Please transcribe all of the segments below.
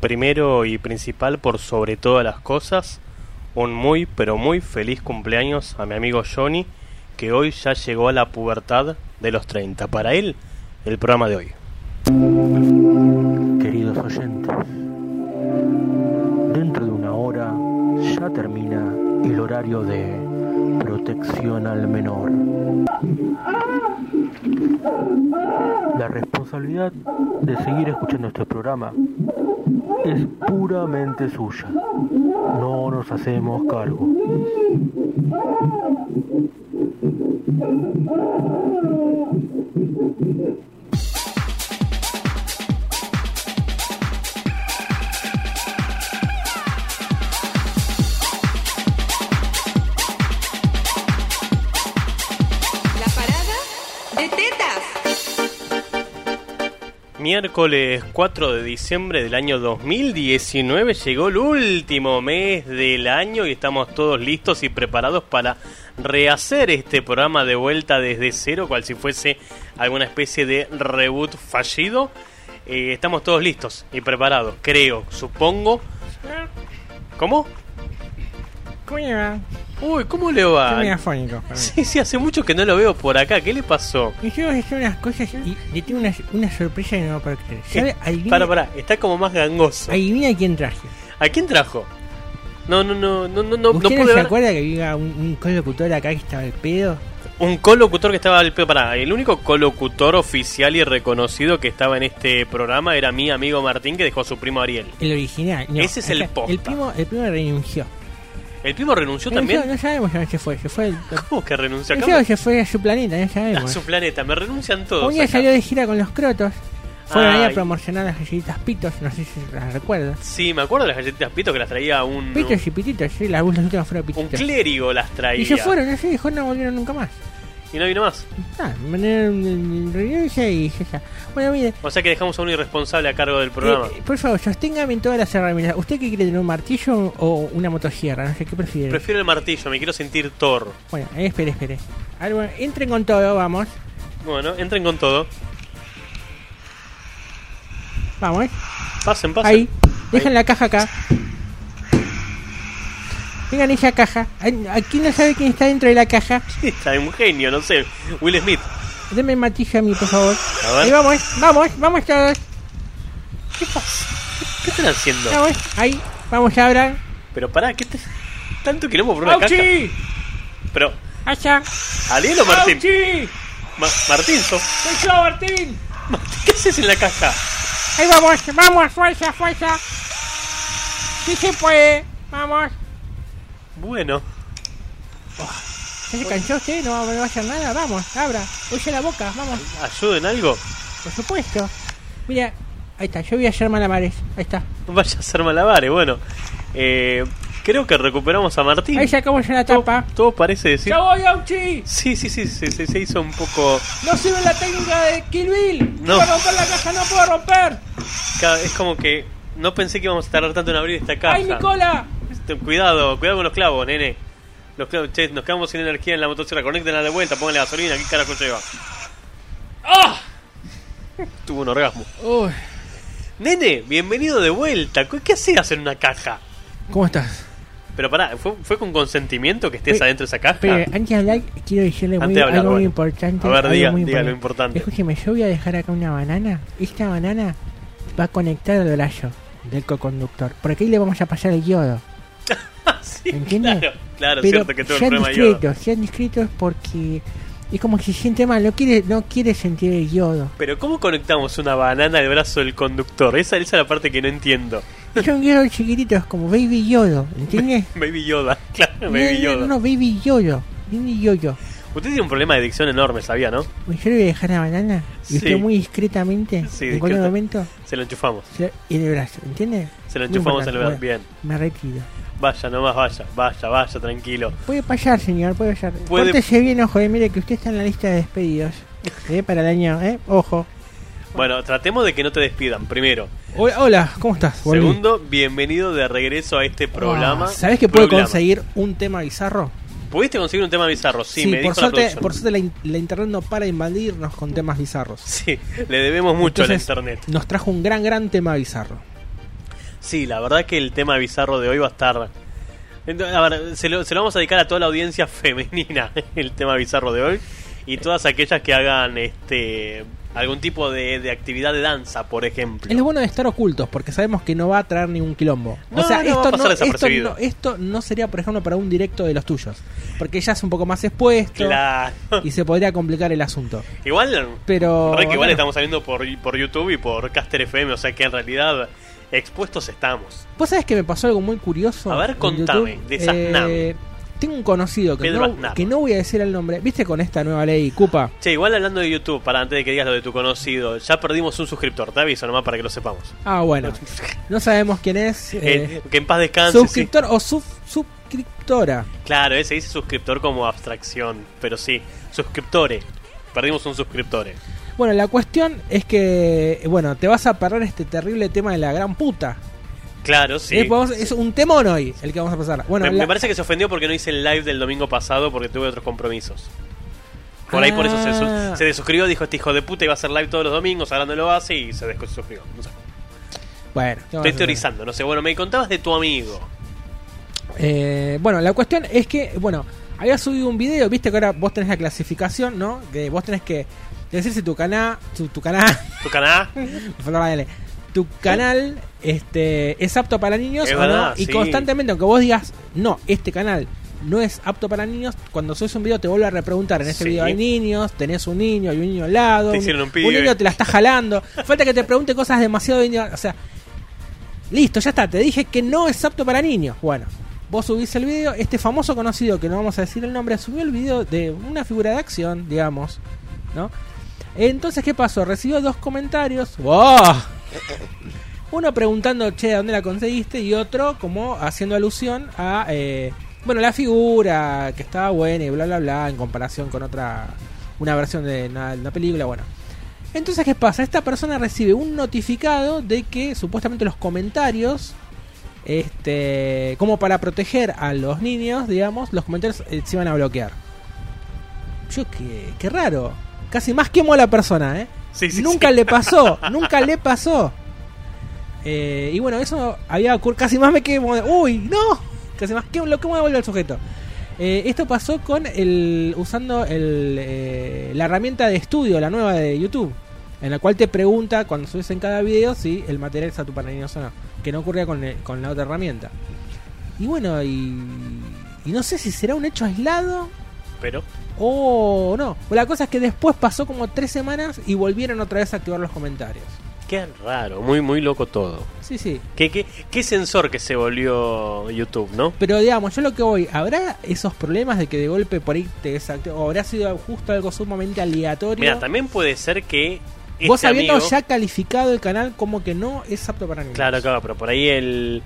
primero y principal, por sobre todas las cosas, un muy, pero muy feliz cumpleaños a mi amigo Johnny, que hoy ya llegó a la pubertad de los 30. Para él, el programa de hoy. Queridos oyentes, dentro de una hora ya termina el horario de protección al menor. La responsabilidad de seguir escuchando este programa es puramente suya. No nos hacemos cargo. Miércoles 4 de diciembre del año 2019 llegó el último mes del año y estamos todos listos y preparados para rehacer este programa de vuelta desde cero, cual si fuese alguna especie de reboot fallido. Eh, estamos todos listos y preparados, creo, supongo. ¿Cómo? ¿Cómo le va? Uy, ¿cómo le va? Estoy afónico. Sí, sí, hace mucho que no lo veo por acá. ¿Qué le pasó? Y yo hacer unas cosas y le tengo una, una sorpresa que no va a poder creer. ¿Sabe? Adivina, Para, para, está como más gangoso. adivina quién traje. ¿A quién trajo? No, no, no, no, no, no, no ¿Usted no, pude se ver. acuerda que había un, un colocutor acá que estaba el pedo? Un colocutor que estaba al pedo. Pará, el único colocutor oficial y reconocido que estaba en este programa era mi amigo Martín que dejó a su primo Ariel. El original. No, Ese es el posta. El primo, el primo renunció. ¿El primo renunció también? No sabemos a se fue. Se fue, el, ¿Cómo que renunció acá? se fue a su planeta, no A sabemos. su planeta, me renuncian todos. Un día acá. salió de gira con los crotos. Fueron ahí a promocionar las galletitas pitos. No sé si las recuerdas. Sí, me acuerdo de las galletitas Pito que las traía un, Pitos y pititos, sí, las, últimas fueron un pititos. clérigo las traía. Y se fueron, sé, dijo, no volvieron nunca más. Y no vino más. Ah. Bueno, mire, O sea que dejamos a un irresponsable a cargo del programa. eh, por favor, sosténgame en todas las herramientas. ¿Usted qué quiere tener, un martillo o una motosierra? No sé, ¿qué prefiere? Prefiero el martillo, me quiero sentir Thor. bueno, eh, espere, espere. Ver, bueno, entren con todo, vamos. Bueno, entren con todo. Vamos, eh. Pasen, pasen. Ahí. Dejen la caja acá. Tengan esa caja. Aquí no sabe quién está dentro de la caja. Está un genio, no sé. Will Smith. Denme el martillo a mí, por favor. A ver. Ahí vamos, eh. vamos, vamos todos. ¿Qué pasa? ¿Qué están haciendo? Vamos, ahí. Vamos a hablar. Pero pará, ¿qué te... tanto quilombo por una caja? ¡Auchi! Pero, ¡Allá! ¿Ariel o Martín? ¡Auchi! Ma- Martín, sos... ¡Soy yo, Martín! Martín, ¿qué haces en la caja? Ahí vamos, vamos, fuerza, fuerza. Sí se puede. Vamos. Bueno, ¿Ya se cansó usted? ¿No no va a hacer nada? Vamos, abra. Use la boca, vamos. ¿ayuden algo? Por supuesto. Mira, ahí está. Yo voy a hacer malabares. Ahí está. Vaya a hacer malabares, bueno. Eh, creo que recuperamos a Martín. Ahí sacamos la todo, tapa. todo parece decir... ¡Ya voy, Auchi! Sí, sí, sí, se, se- se hizo un poco... ¡No sirve la técnica de Kill Bill! No. ¡Puedo romper la caja! ¡No puedo romper! Es como que no pensé que íbamos a tardar tanto en abrir esta caja. ¡Ay, mi cola! Cuidado, cuidado con los clavos, nene. Los clavos, che, nos quedamos sin energía en la motosierra. Conéctenla de vuelta, pónganle gasolina. ¿Qué carajo lleva? ¡Ah! Tuvo un orgasmo. Uy. Nene, bienvenido de vuelta. ¿Qué hacías en una caja? ¿Cómo estás? Pero pará, ¿fue, fue con consentimiento que estés adentro de esa caja? Pero antes de hablar, quiero decirle muy, hablar, algo muy importante. A ver, algo diga- muy diga lo importante. Escúcheme, yo voy a dejar acá una banana. Esta banana va a conectar al brazo del coconductor. Por aquí le vamos a pasar el yodo. sí, ¿Entiende? Claro, claro Pero cierto que tuvo el problema de yodo. discretos, sean discretos porque es como que se siente mal, no quiere, no quiere sentir el yodo. Pero ¿cómo conectamos una banana al brazo del conductor? Esa, esa es la parte que no entiendo. Son yodos chiquititos como Baby Yodo, ¿entiendes? Baby Yoda, claro, Baby no, Yoda. no, no, Baby Yodo. Baby Yoyo. Usted tiene un problema de adicción enorme, ¿sabía, no? Yo le voy a dejar la banana y Sí. usted muy discretamente, Sí, en cualquier momento, Se lo enchufamos. se- en el brazo, ¿entiende? Se lo Muy enchufamos en el brazo. Bien. Me retiro. Vaya, nomás vaya, vaya, vaya, tranquilo. Puede pasar, señor, puede pasar. Puede- Pórtese bien, ojo, eh, mire que usted está en la lista de despedidos. Eh, para el año, ¿eh? Ojo. Bueno, tratemos de que no te despidan, primero. Hola, hola, ¿cómo estás? Volví. Segundo, bienvenido de regreso a este programa. Ah, ¿Sabés que puedo Programa. conseguir un tema bizarro? ¿Pudiste conseguir un tema bizarro? Sí, me por dijo la suerte, producción. por suerte la, in- la internet no para de invadirnos con temas bizarros. Sí, le debemos mucho Entonces, a la internet. Nos trajo un gran, gran tema bizarro. Sí, la verdad que el tema bizarro de hoy va a estar. A ver, se lo, se lo vamos a dedicar a toda la audiencia femenina, el tema bizarro de hoy. Y todas aquellas que hagan este algún tipo de, de actividad de danza, por ejemplo. Es lo bueno de estar ocultos, porque sabemos que no va a traer ningún quilombo. No, o sea, no, esto, no, esto, desapercibido. no, esto no sería, por ejemplo, para un directo de los tuyos. Porque ya es un poco más expuesto Claro. y se podría complicar el asunto. Igual, Pero, que igual bueno. estamos saliendo por, por YouTube y por Caster FM, o sea que en realidad expuestos estamos. ¿Vos sabés que me pasó algo muy curioso? A ver, contame, YouTube? desazname. Eh, tengo un conocido que Pedro no, Aznar. que no voy a decir el nombre. ¿Viste con esta nueva ley, Cupa? Che, igual hablando de YouTube, para antes de que digas lo de tu conocido, ya perdimos un suscriptor, te aviso nomás para que lo sepamos. Ah, bueno. No sabemos quién es. eh, Eh, que en paz descanse. sí. suscriptor o sub, suscriptora. Claro, ese dice suscriptor como abstracción, pero sí, suscriptore. Perdimos un suscriptore. Bueno, la cuestión es que, bueno, te vas a perder este terrible tema de la gran puta. Claro, sí. Eh, vamos- es un temón hoy el que vamos a pasar. Bueno, me, la- me parece que se ofendió porque no hice el live del domingo pasado porque tuve otros compromisos. Por ahí por eso se, Ah. se desuscribió, dijo este hijo de puta iba a hacer live todos los domingos, ahora no lo hace y se desuscribió. No sé. bueno, ¿qué vamos a Estoy teorizando, no sé. Bueno, me contabas de tu amigo. Eh, bueno, la cuestión es que, bueno, había subido un video, viste que ahora vos tenés la clasificación, ¿no? Que vos tenés que decir si tu canal, tu, tu canal, Tu canal. tu canal este, es apto para niños Es o verdad, no. Y sí. constantemente, aunque vos digas, no, este canal no es apto para niños, cuando subes un video te vuelve a repreguntar, en este Sí. video hay niños, tenés un niño, hay un niño al lado, Te un, un un niño te la está jalando, falta que te pregunte cosas demasiado... O sea, listo, ya está, te dije que no es apto para niños. Bueno, vos subís el video, este famoso conocido, que no vamos a decir el nombre, subió el video de una figura de acción, digamos, ¿no? Entonces, ¿qué pasó? Recibió dos comentarios. ¡Wow! Uno preguntando, che, ¿dónde la conseguiste? Y otro como haciendo alusión a, eh, bueno, la figura que estaba buena y bla, bla, bla, en comparación con otra, una versión de una, una película, bueno. Entonces, ¿qué pasa? Esta persona recibe un notificado de que supuestamente los comentarios, este, como para proteger a los niños, digamos, los comentarios eh, se iban a bloquear. Yo, qué, qué raro. Casi más quemo a la persona, ¿eh? Sí, sí, nunca sí. le pasó, nunca le pasó. Eh, y bueno, eso había ocurrido. Casi más me quemo. de- Uy, no. Casi más que lo que me devuelve al sujeto. Eh, esto pasó con el. usando el, eh, la herramienta de estudio, la nueva de YouTube. En la cual te pregunta cuando subes en cada video si el material es apto para niños o no. Que no ocurría con, el- con la otra herramienta. Y bueno, y. Y no sé si será un hecho aislado Pero, o no. La cosa es que después pasó como tres semanas y volvieron otra vez a activar los comentarios. qué raro, muy, muy loco todo. Sí, sí. ¿Qué, qué, qué sensor que se volvió YouTube, no? Pero digamos, yo lo que voy, ¿habrá esos problemas de que de golpe por ahí te desactiva? ¿O habrá sido justo algo sumamente aleatorio? Mira, también puede ser que. Vos este habiendo amigo- ya calificado el canal como que no es apto para niños. Claro, claro, pero por ahí el,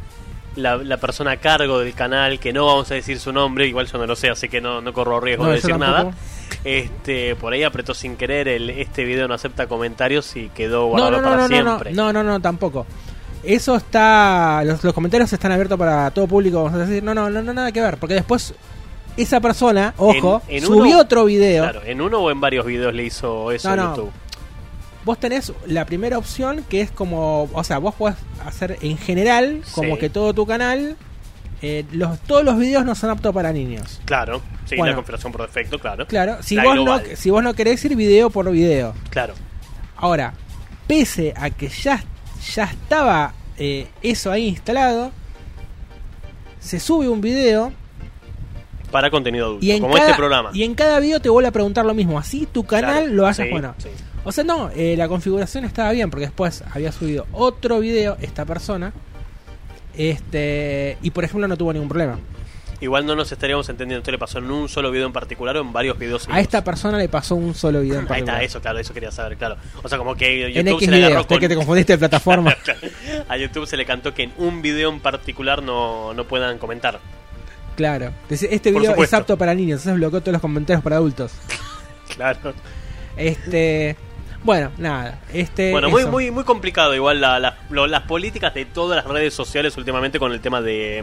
la, la persona a cargo del canal, que no vamos a decir su nombre, igual yo no lo sé, así que no, no corro riesgo No, de decir tampoco. nada. Este, por ahí apretó sin querer el este video no acepta comentarios y quedó guardado no, no, para siempre. no, no, no, tampoco. Eso está. Los, los comentarios están abiertos para todo público, vamos a decir. No, no, no, no, nada que ver. Porque después esa persona, ojo, En- en subió uno- otro video. Claro, en uno o en varios videos le hizo eso no. YouTube. Vos tenés la primera opción que es como, o sea, vos podés hacer en general, como Sí. que todo tu canal, eh, los, todos los videos no son aptos para niños. Claro, sí, Bueno. la configuración por defecto, claro. Claro, si La vos, no, si vos no querés ir video por video. Claro. Ahora, pese a que ya, ya estaba eh, eso ahí instalado, se sube un video Para contenido adulto, y en, como cada, este programa. y en cada video te vuelve a preguntar lo mismo. Así tu canal Claro, lo sí, bueno. sí. O sea, no, eh, la configuración estaba bien porque después había subido otro video esta persona. Este, y por ejemplo no tuvo ningún problema. Igual no nos estaríamos entendiendo, ¿esto le pasó en un solo video en particular o en varios videos? A esta persona le pasó un solo video en Ahí particular. está, eso, claro, eso quería saber, claro. O sea, como que en YouTube X se le agarró videos, con... que te confundiste de plataforma. A YouTube se le cantó que en un video en particular no, no puedan comentar. claro. Este video es apto para niños, entonces bloqueó todos los comentarios para adultos. Claro. Este, bueno, nada. Este, Bueno, muy, eso. muy, muy complicado igual la- la- lo- las políticas de todas las redes sociales últimamente con el tema de,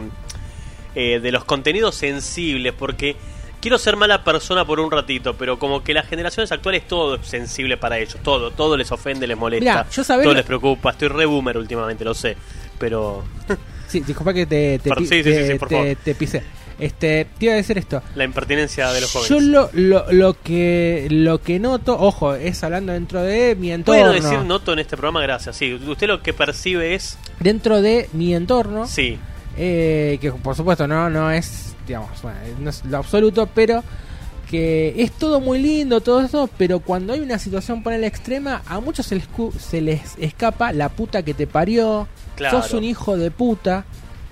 eh, de los contenidos sensibles, porque quiero ser mala persona por un ratito, pero como que las generaciones actuales todo es sensible para ellos, todo, todo les ofende, les molesta, Mirá, yo todo lo- les preocupa, estoy re boomer últimamente, lo sé. pero Sí, disculpa que te, te, sí, sí, sí, te- te- favor. te pisé. Este, te iba a decir esto. la impertinencia de los jóvenes. Yo lo, lo, lo que lo que noto, ojo, es hablando dentro de mi entorno. ¿Puedo decir noto en este programa? Gracias. Sí, usted lo que percibe es. Dentro de mi entorno, Sí, eh, que por supuesto no, no es, digamos, bueno, no es lo absoluto, pero que es todo muy lindo, todo eso, pero cuando hay una situación por la extrema, a muchos se les, se les escapa la puta que te parió, Claro. sos un hijo de puta.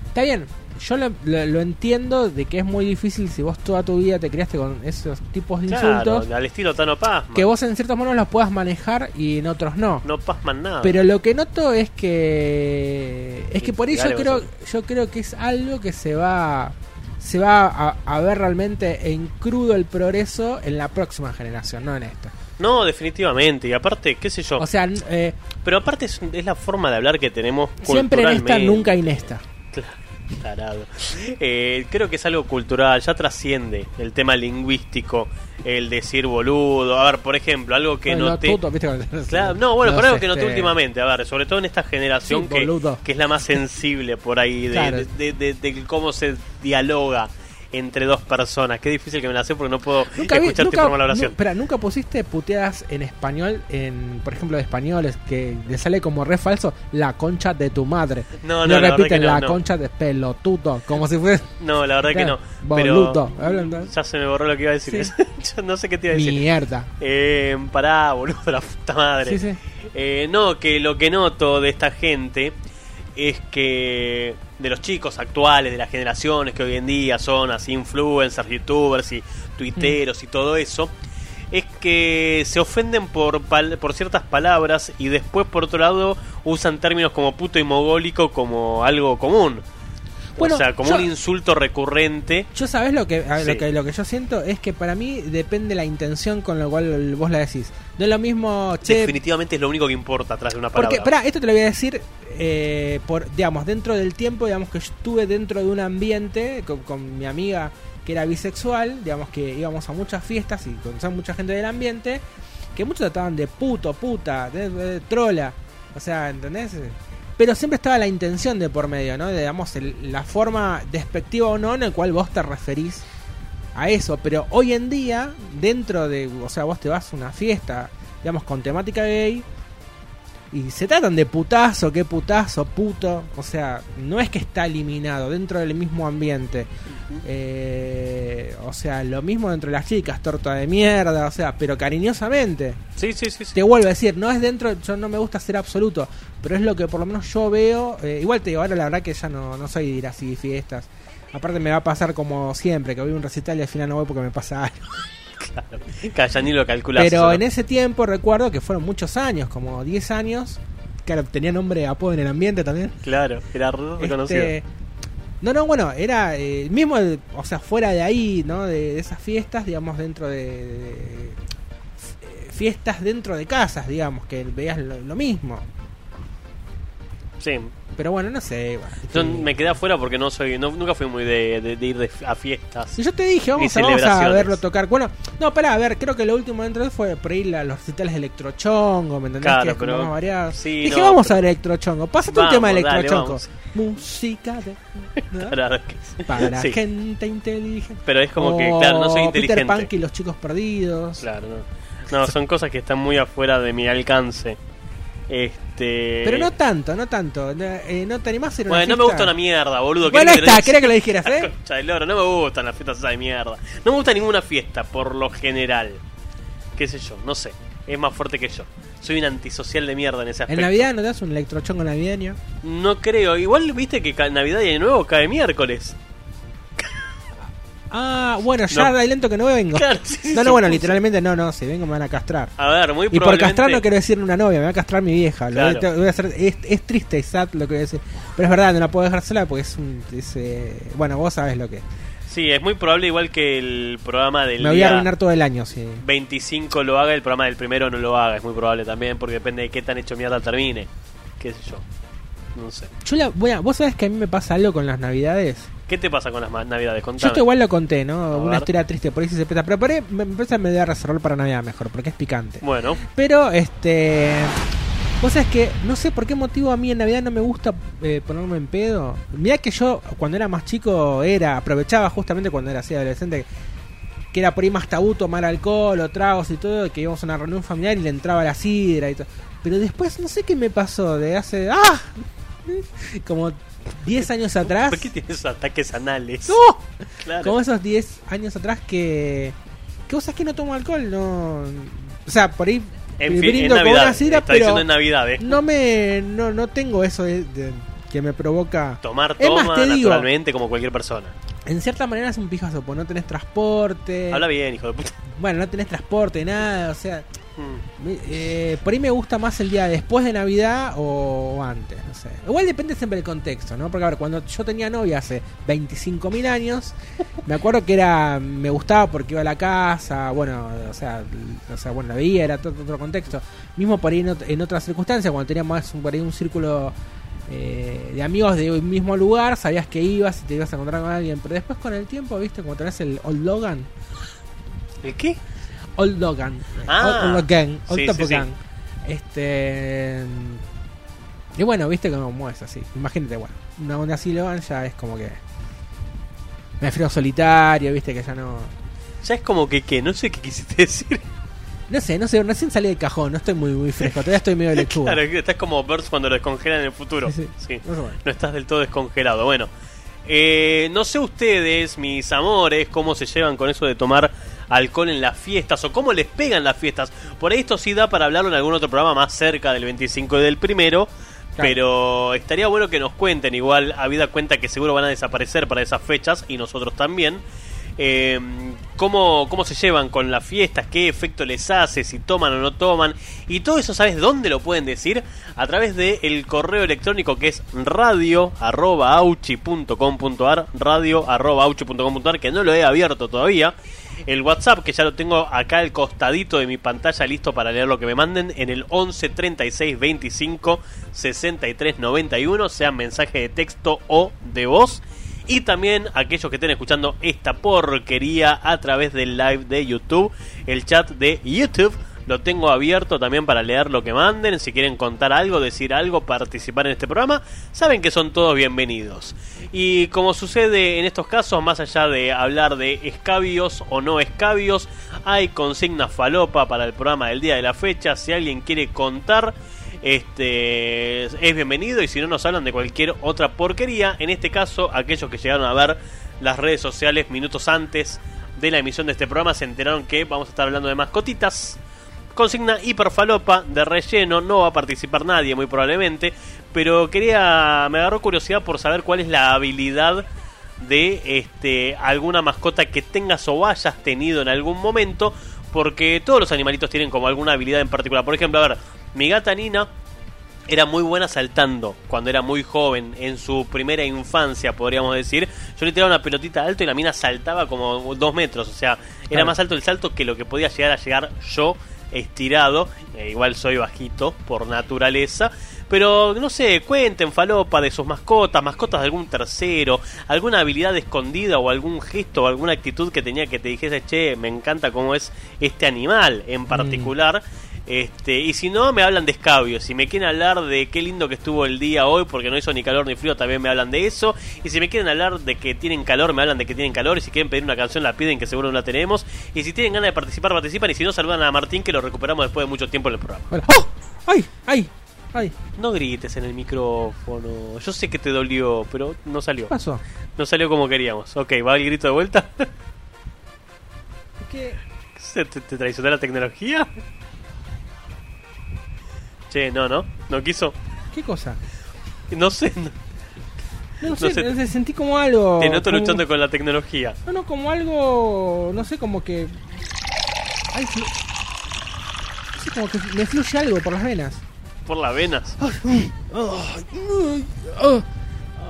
Está bien, yo lo, lo- lo entiendo de que es muy difícil si vos toda tu vida te criaste con esos tipos de insultos, al estilo Tano Pazman. que vos en ciertos modos los puedas manejar y en otros no. No pasman nada. Pero lo que noto es que es que por eso Dale, creo yo creo que es algo que se va se va a, a ver realmente en crudo el progreso en la próxima generación, no en esta. No, definitivamente. Y aparte, qué sé yo. O sea, eh, pero aparte es, es la forma de hablar que tenemos siempre en esta, nunca en esta. Claro, tarado. Eh, creo que es algo cultural, ya trasciende el tema lingüístico, el decir boludo. A ver, por ejemplo, algo que Bueno, noté. Claro, no, bueno, pero algo que noté este, últimamente, a ver, sobre todo en esta generación Sí, que, que es la más sensible por ahí de, Claro. de, de- de- de cómo se dialoga entre dos personas. Qué difícil que me la sé porque no puedo Nunca escucharte nunca, la oración. espera, nunca pusiste puteadas en español, en por ejemplo de españoles, que le sale como re falso, la concha de tu madre. No, no, verdad repiten no, la no. concha de pelotudo, como si fuera No, la verdad que no. Boludo, Pero ya se me borró lo que iba a decir. Sí. Yo no sé qué te iba a decir. mierda. Eh, pará, boludo, la puta madre. Sí, sí. Eh, no, que lo que noto de esta gente es que de los chicos actuales, de las generaciones que hoy en día son así influencers, youtubers y tuiteros y todo eso, es que se ofenden por, por ciertas palabras y después por otro lado usan términos como puto y mogólico como algo común. Bueno, o sea, como yo- un insulto recurrente. Yo sabes lo que, Sí. lo que lo que yo siento es que para mí depende la intención con la cual vos la decís. No es lo mismo, che, Definitivamente es lo único que importa atrás de una palabra. porque pará, esto te lo voy a decir eh, por digamos dentro del tiempo, digamos que yo estuve dentro de un ambiente con, con mi amiga que era bisexual, digamos que íbamos a muchas fiestas y conocíamos mucha gente del ambiente que muchos trataban de puto, puta, de, de trola, o sea, ¿entendés? Pero siempre estaba la intención de por medio, ¿no? De, digamos, la forma despectiva o no en el cual vos te referís a eso. Pero hoy en día, dentro de, o sea, vos te vas a una fiesta, digamos, con temática gay, y se tratan de putazo, qué putazo, puto. O sea, no es que está eliminado dentro del mismo ambiente. Eh, o sea, lo mismo dentro de las chicas, torta de mierda, o sea, pero cariñosamente. Sí, sí, sí. sí. Te vuelvo a decir, no es dentro, yo no me gusta ser absoluto, pero es lo que por lo menos yo veo. eh, igual te digo, ahora la verdad que ya no, no soy de ir así fiestas. Aparte me va a pasar como siempre, que voy a un recital y al final no voy porque me pasa algo. Claro. Ya ni lo calculas. Pero en ese tiempo recuerdo que fueron muchos años, como 10 años. Claro, tenía nombre, apodo en el ambiente también. Claro, era re reconocido. Este, no, no, bueno, era eh, mismo, el- o sea, fuera de ahí, ¿no? De, de esas fiestas, digamos, dentro de, de- eh, fiestas dentro de casas, digamos, que veías lo, lo mismo. Sí. Pero bueno, no sé. bueno, Yo me quedé afuera porque no soy, no, nunca fui muy de, de- de ir de- a fiestas. Si yo te dije, vamos, a, vamos a verlo tocar. Bueno, no, pará, a ver, creo que lo último dentro de fue por ir a los recitales de electrochongo, ¿me entendés? Claro, que como pero- más variado. sí, dije, no, vamos pero- a ver electrochongo. Pásate un tema de electrochongo. Música de. ¿no? Para, Para sí. gente inteligente. Pero es como que, claro, no soy Peter inteligente. Pan y los chicos perdidos. Claro, no. No, son cosas que están muy afuera de mi alcance. Este. Pero no tanto, no tanto. No, eh, no te animás a ir a una Bueno, no me gusta una mierda, boludo. Bueno, ¿querés ahí que está, quería que lo dijeras, ¿eh? Concha del oro, no me gustan las fiestas esas de mierda. No me gusta ninguna fiesta, por lo general. Qué sé yo, no sé. Es más fuerte que yo. Soy un antisocial de mierda en ese aspecto. En Navidad no te das un electrochongo navideño. No creo. Igual viste que Navidad y Año Nuevo cae miércoles. Ah, bueno, ya No. de lento que no vengo. Claro, sí, sí, no, no, bueno, literalmente no, no, si vengo me van a castrar. A ver, muy Y por castrar no quiero decir una novia, me va a castrar mi vieja. Lo Claro. voy a- voy a hacer- es, es triste y sad lo que voy a decir. Pero es verdad, no la puedo dejar sola porque es un. es, eh, bueno, vos sabés lo que es. Sí, es muy probable, igual que el programa del Me voy a arruinar todo el año, sí. 25 lo haga, el programa del primero no lo haga. Es muy probable también, porque depende de qué tan hecho mierda termine. Qué sé yo. No sé. Yo la, bueno, vos sabés que a mí me pasa algo con las navidades. ¿Qué te pasa con las navidades? Yo Contame. esto igual lo conté, ¿no? Una ver. historia triste, por ahí se peta. Pero por ahí me, parece que me voy a reservar para Navidad mejor, porque es picante. Bueno, Pero, este. Vos sabés que no sé por qué motivo a mí en Navidad no me gusta eh, ponerme en pedo. Mirá que yo cuando era más chico era, aprovechaba justamente cuando era así adolescente, que era por ahí más tabú tomar alcohol o tragos y todo, que íbamos a una reunión familiar y le entraba la sidra y todo. Pero después no sé qué me pasó de hace... ¡Ah! Como 10 años atrás. ¿Por qué tienes ataques anales? ¡No! Claro. Como esos 10 años atrás que... Que vos sabés que no tomo alcohol, no... O sea, por ahí En fin, brindo en con Navidad. una sidra, pero en Navidad, ¿eh? no me no, no tengo eso de, de- que me provoca Tomar más, toma digo- naturalmente como cualquier persona. en cierta manera es un pijazo porque no tenés transporte Habla bien, hijo de puta. bueno no tenés transporte nada o sea Mm. eh, por ahí me gusta más el día después de navidad o, o antes no sé. Igual depende siempre del contexto no porque a ver cuando yo tenía novia hace 25.000 años me acuerdo que era me gustaba porque iba a la casa bueno o sea o sea bueno la veía era todo otro contexto. Mismo por ahí en, en otras circunstancias cuando teníamos más un- por ahí un círculo eh, de amigos de un mismo lugar sabías que ibas y te ibas a encontrar con alguien pero después con el tiempo viste como tenés el old Logan. ¿El qué? Old Logan Ah. Old Logan Old Sí, Top sí, sí. Gun. este y bueno viste cómo es así imagínate bueno una onda así Logan ya es como que me refiero solitario viste que ya no Ya es como que, ¿qué? No sé qué quisiste decir. no sé no sé recién salí del cajón no estoy muy muy fresco todavía estoy medio lechuga Claro, que estás como Burns cuando lo descongelan en el futuro. Sí, Sí, sí. Más o menos. No estás del todo descongelado. Bueno, eh, no sé ustedes, mis amores, cómo se llevan con eso de tomar alcohol en las fiestas o cómo les pegan las fiestas. Por ahí esto sí da para hablarlo en algún otro programa más cerca del 25 y del primero. Claro. Pero estaría bueno que nos cuenten, igual, habida cuenta que seguro van a desaparecer para esas fechas y nosotros también. eh, cómo, cómo se llevan con las fiestas, qué efecto les hace, si toman o no toman. Y todo eso, ¿sabes dónde lo pueden decir? A través del correo electrónico que es radio.auchi.com.ar, radio.auchi.com.ar, que no lo he abierto todavía. El WhatsApp, que ya lo tengo acá al costadito de mi pantalla, listo para leer lo que me manden, en el 11 36 25 63 91, sea mensaje de texto o de voz. Y también aquellos que estén escuchando esta porquería a través del live de YouTube, el chat de YouTube. Lo tengo abierto también para leer lo que manden. Si quieren contar algo, decir algo, participar en este programa, saben que son todos bienvenidos. Y como sucede en estos casos, más allá de hablar de escabios o no escabios, hay consigna falopa para el programa del día de la fecha. Si alguien quiere contar, este es bienvenido y si no nos hablan de cualquier otra porquería, en este caso aquellos que llegaron a ver las redes sociales minutos antes de la emisión de este programa se enteraron que vamos a estar hablando de mascotitas. Consigna hiperfalopa de relleno, no va a participar nadie muy probablemente, pero quería me agarró curiosidad por saber cuál es la habilidad de este alguna mascota que tengas o hayas tenido en algún momento, porque todos los animalitos tienen como alguna habilidad en particular. Por ejemplo, a ver, mi gata Nina era muy buena saltando cuando era muy joven, en su primera infancia, podríamos decir. Yo le tiraba una pelotita alto y la mina saltaba como dos metros, o sea, era Claro. más alto el salto que lo que podía llegar a llegar yo estirado. Eh, igual soy bajito por naturaleza. Pero no sé, cuenten falopa de sus mascotas, mascotas de algún tercero, alguna habilidad escondida o algún gesto o alguna actitud que tenía que te dijese, che, me encanta cómo es este animal en particular. Este, y si no, me hablan de escabios. Si me quieren hablar de qué lindo que estuvo el día hoy, porque no hizo ni calor ni frío, también me hablan de eso. Y si me quieren hablar de que tienen calor, me hablan de que tienen calor. Y si quieren pedir una canción, la piden, que seguro no la tenemos. Y si tienen ganas de participar, participan. Y si no, saludan a Martín, que lo recuperamos después de mucho tiempo en el programa. Hola. ¡Oh! ¡Ay! ¡Ay! ¡Ay! No grites en el micrófono. Yo sé que te dolió, pero no salió. ¿Qué pasó? No salió como queríamos. Ok, va el grito de vuelta. ¿Qué? ¿Se te, te traicionó la tecnología? Che, no, no. No quiso. ¿Qué cosa? No sé. no- No sé, sé. sentí como algo. Te noto como- luchando con la tecnología. No, no, como algo. No sé, como que. Ay, flu- no sé, como que me fluye algo por las venas. Por las venas.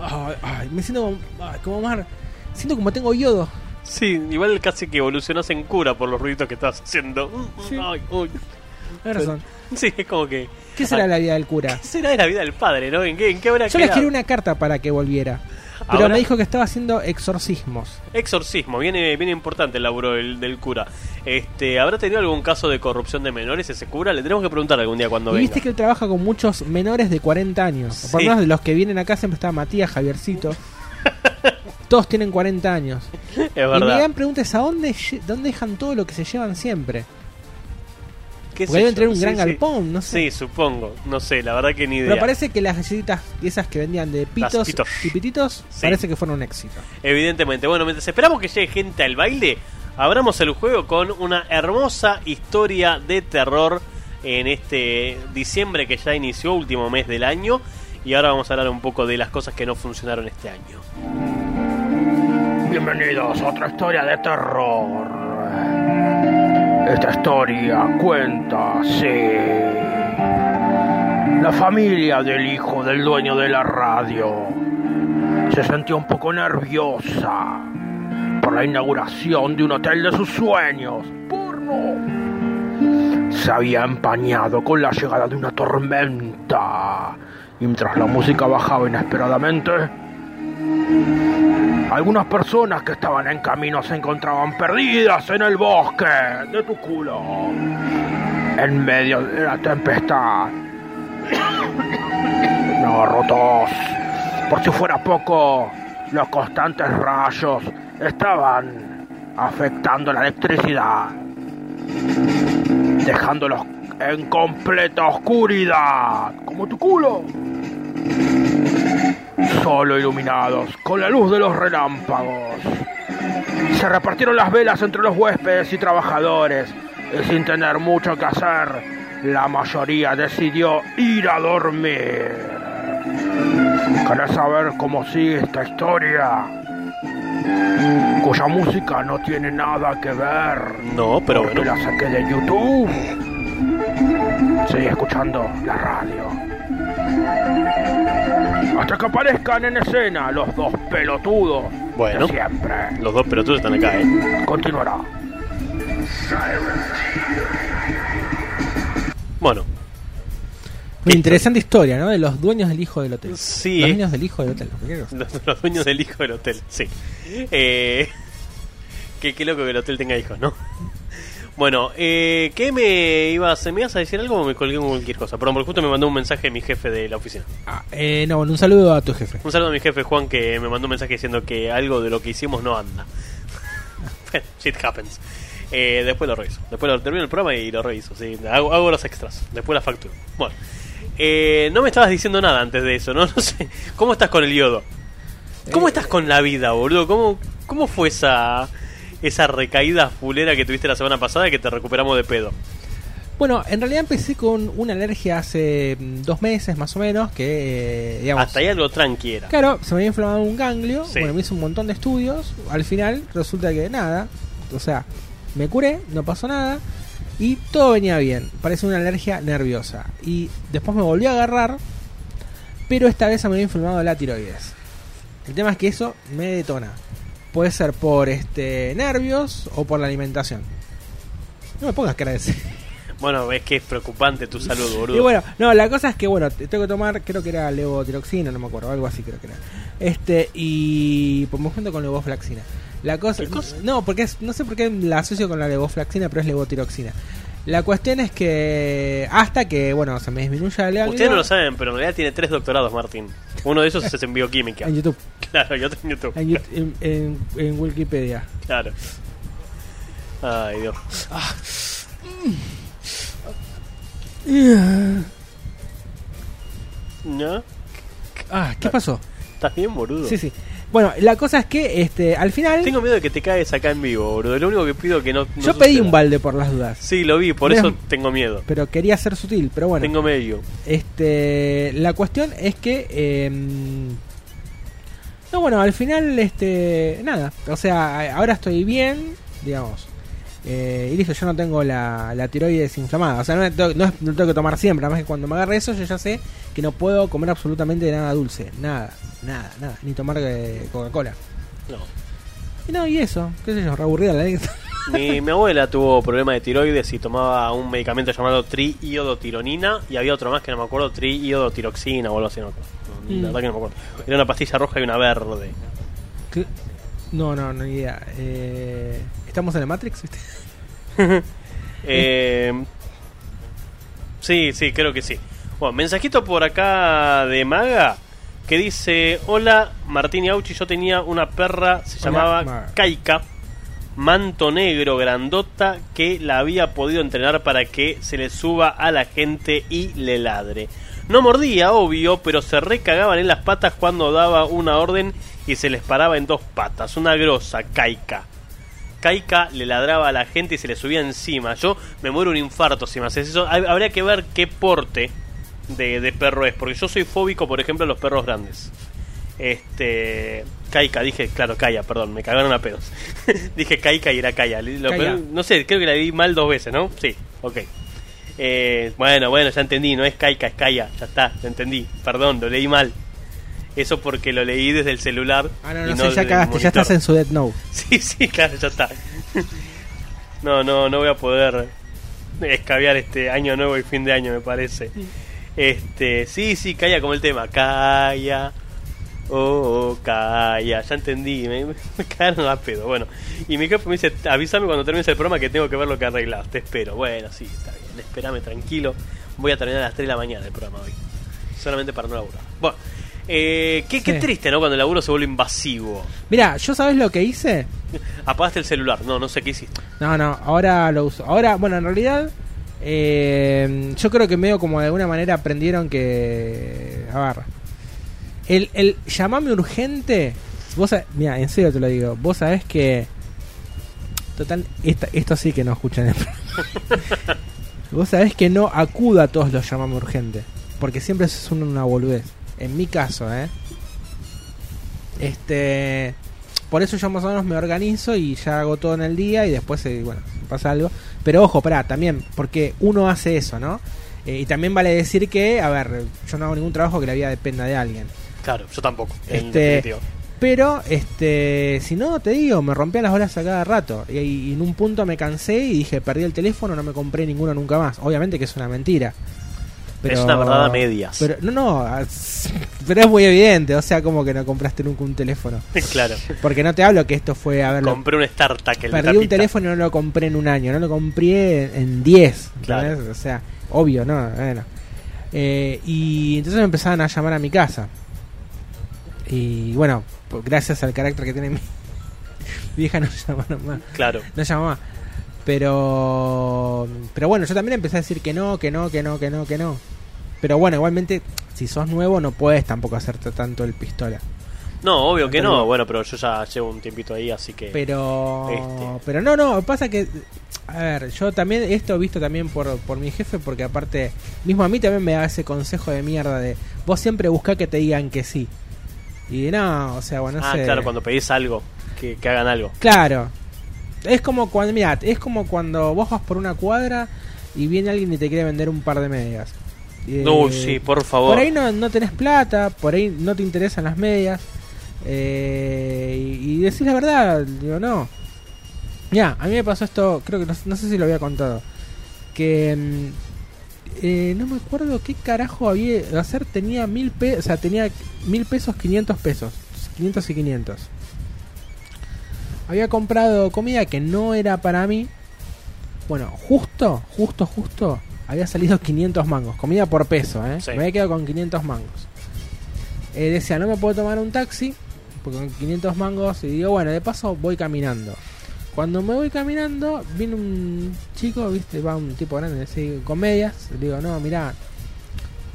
Ay, ay, me siento como, como más. Siento como tengo yodo. Sí, igual casi que evolucionas en cura por los ruidos que estás haciendo. Sí. Ay, uy. Tienes razón. Sí, es como que. ¿Qué será la vida del cura? ¿Qué será de la vida del padre, no? ¿En qué, en qué habrá Yo le quedado? escribí una carta para que volviera. Pero Ahora- me dijo que estaba haciendo exorcismos. Exorcismo, viene, viene importante el laburo del, del cura. Este, ¿Habrá tenido algún caso de corrupción de menores ese cura? Le tenemos que preguntar algún día cuando y venga. viste que él trabaja con muchos menores de 40 años. Por Sí. lo menos de los que vienen acá siempre está Matías, Javiercito. Todos tienen 40 años. es Y verdad. gran pregunta es: ¿a dónde, dónde dejan todo lo que se llevan siempre? ¿Qué Porque deben tener un Sí, gran sí. galpón, no sé. Sí, supongo. No sé, la verdad que ni idea. Pero parece que las galletitas esas que vendían de pitos pitos. y pititos Sí. parece que fueron un éxito. Evidentemente. Bueno, mientras esperamos que llegue gente al baile, abramos el juego con una hermosa historia de terror en este diciembre que ya inició, último mes del año. Y ahora vamos a hablar un poco de las cosas que no funcionaron este año. Bienvenidos a otra historia de terror. Esta historia cuenta, sí. La familia del hijo del dueño de la radio se sentía un poco nerviosa por la inauguración de un hotel de sus sueños. Porno. Se había empañado con la llegada de una tormenta. Y mientras la música bajaba inesperadamente, algunas personas que estaban en camino se encontraban perdidas en el bosque de tu culo. En medio de la tempestad. No, rotos. Por si fuera poco, los constantes rayos estaban afectando la electricidad. Dejándolos en completa oscuridad. Como tu culo solo iluminados con la luz de los relámpagos. Se repartieron las velas entre los huéspedes y trabajadores y sin tener mucho que hacer, la mayoría decidió ir a dormir. ¿Querés saber cómo sigue esta historia? Cuya música no tiene nada que ver. No, pero bueno. la saqué de YouTube. Sigue escuchando la radio. Hasta que aparezcan en escena los dos pelotudos Bueno. de siempre. Los dos pelotudos están acá, ¿eh? Continuará. Bueno, Una interesante historia, ¿no? De los dueños del hijo del hotel. Sí, Los dueños del hijo del hotel. los, los dueños del hijo del hotel, sí. Eh, qué, qué loco que el hotel tenga hijos, ¿no? Bueno, eh, ¿qué me ibas, me ibas a decir algo o me colgué con cualquier cosa? Perdón, porque justo me mandó un mensaje mi jefe de la oficina. Ah, eh, no, un saludo a tu jefe. Un saludo a mi jefe Juan que me mandó un mensaje diciendo que algo de lo que hicimos no anda. Bueno, Shit happens. Eh, después lo reviso. Después lo termino el programa y lo reviso. Sí, hago, hago los extras. Después la facturo. Bueno. Eh, no me estabas diciendo nada antes de eso, ¿no? No sé. ¿Cómo estás con el yodo? ¿Cómo estás con la vida, boludo? ¿Cómo, cómo fue esa, esa recaída fulera que tuviste la semana pasada y que te recuperamos de pedo? Bueno, en realidad empecé con una alergia hace mm, dos meses más o menos, que, eh, digamos... Hasta ahí algo tranquiera. Claro, se me había inflamado un ganglio, Sí. bueno, me hice un montón de estudios, al final resulta que nada, o sea, me curé, no pasó nada, y todo venía bien, parece una alergia nerviosa. Y después me volví a agarrar, pero esta vez se me había inflamado la tiroides. El tema es que eso me detona. Puede ser por este nervios o por la alimentación. No me pongas cara de ese. Bueno, es que es preocupante tu salud, boludo. Y bueno, no, la cosa es que, bueno, te tengo que tomar, creo que era levotiroxina, no me acuerdo, algo así creo que era. Este, y pues me junto con levoflaxina. La cosa, ¿Qué cosa? no, porque es, no sé por qué la asocio con la levoflaxina, pero es levotiroxina. La cuestión es que hasta que, bueno, se me disminuya el ganglio Ustedes no lo saben, pero en realidad tiene tres doctorados, Martín. Uno de esos es en bioquímica. en YouTube, Claro, y otro en YouTube. en, en, en- Wikipedia. Claro. Ay, Dios. ¿No? Ah, ¿qué pasó? ¿Estás bien, boludo? Sí, sí. Bueno, la cosa es que, este, al final, Tengo miedo de que te caes acá en vivo, boludo. Lo único que pido es que no. no yo pedí un balde por las dudas, Sí, lo vi, por eso tengo miedo. pero quería ser sutil, pero bueno. Tengo medio. Este, la cuestión es que, em, no, bueno, al final, este, nada, o sea, ahora estoy bien, digamos, eh, y listo, yo no tengo la, la tiroides inflamada, o sea, no, no tengo que tomar siempre, además que cuando me agarre eso, yo ya sé que no puedo comer absolutamente nada dulce, nada, nada, nada, ni tomar eh, Coca-Cola. No. Y no, y eso, qué sé yo, reaburrida la anécdota. Mi, mi abuela tuvo problemas de tiroides y tomaba un medicamento llamado triiodotironina y había otro más que no me acuerdo, triiodotiroxina o algo así. No la Mm. verdad que no me acuerdo. Era una pastilla roja y una verde. ¿Qué? No, no, no idea. Eh, ¿Estamos en la Matrix? Eh, sí, sí, creo que sí. Bueno, mensajito por acá de Maga que dice: Hola, Martín y Auchi. Yo tenía una perra, se Hola, llamaba Maga. Kaika, manto negro, grandota, que la había podido entrenar para que se le suba a la gente y le ladre. No mordía, obvio, pero se recagaban en las patas cuando daba una orden y se les paraba en dos patas. Una grosa, Kaika. Kaika le ladraba a la gente y se le subía encima. Yo me muero un infarto si me haces eso. Hab- Habría que ver qué porte de, de perro es, porque yo soy fóbico, por ejemplo, a los perros grandes. Este. Kaika, dije, claro, Kaya, perdón, me cagaron a pedos. dije Kaika y era Kaya. Lo Kaya. no sé, creo que la vi mal dos veces, ¿no? Sí, ok. Eh, bueno, bueno, ya entendí, no es Kaika, es Kaya, ya está, ya entendí. Perdón, lo leí mal. Eso porque lo leí desde el celular. Ah, no, no, sé, desde ya cagaste, ya estás en su Death Note. Sí, sí, claro, ya está. No, no, no voy a poder escabiar este año nuevo y fin de año, me parece. Este, sí, sí, calla como el tema. Calla. Oh, calla. Ya entendí. Me, me cagaron a pedo. Bueno, y mi jefe me dice: avísame cuando termines el programa que tengo que ver lo que arreglas. Te espero. Bueno, sí, está bien. Espérame tranquilo. Voy a terminar a las 3 de la mañana el programa hoy. Solamente para no laburar. Bueno, eh, qué, qué Sí. triste, ¿no? Cuando el laburo se vuelve invasivo. Mira, ¿yo sabes lo que hice? Apagaste el celular. No, no sé qué hiciste. No, no, ahora lo uso. Ahora, bueno, en realidad, eh, yo creo que medio como de alguna manera aprendieron que. A ver. El, el llamame urgente. Vos, mira, en serio te lo digo. Vos sabés que. Total, esta- esto sí que no escuchan el programa. Vos sabés que no acuda a todos los llamame urgente. Porque siempre es una, una boludez. En mi caso, ¿eh? Este. Por eso yo más o menos me organizo y ya hago todo en el día y después, eh, bueno, pasa algo. Pero ojo, pará, también, porque uno hace eso, ¿no? Eh, y también vale decir que, a ver, yo no hago ningún trabajo que la vida dependa de alguien. Claro, yo tampoco. Este. Pero, este, si no, te digo, me rompía las horas a cada rato. Y, y en un punto me cansé y dije, perdí el teléfono, no me compré ninguno nunca más. Obviamente que es una mentira. Es una verdad a medias. Pero, no, no, pero es muy evidente. O sea, como que no compraste nunca un teléfono. claro. Porque no te hablo que esto fue, a ver, Compré un StarTAC el perdí un teléfono y no lo compré en un año, no lo compré en 10. Claro. O sea, obvio, no, bueno. Eh, y entonces me empezaban a llamar a mi casa. Y bueno, pues, gracias al carácter que tiene mi, mi vieja no llama más. Claro. No llama más. Pero pero bueno, yo también empecé a decir que no, que no, que no, que no, que no. Pero bueno, igualmente, si sos nuevo no puedes tampoco hacerte tanto el pistola. No, obvio que no. Bueno, pero yo ya llevo un tiempito ahí, así que. Pero Este. pero no, no, pasa que a ver, yo también esto visto también por, por mi jefe porque aparte mismo a mí también me da ese consejo de mierda de vos siempre buscá que te digan que sí. Y no, o sea, bueno, no ah, sé. claro, cuando pedís algo, que, que hagan algo. Claro. Es como cuando, mira, es como cuando vos vas por una cuadra y viene alguien y te quiere vender un par de medias. Eh, Uy, sí, por favor. Por ahí no, no tenés plata, por ahí no te interesan las medias. eh, y, y decís la verdad, digo, no. Ya, a mí me pasó esto, creo que no, no sé si lo había contado. Que mm, eh, no me acuerdo qué carajo había de hacer. Tenía mil pesos, o sea, tenía mil pesos, 500 pesos. 500 y 500. Había comprado comida que no era para mí. Bueno, justo, justo, justo. Había salido 500 mangos. Comida por peso, ¿eh? Sí. Me había quedado con 500 mangos. Eh, decía, no me puedo tomar un taxi. Porque con 500 mangos. Y digo, bueno, de paso voy caminando. Cuando me voy caminando, viene un chico, viste, va un tipo grande, así, con medias. Le digo, no, mira,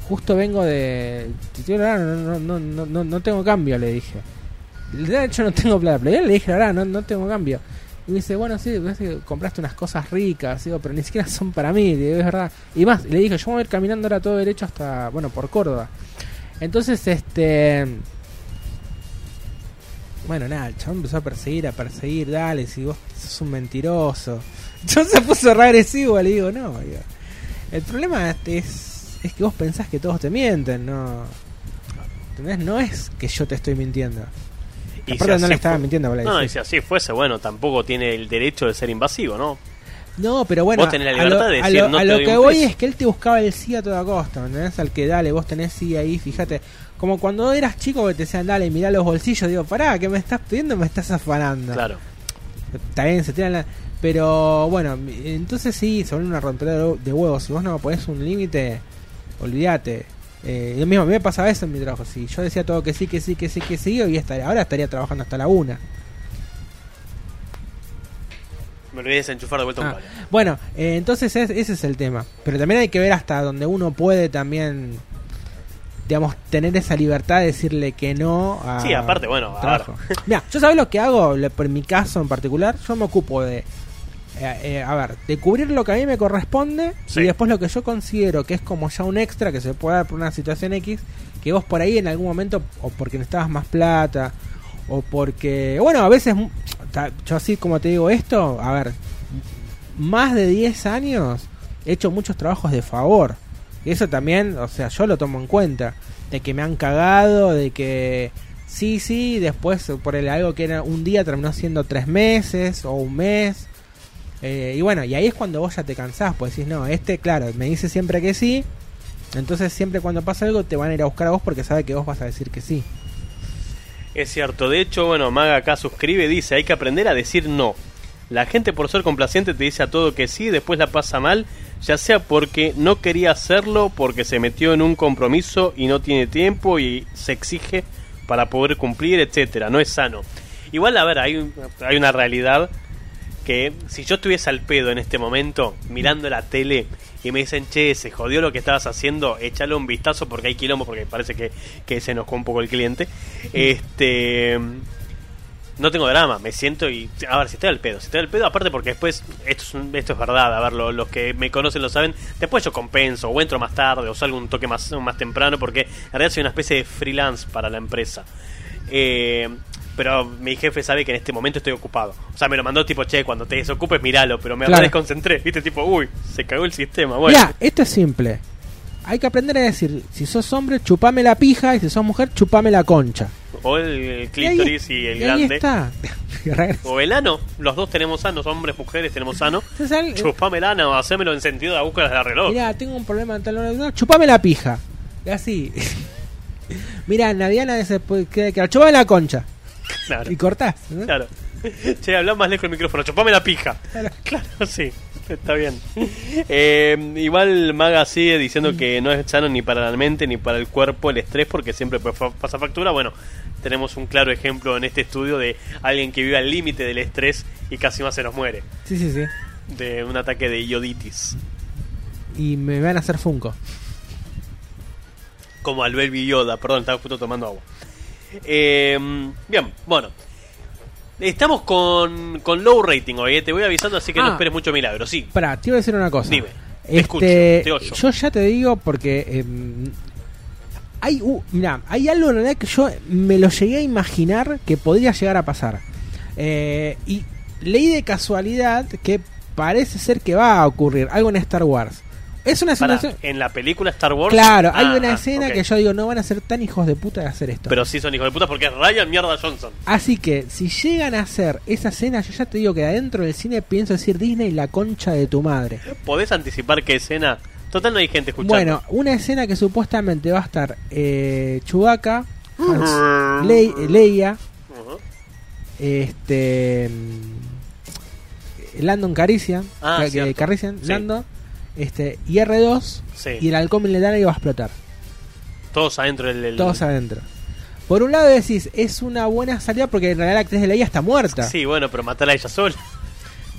justo vengo de. No, no, no, no, no tengo cambio, le dije. De hecho, no tengo plata, pero yo le dije, verdad, no, no tengo cambio. Y me dice, bueno, sí, compraste unas cosas ricas, digo, pero ni siquiera son para mí, es verdad. Y más, le dije, yo voy a ir caminando ahora todo derecho hasta, bueno, por Córdoba. Entonces, este. Bueno, nada, el chabón empezó a perseguir, a perseguir, dale, si vos sos un mentiroso. Yo se puso re agresivo, le digo, no, digo, el problema es, es que vos pensás que todos te mienten, no. ¿Entendés? No es que yo te estoy mintiendo. Y Aparte si no le estaba mintiendo, No, sí. y si así fuese, bueno, tampoco tiene el derecho de ser invasivo, ¿no? No, pero bueno, Vos tenés la a lo, de a decir, lo- no a te lo doy que voy es que él te buscaba el sí a toda costa, ¿entendés? Al que dale, vos tenés sí ahí, fíjate. Como cuando eras chico que te decían, dale, mirá los bolsillos. Digo, pará, ¿qué me estás pidiendo? Me estás afanando. Claro. Está bien, se tiran la... Pero bueno, entonces sí, vuelve una rompera de huevos. Si vos no pones un límite, olvídate. Eh, lo mismo, a mí me pasaba eso en mi trabajo. Si yo decía todo que sí, que sí, que sí, que sí, hoy estaría, ahora estaría trabajando hasta la una. Me olvidé de desenchufar de vuelta un Ah, cable. bueno, eh, entonces es- ese es el tema. Pero también hay que ver hasta donde uno puede también, digamos, tener esa libertad de decirle que no a Sí, aparte, bueno, a trabajo. Mira, yo sabes lo que hago, por mi caso en particular, yo me ocupo de, eh, eh, a ver, de cubrir lo que a mí me corresponde Sí. y después lo que yo considero que es como ya un extra que se puede dar por una situación X, que vos por ahí en algún momento, o porque necesitabas más plata, o porque, bueno, a veces, yo así como te digo esto, a ver, más de 10 años he hecho muchos trabajos de favor. Y eso también, o sea, yo lo tomo en cuenta. De que me han cagado, de que sí, sí, después por el algo que era un día terminó siendo tres meses o un mes. Eh, y bueno, y ahí es cuando vos ya te cansás, pues decís, no, este, claro, me dice siempre que sí. Entonces siempre cuando pasa algo te van a ir a buscar a vos porque sabe que vos vas a decir que sí. Es cierto, de hecho, bueno, Maga acá suscribe, dice, hay que aprender a decir no. La gente por ser complaciente te dice a todo que sí, después la pasa mal, ya sea porque no quería hacerlo, porque se metió en un compromiso y no tiene tiempo y se exige para poder cumplir, etcétera. No es sano. Igual, a ver, hay, hay una realidad que si yo estuviese al pedo en este momento, mirando la tele y me dicen, che, se jodió lo que estabas haciendo, échale un vistazo porque hay quilombo, porque parece que, que se enojó un poco el cliente. Este. No tengo drama, me siento y. A ver, si estoy al pedo, si estoy al pedo, aparte porque después. Esto es, un- esto es verdad, a ver, lo- los que me conocen lo saben. Después yo compenso, o entro más tarde, o salgo un toque más, más temprano, porque en realidad soy una especie de freelance para la empresa. Eh, pero mi jefe sabe que en este momento estoy ocupado. O sea, me lo mandó tipo, che, cuando te desocupes, miralo, pero me Claro. desconcentré. Viste, tipo, uy, se cagó el sistema. Bueno, Mira, esto es simple. Hay que aprender a decir, si sos hombre, chupame la pija, y si sos mujer, chupame la concha. o el, el Y ahí- clítoris y, el y ahí grande. está. O el ano, los dos tenemos anos, hombres, mujeres, tenemos ano. Entonces, al- Chupame el ano, hacémelo en sentido de búsqueda de reloj. Mirá, tengo un problema en tal hora. No, chupame la pija. Así. Nadie se puede queda claro. Chupame la concha. Claro, Y cortás. ¿no? claro. Che, habla más lejos del micrófono, chupame la pija. Claro. Claro, sí, está bien. Eh, igual Maga sigue diciendo que no es sano ni para la mente ni para el cuerpo el estrés porque siempre pasa factura. Bueno, tenemos un claro ejemplo en este estudio de alguien que vive al límite del estrés y casi más se nos muere Sí, sí, sí. de un ataque de ioditis. Y me van a hacer Funko. Como al Baby Yoda, perdón, estaba justo tomando agua. Eh, bien, bueno. Estamos con, con low rating hoy, eh, te voy avisando, así que no Ah. esperes mucho milagro. Sí, Pará, te iba a decir una cosa. Dime, te escucho, Este, te yo ya te digo porque em, hay, uh, mirá, hay algo en realidad que yo me lo llegué a imaginar que podría llegar a pasar. Eh, y leí de casualidad que parece ser que va a ocurrir algo en Star Wars. Es una Pará, situación... en la película Star Wars. Claro, hay Ah, una escena que yo digo, no van a ser tan hijos de puta de hacer esto. Pero sí son hijos de puta porque es Ryan Mierda Johnson. Así que, si llegan a hacer esa escena, yo ya te digo que adentro del cine pienso decir Disney la concha de tu madre. ¿Podés anticipar qué escena? Total, no hay gente escuchando. Bueno, una escena que supuestamente va a estar eh, Chewbacca, Hans- eh, Leia, Ujú. este mm, Landon Carician, Ah, que- cierto. Carician, Sí. Lando, este, y R2 Sí. y el halcón milenario va a explotar, Todos adentro del. del- todos adentro. Por un lado decís, es una buena salida porque en realidad la actriz de Leia está muerta. Sí, bueno, pero matarla a ella sola.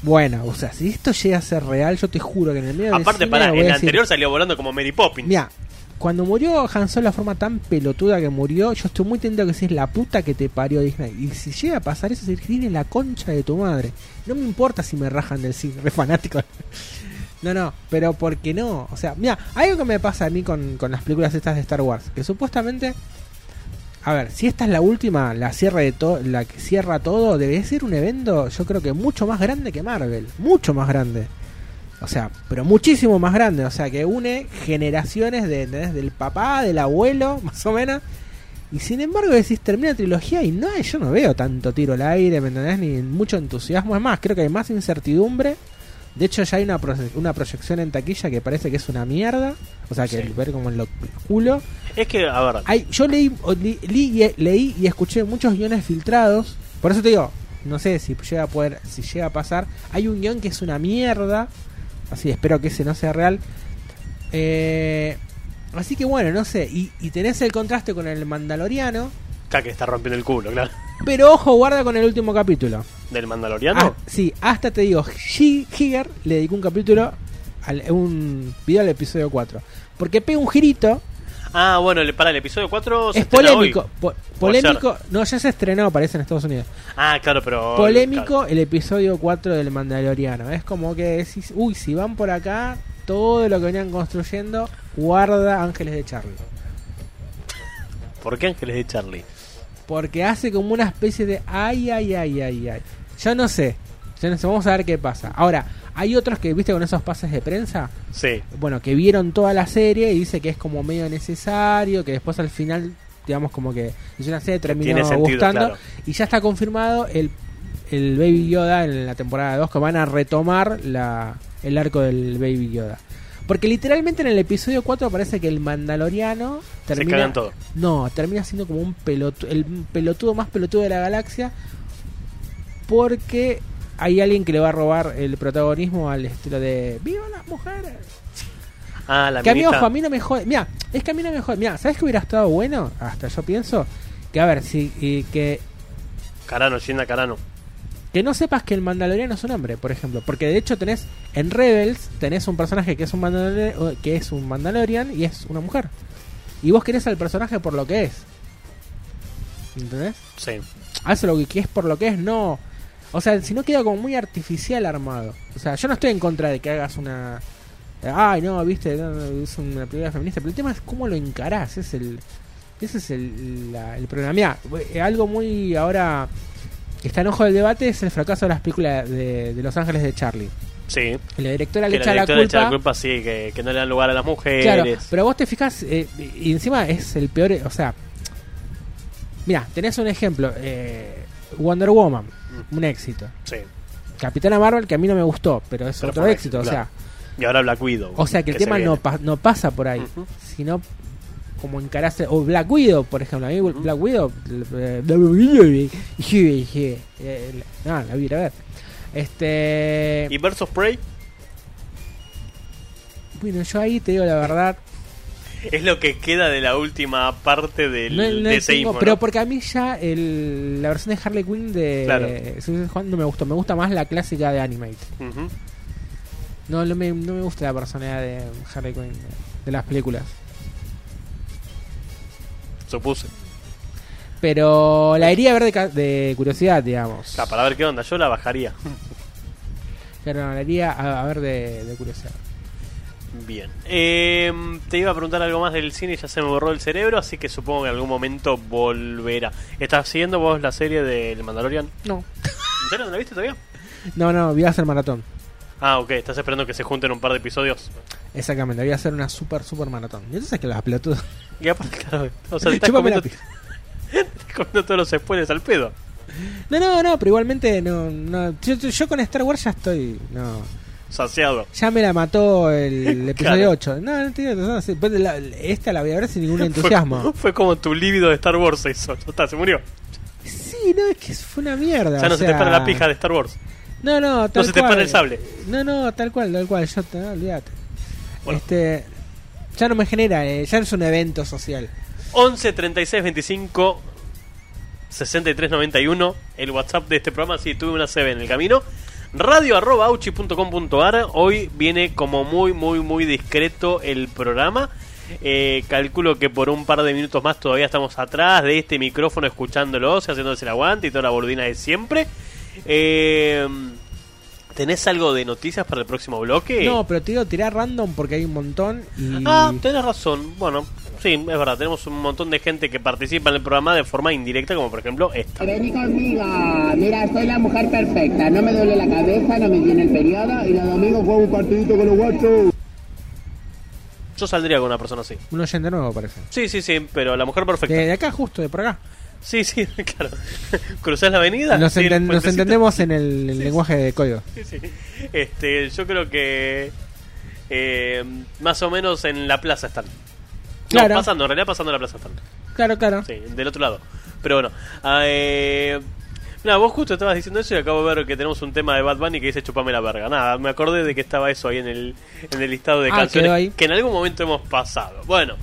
Bueno, o sea, si esto llega a ser real, yo te juro que en el medio del Aparte, cine pará, en la decir, anterior salió volando como Mary Poppins. Mira, cuando murió Han Solo de la forma tan pelotuda que murió, yo estoy muy tentado que si es la puta que te parió Disney. Y si llega a pasar eso, es Disney la concha de tu madre. No me importa si me rajan del cine, re fanático. No, no, pero ¿por qué no? O sea, mira, algo que me pasa a mí con, con las películas estas de Star Wars, que supuestamente... A ver, si esta es la última, la cierra de todo, la que cierra todo, debe ser un evento, yo creo que mucho más grande que Marvel, mucho más grande. O sea, pero muchísimo más grande. O sea, que une generaciones de, ¿entendés? del papá, del abuelo, más o menos. Y sin embargo decís, termina la trilogía y no, yo no veo tanto tiro al aire, ¿me entendés? Ni mucho entusiasmo. Es más, creo que hay más incertidumbre De hecho, ya hay una, proye- una proyección en taquilla que parece que es una mierda. O sea, que Sí. ver como en lo culo. Es que, a ver, Hay, yo leí, li- li- leí y escuché muchos guiones filtrados. Por eso te digo, no sé si llega a poder, si llega a pasar. Hay un guion que es una mierda. Así espero que ese no sea real. Eh, así que bueno, no sé. Y, y tenés el contraste con el Mandaloriano. que está rompiendo el culo, claro. Pero ojo, guarda con el último capítulo. Del Mandaloriano. Ah, sí, hasta te digo, Higer le dedicó un capítulo, al, un video al episodio 4. Porque pega un girito, Ah, bueno, para el episodio 4 se es polémico. po- polémico, no, ya se estrenó, parece en Estados Unidos. Ah, claro, pero. Polémico claro. el episodio 4 del Mandaloriano. Es como que decís, uy, si van por acá, todo lo que venían construyendo, guarda Ángeles de Charlie. ¿Por qué Ángeles de Charlie? Porque hace como una especie de ay, ay, ay, ay, ay. Yo no sé. Yo no sé, vamos a ver qué pasa. Ahora, hay otros que, viste, con esos pases de prensa, Sí. bueno, que vieron toda la serie y dice que es como medio necesario, que después al final, digamos, como que es una serie terminó sentido, gustando. claro. Y ya está confirmado el, el Baby Yoda en la temporada 2, que van a retomar la, el arco del Baby Yoda. Porque literalmente en el episodio 4 parece que el Mandaloriano termina. cagan todo. No, termina siendo como un pelotudo, el pelotudo más pelotudo de la galaxia. Porque hay alguien que le va a robar el protagonismo al estilo de ¡Viva las mujeres! Ah, la Que a mí, ojo, a mí no me jode. Mira, es que a mí no me jode. Mira, ¿sabes que hubiera estado bueno? Hasta yo pienso que, a ver, si y que, Carano, Shinda Carano. Que no sepas que el Mandaloriano es un hombre, por ejemplo. Porque de hecho tenés en Rebels, tenés un personaje que es un, Mandalorian, que es un Mandalorian y es una mujer. Y vos querés al personaje por lo que es. ¿Entendés? Sí. Hace lo que es por lo que es, no. O sea, si no queda como muy artificial armado. O sea, yo no estoy en contra de que hagas una. Ay, no, viste, no, es una película feminista. Pero el tema es cómo lo encarás. Es el, ese es el, la- el problema. Mira, eh, algo muy ahora que está en ojo del debate es el fracaso de las películas de, de Los Ángeles de Charlie. Sí. La directora le Que la echa la directora le echa culpa. la culpa, sí, que, que no le dan lugar a las mujeres. Claro, pero vos te fijas, eh, y encima es el peor, o sea, mira, tenés un ejemplo, eh, Wonder Woman, un éxito. Sí. Capitana Marvel que a mí no me gustó, pero es Pero otro éxito, o sea, Y ahora Black Widow. o sea que el se tema no, viene. pa- no pasa por ahí, sino como encararse o Black Widow, por ejemplo, a mí. Black Widow, eh, eh, no, la voy a ver. Este, ¿Y of Prey? bueno, yo ahí te digo la verdad, Es lo que queda de la última parte del No, no de ese tengo- info, pero ¿no? porque a mí ya el, la versión de Harley Quinn de Claro. Suicide Squad no me gustó, me gusta más la clásica de Animate. Ujú. No, no me, no me gusta la personalidad de Harley Quinn de, de las películas. Supuse. Pero la iría a ver de, ca- de curiosidad, digamos. Sea, para ver qué onda, yo la bajaría. Pero no, la iría a, a ver de, de curiosidad. Bien. Eh, te iba a preguntar algo más del cine y ya se me borró el cerebro, así que supongo que en algún momento volverá. ¿Estás siguiendo vos la serie del Mandalorian? No. ¿En serio no la viste todavía? No, no, voy a hacer maratón. Ah, ok, estás esperando que se junten un par de episodios. Exactamente, voy a hacer una super, super maratón. Y entonces que la pelotuda. Y aparte, claro, o sea, te estás comiendo, te estás comiendo todos los spoilers al pedo. No, no, no, pero igualmente no, no yo, yo con Star Wars ya estoy, no, Saciado. ya me la mató el episodio Claro. 8. No, no tiene pues esta la voy a ver sin ningún entusiasmo. fue como tu líbido de Star Wars. Ya está, se murió. Sí, no, es que fue una mierda. Ya no o se te para la pija de Star Wars. No, no, tal No se te para el sable. No, no, tal cual, tal cual, yo te, no, olvídate. Bueno. Este ya no me genera, eh, ya no es un evento social. 11 36 25 63 91 el WhatsApp de este programa si tuve una CB en el camino radio arroba auchi.com.ar hoy viene como muy muy muy discreto el programa Eh, calculo que por un par de minutos más todavía estamos atrás de este micrófono escuchándolos haciéndose el aguante y toda la boludina de siempre Eh, ¿tenés algo de noticias para el próximo bloque? No, pero te digo tirar random porque hay un montón y Ah, tenés razón. Bueno, sí, es verdad. Tenemos un montón de gente que participa en el programa de forma indirecta, como por ejemplo esta. Vení conmigo, mira, soy la mujer perfecta, no me duele la cabeza, no me tiene el periodo y los domingos juego un partidito con los guachos. Yo saldría con una persona así. un oyente nuevo parece. Sí, sí, sí, pero la mujer perfecta. De, de acá justo, de por acá. Sí, sí, claro. Cruzás la avenida. Nos, el entendemos en el, el lenguaje de código. Sí, sí. Este, yo creo que eh, más o menos en la plaza están. No, Claro. pasando, en realidad pasando la plaza están. Claro, claro. Sí, del otro lado. Pero bueno, ah, eh, nada, vos justo estabas diciendo eso y acabo de ver que tenemos un tema de Bad Bunny que dice chupame la verga. Nada, me acordé de que estaba eso ahí en el, en el listado de Ah, canciones ahí. que en algún momento hemos pasado. Bueno,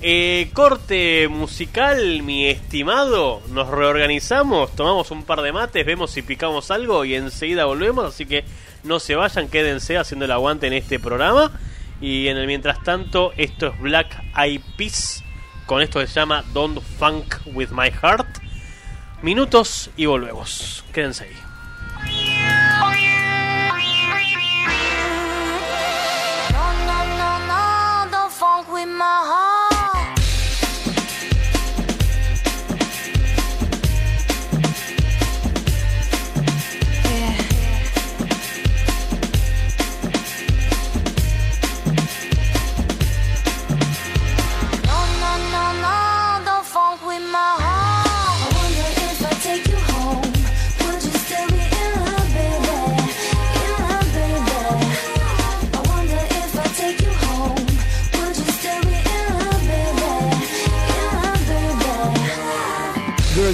eh, corte musical, mi estimado. Nos reorganizamos, tomamos un par de mates, vemos si picamos algo y enseguida volvemos. Así que no se vayan, quédense haciendo el aguante en este programa. Y en el mientras tanto, esto es Black Eyed Peas. Con esto se llama Don't Funk With My Heart. Minutos y volvemos. Quédense ahí. No, no, no, no, don't with my heart.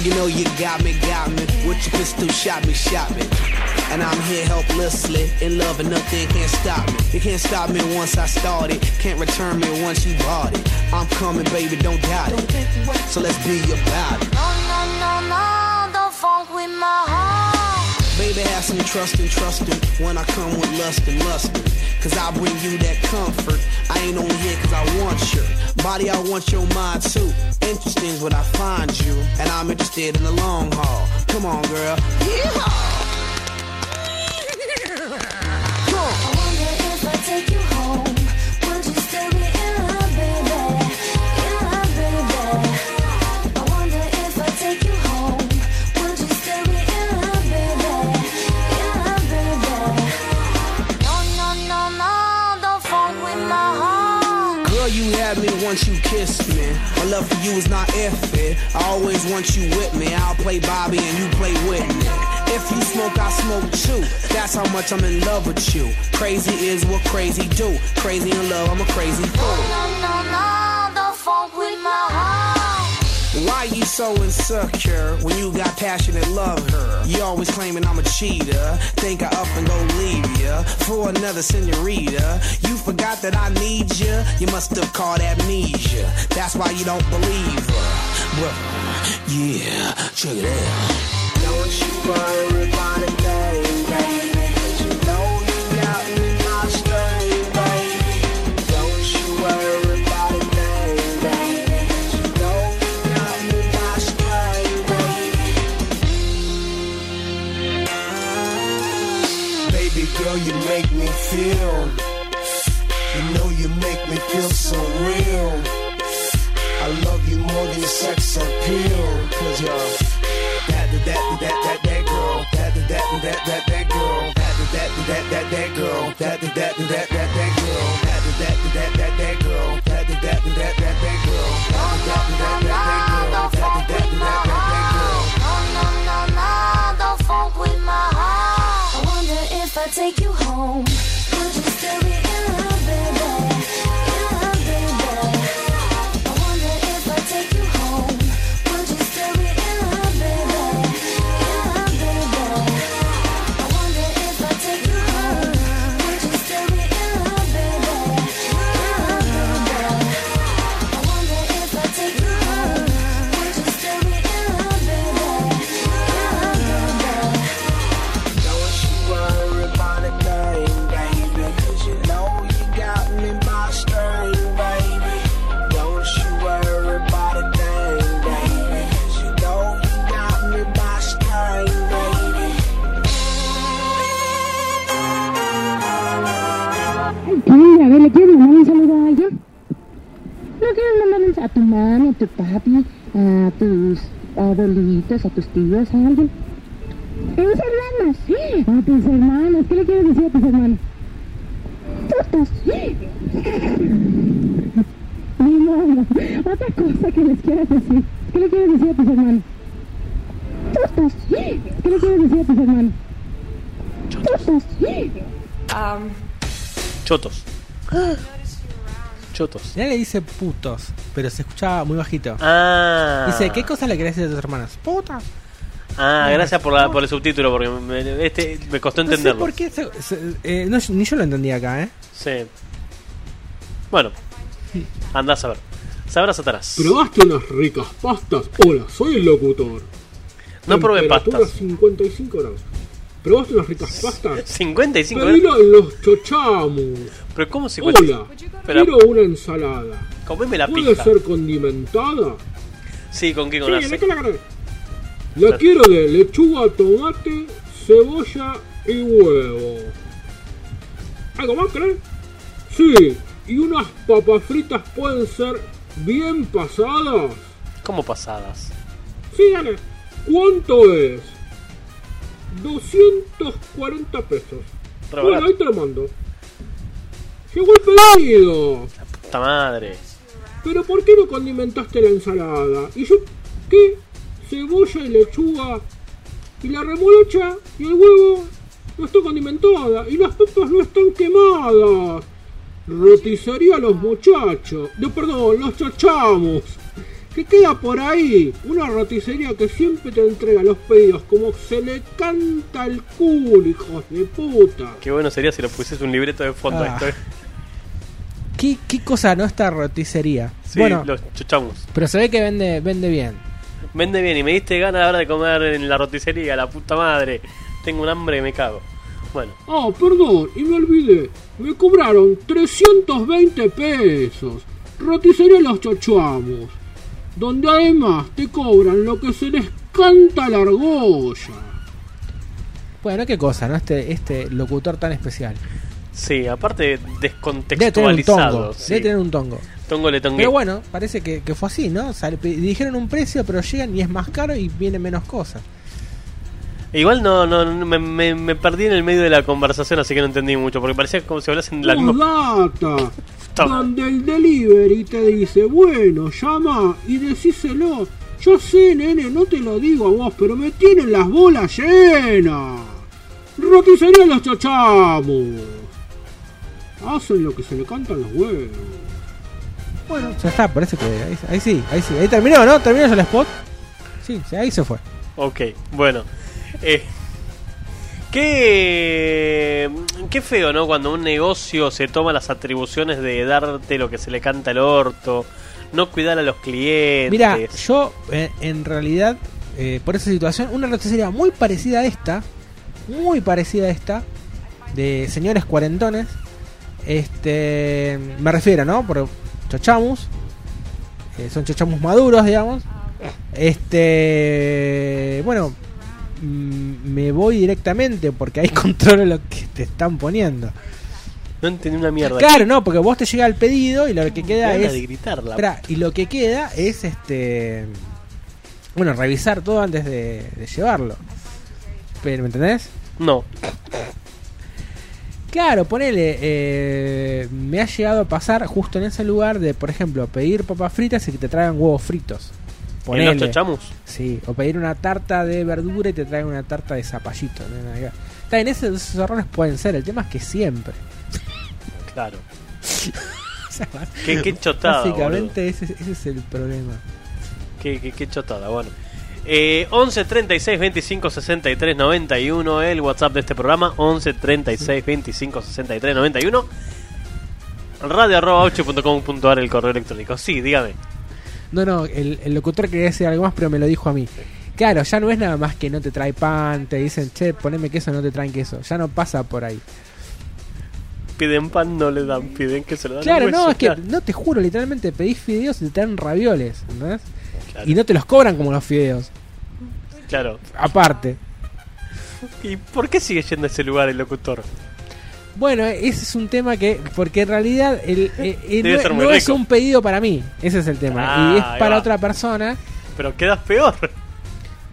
You know you got me, got me. With your pistol, shot me, shot me. And I'm here helplessly, in love and nothing can't stop me. You can't stop me once I started, can't return me once you bought it. I'm coming, baby, don't doubt it. So let's be about it. No, no, no, no, don't funk with my heart. Baby, have some trust and trust trusting when I come with lust and lust. Cause I bring you that comfort. I ain't on here cause I want your body, I want your mind too. Interesting is what I find you, and I'm interested in the long haul. Come on, girl. Yeehaw! Kissed me. My love for you is not iffy. I always want you with me. I'll play Bobby and you play Whitney. If you smoke, I smoke too. That's how much I'm in love with you. Crazy is what crazy do. Crazy in love, I'm a crazy fool. Why you so insecure when you got passionate love her? You always claiming I'm a cheater. Think I up and go leave ya for another senorita. You forgot that I need ya. You must have caught amnesia. That's why you don't believe her. Well, yeah, check it out. Don't you worry Baby you make me feel. You know you make me feel so real. I love you more than sex appeal. Cause you're that, that, that, that, that, that girl. That, that, that, that, that, that girl. That, that, that, that, that girl. That, that, that, that, that, that girl. That, that, that, that, that girl. That, that, that, that, that, that girl. No, no, no, no, don't funk with my heart. Take you home, would you mami, a tu papi, a tus abuelitos, a tus tíos, a alguien? A tus hermanos. A tus hermanos. ¿Qué le quieres decir a tus hermanos? Putos. Ni modo. Otra cosa que les quieras decir. ¿Qué le quieres decir a tus hermanos? putas. ¿Qué le quieres decir a tus hermanos? Putas. Um, Chotos. Chotos. Ya le dice putos, pero se escuchaba muy bajito. Ah. Dice, ¿qué cosa le querés decir a tus hermanas? Puta. Ah, gracias por, la, por el subtítulo, porque me, este, me costó No sé entenderlo. por qué. se- se- eh, no, ni yo lo entendí acá, ¿eh? Sí. Bueno, andás a ver. Sabrás Satanás. ¿Probaste unas ricas pastas? Hola, soy el locutor. No probé pastas. 55 grados. ¿Probaste unas ricas pastas? 55 Pedilo en los chochamos. Pero ¿cómo 50? Hola, Pero quiero una ensalada. comeme la ¿Puede ser condimentada? Sí, ¿con qué? Con Sí, aceite. ¿de qué la querés? La quiero de lechuga, tomate, cebolla y huevo. ¿Algo más querés? Sí, y unas papas fritas pueden ser bien pasadas. ¿Cómo pasadas? Sí, dale. ¿Cuánto es? 240 pesos. Re Bueno, ahí te lo mando. Llegó el pedido. Puta madre. Pero ¿por qué no condimentaste la ensalada? ¿Y yo qué? Cebolla y lechuga. Y la remolacha y el huevo no está condimentada. Y las papas no están quemadas. Roticería a los muchachos. No, perdón, los chachamos. ¿Qué queda por ahí? Una roticería que siempre te entrega los pedidos como se le canta el culo, hijos de puta. Qué bueno sería si lo pusieses un libreto de fondo. Ah. Esto. ¿Qué, qué cosa no esta roticería? Sí, bueno, los chuchamos. pero se ve que vende, vende bien. Vende bien y me diste ganas ahora de comer en la roticería, la puta madre. Tengo un hambre que me cago. Bueno, Ah, perdón, y me olvidé. Me cobraron 320 pesos. Roticería Los Chochuamos. Donde además te cobran lo que se les canta a la argolla. Bueno, qué cosa, ¿no? Este, este locutor tan especial. sí, aparte Debe tener un descontextualizado. tongo. sí. Debe tener un tongo. Tongo le tongué. Pero bueno, parece que, que fue así, ¿no? O sea, le pe- dijeron un precio, pero llegan y es más caro y viene menos cosas. Igual no, no, no, me, me- me perdí en el medio de la conversación, así que no entendí mucho, porque parecía como si hablasen la misma. Toma. Donde el delivery te dice, bueno, llama y decíselo. Yo sé, nene, no te lo digo a vos, pero me tienen las bolas llenas. Roticería Los Chochamos. Hacen lo que se le cantan los huevos. Bueno, ya está, parece que ahí, ahí sí, ahí sí. Ahí terminó, ¿no? ¿Terminó ya el spot? Sí, sí, ahí se fue. Ok, bueno. Eh, qué, qué feo, ¿no? Cuando un negocio se toma las atribuciones de darte lo que se le canta al orto, no cuidar a los clientes. Mira, yo eh, en realidad, eh, por esa situación, una roticería muy parecida a esta, muy parecida a esta, de señores cuarentones, este, me refiero, ¿no? Por chochamus, eh, son chochamus maduros, digamos. Este, bueno, me voy directamente porque ahí controlo lo que te están poniendo. No entendí una mierda. Claro, no, porque vos te llega el pedido y lo que queda es de gritarla. Y lo que queda es este. Bueno, revisar todo antes de, de llevarlo. Pero, ¿me entendés? No, Claro, ponele. eh, me ha llegado a pasar justo en ese lugar de, por ejemplo, pedir papas fritas y que te traigan huevos fritos. En Ponele. los chochamos. Sí, o pedir una tarta de verdura y te traigan una tarta de zapallito. ¿no? Está bien, esos, esos errores pueden ser. El tema es que siempre. Claro. O sea, Qué, qué chotada. Básicamente ese, ese es el problema. Qué, qué, qué chotada, bueno. Eh, 11 36 25 63 91, el WhatsApp de este programa. 11 36 25 63 91. Radio arroba 8.com.ar, el correo electrónico. Sí, dígame. No, no, el, el locutor quería decir algo más, pero me lo dijo a mí. Claro, ya no es nada más que no te trae pan, te dicen, che, poneme queso, no te traen queso. Ya no pasa por ahí. Piden pan, no le dan, piden que se lo dan. Claro, no, es que, no te juro, literalmente pedís fideos y te traen ravioles, ¿entendés? Claro, Y no te los cobran como los fideos, claro. aparte. ¿Y por qué sigue yendo a ese lugar el locutor? Bueno, ese es un tema que, porque en realidad el, eh, eh, no, es un pedido para mí, ese es el tema. Ah, y es para va. otra persona. Pero quedas peor.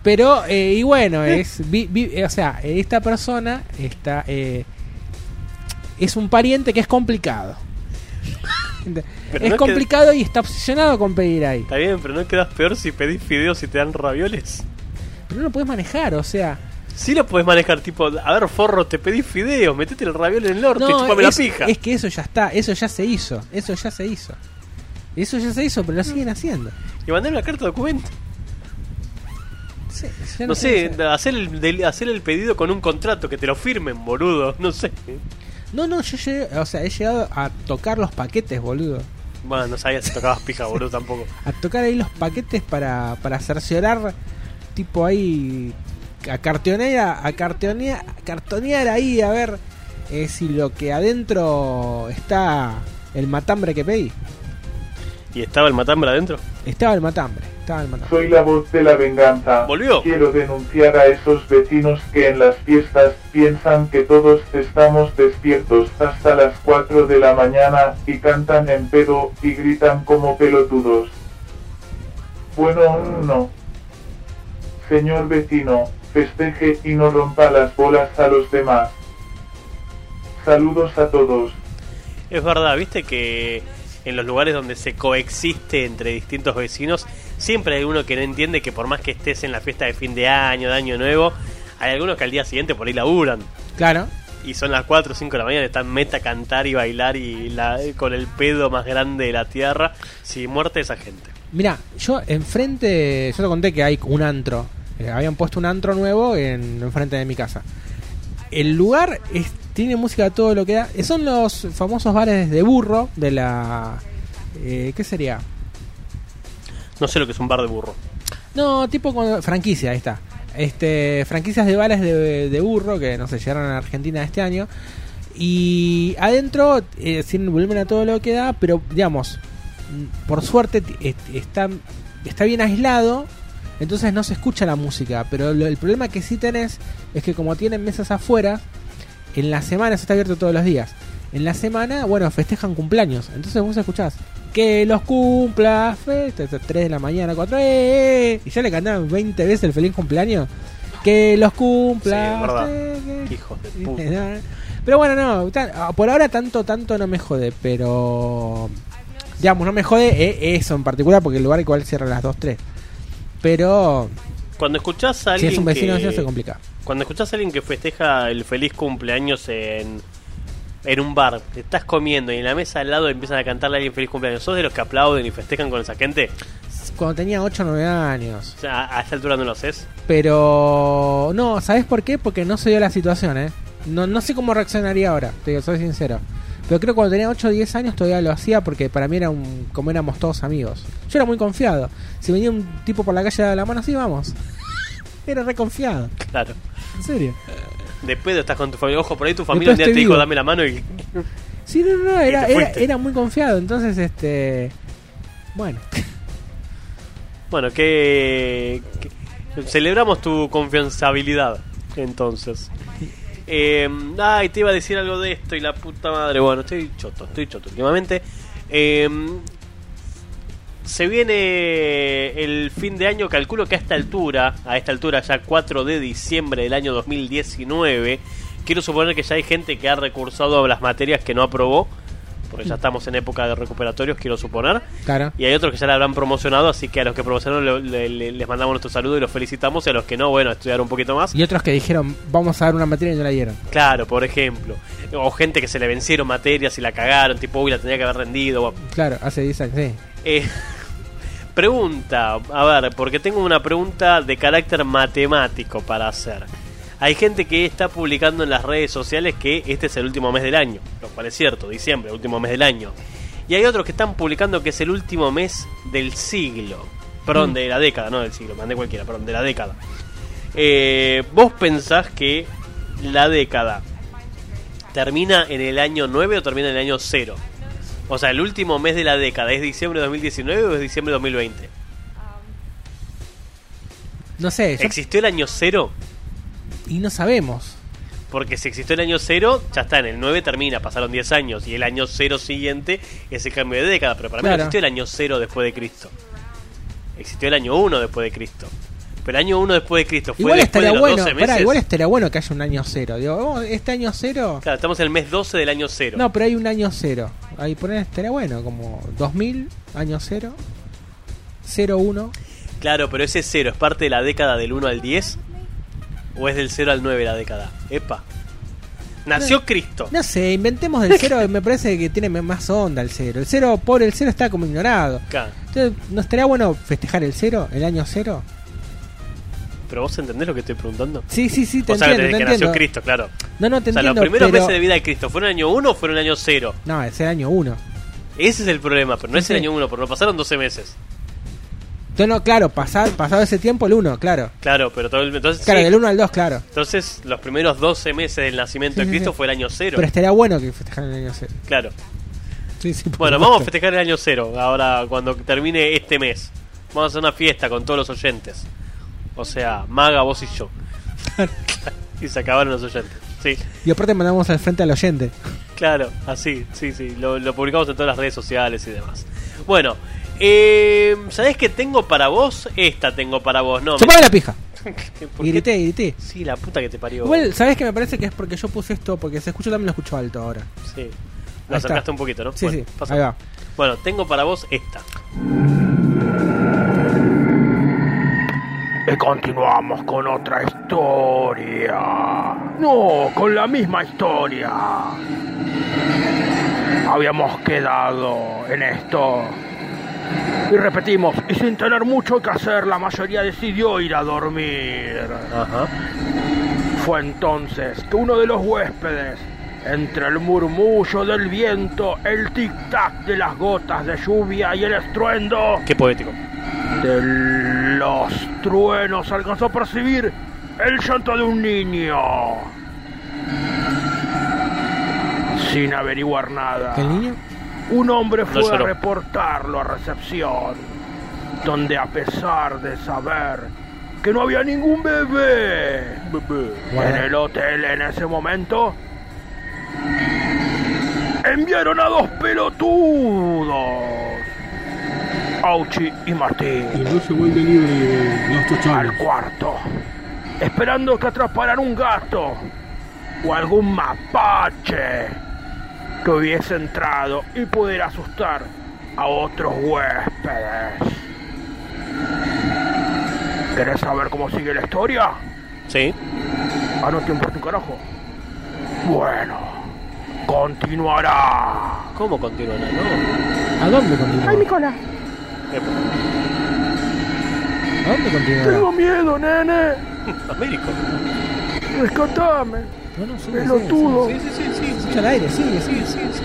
Pero, eh, y bueno, es, vi- vi- o sea, esta persona está, eh, es un pariente que es complicado. Pero es no complicado y está obsesionado con pedir ahí. Está bien, pero no quedas peor si pedís fideos y te dan ravioles. pero no lo puedes manejar, o sea. Sí lo puedes manejar, tipo, a ver, forro, te pedí fideos, metete el raviol en el norte, No, chupame la es, pija. es que eso ya está, eso ya se hizo, eso ya se hizo. Eso ya se hizo, pero lo siguen haciendo. Y mandar una carta de documento. Sí, No sé, hacer. hacer el, del- hacer el pedido con un contrato, que te lo firmen, boludo, no sé. No, no, yo llegué, o sea, he llegado a tocar los paquetes, boludo. Bueno, no sabía si tocabas pija, boludo, tampoco. A tocar ahí los paquetes para, para cerciorar, tipo ahí, a cartonear, a cartonear, a cartonear ahí, a ver eh, si lo que adentro está el matambre que pedí. ¿Y estaba el matambre adentro? Estaba el matambre, estaba el matambre. Soy la voz de la venganza. ¿Volvió? Quiero denunciar a esos vecinos que en las fiestas piensan que todos estamos despiertos hasta las 4 de la mañana y cantan en pedo y gritan como pelotudos. Bueno, no. Señor vecino, festeje y no rompa las bolas a los demás. Saludos a todos. Es verdad, viste que en los lugares donde se coexiste entre distintos vecinos, siempre hay uno que no entiende que por más que estés en la fiesta de fin de año, de año nuevo, hay algunos que al día siguiente por ahí laburan. Claro, Y son las 4 o 5 de la mañana, están meta a cantar y bailar y la, con el pedo más grande de la tierra. Sí, muerte esa gente. Mira, yo enfrente, yo te conté que hay un antro. Eh, habían puesto un antro nuevo en enfrente de mi casa. El lugar es, tiene música todo lo que da. Eh, Son los famosos bares de burro de la... eh, ¿Qué sería? No sé lo que es un bar de burro. No, tipo con franquicia, ahí está. Este, franquicias de bares de, de burro que no sé, llegaron a Argentina este año. Y adentro eh, tienen volumen a todo lo que da, pero digamos, mm, por suerte está, está bien aislado, entonces no se escucha la música. Pero lo- el problema que sí tenés es que como tienen mesas afuera, en la semana eso está abierto todos los días. En la semana, bueno, festejan cumpleaños. Entonces vos escuchás que los cumpla, festa, 3 de la mañana, 4, eh, y ya le cantaban 20 veces el feliz cumpleaños. Que los cumpla. Sí, eh, hijos de puta. Pero bueno, no, ta- por ahora tanto, tanto no me jode, pero digamos, no me jode eh, eso en particular, porque el lugar igual cierra a las 2, 3. Pero Cuando escuchás a si alguien es un vecino que, se complica. Cuando escuchás a alguien que festeja el feliz cumpleaños en, en un bar, te estás comiendo y en la mesa al lado empiezan a cantarle a alguien feliz cumpleaños, ¿sos de los que aplauden y festejan con esa gente? Cuando tenía 8 o 9 años. O sea, a esta altura no lo haces. Pero no, ¿sabes por qué? Porque no se dio la situación, ¿eh? No, no sé cómo reaccionaría ahora, te digo, soy sincero. Pero creo que cuando tenía 8 o 10 años todavía lo hacía porque para mí era un, como éramos todos amigos. Yo era muy confiado. Si venía un tipo por la calle de la mano, así vamos. Era reconfiado, Claro. en serio. De pedo estás con tu familia. Ojo, por ahí tu Después familia un día te dijo dame la mano y. Sí, no, no, era, era, era muy confiado. Entonces, este. Bueno, Bueno, que, que- Celebramos tu confianzabilidad, entonces. Eh, ay, te iba a decir algo de esto y la puta madre. Bueno, estoy choto, estoy choto últimamente. Eh, se viene el fin de año, calculo que a esta altura, a esta altura ya 4 de diciembre del año 2019, quiero suponer que ya hay gente que ha recursado a las materias que no aprobó, porque ya estamos en época de recuperatorios, quiero suponer. claro. Y hay otros que ya la habrán promocionado, así que a los que promocionaron le- le- le- les mandamos nuestro saludo y los felicitamos. Y a los que no, bueno, a estudiar un poquito más. Y otros que dijeron, vamos a dar una materia y no la dieron. Claro, por ejemplo. O gente que se le vencieron materias y la cagaron, tipo, uy, la tenía que haber rendido. o- Claro, hace 10 años, sí. Eh, pregunta, a ver, porque tengo una pregunta de carácter matemático para hacer. Hay gente que está publicando en las redes sociales que este es el último mes del año, lo cual es cierto, diciembre, el último mes del año. Y hay otros que están publicando que es el último mes del siglo. Perdón, Mm. de la década, no del siglo, mandé cualquiera, perdón, de la década. Eh, ¿Vos pensás que la década termina en el año 9 o termina en el año 0? O sea, el último mes de la década, ¿es diciembre de 2019 o es diciembre de 2020? No sé, yo- ¿Existió el año 0? Y no sabemos. Porque si existió el año 0, ya está, en el 9 termina, pasaron 10 años. Y el año 0 siguiente es el cambio de década. Pero para mí no Claro. existió el año 0 después de Cristo. Existió el año 1 después de Cristo. Pero el año 1 después de Cristo fue Igual después estaría de los bueno, 12 meses. pará, igual estaría bueno que haya un año cero. Digo, oh, este año cero. Claro, estamos en el mes 12 del año 0. No, pero hay un año cero. Ahí poner estaría bueno, como 2000, año cero, 01. Claro, pero ese cero es parte de la década del 1 al 10 o es del 0 al 9 la década. Epa. Nació Cristo. No sé, inventemos el cero, me parece que tiene más onda el cero. El cero, pobre el cero, está como ignorado. Claro. Entonces, ¿no estaría bueno festejar el cero, el año cero? Pero vos entendés lo que estoy preguntando. Sí, sí, sí, te o sea, entiendo, desde te que nació entiendo. Cristo, claro. No, no, te o sea, entiendo, los primeros pero- meses de vida de Cristo, ¿fueron el año 1 o fueron el año 0? No, es el año uno. Ese es el problema, pero no es Sí, el sí. año 1, porque no pasaron 12 meses. Entonces, no, claro, pasar, pasado ese tiempo, el uno, claro. Claro, pero todo el, entonces Claro, sí. del 1 al 2, claro. Entonces, los primeros 12 meses del nacimiento Sí, de Cristo sí. fue el año 0. Pero estaría bueno que festejaran el año cero. Claro. Sí, sí, por Bueno, vamos a festejar el año 0 ahora cuando termine este mes. Vamos a hacer una fiesta con todos los oyentes. O sea, Maga, vos y yo. y se acabaron los oyentes. Sí, Y aparte mandamos al frente al oyente. claro, así, sí, sí. Lo, lo publicamos en todas las redes sociales y demás. Bueno, eh, ¿sabés qué tengo para vos? Esta tengo para vos, ¿no? ¡Chupame la pija! Grité, grité. Sí, la puta que te parió. Igual, ¿sabés que me parece que es porque yo puse esto? Porque se escucha también lo escucho alto ahora. Sí. Ahí Lo está. acercaste un poquito, ¿no? Sí, Bueno, sí, pasa. ahí va. Bueno, tengo para vos esta. Y continuamos con otra historia. No, con la misma historia. Habíamos quedado en esto. Y repetimos, y sin tener mucho que hacer, la mayoría decidió ir a dormir. Ajá. Fue entonces que uno de los huéspedes, entre el murmullo del viento, el tic-tac de las gotas de lluvia y el estruendo Qué poético. de los truenos, alcanzó a percibir el llanto de un niño. Sin averiguar nada. ¿El niño? Un hombre No fue a reportarlo a recepción, donde a pesar de saber que no había ningún bebé en el hotel en ese momento, enviaron a dos pelotudos, Auchi y Martín, al cuarto, esperando que atraparan un gato o algún mapache que hubiese entrado y pudiera asustar a otros huéspedes. ¿Querés saber cómo sigue la historia? Sí. Ah, no te importa un carajo. Bueno, continuará. ¿Cómo continúa? No. ¿A dónde continúa? ¡Ay, mi cola! Epa. ¿A dónde continúa? Tengo miedo, nene. Américo. Rescatame. No, no, sigue, Pelotudo. Sí, sí, sí, sí. sí. Escucha al aire, sigue, sigue. Sí, sí, sí.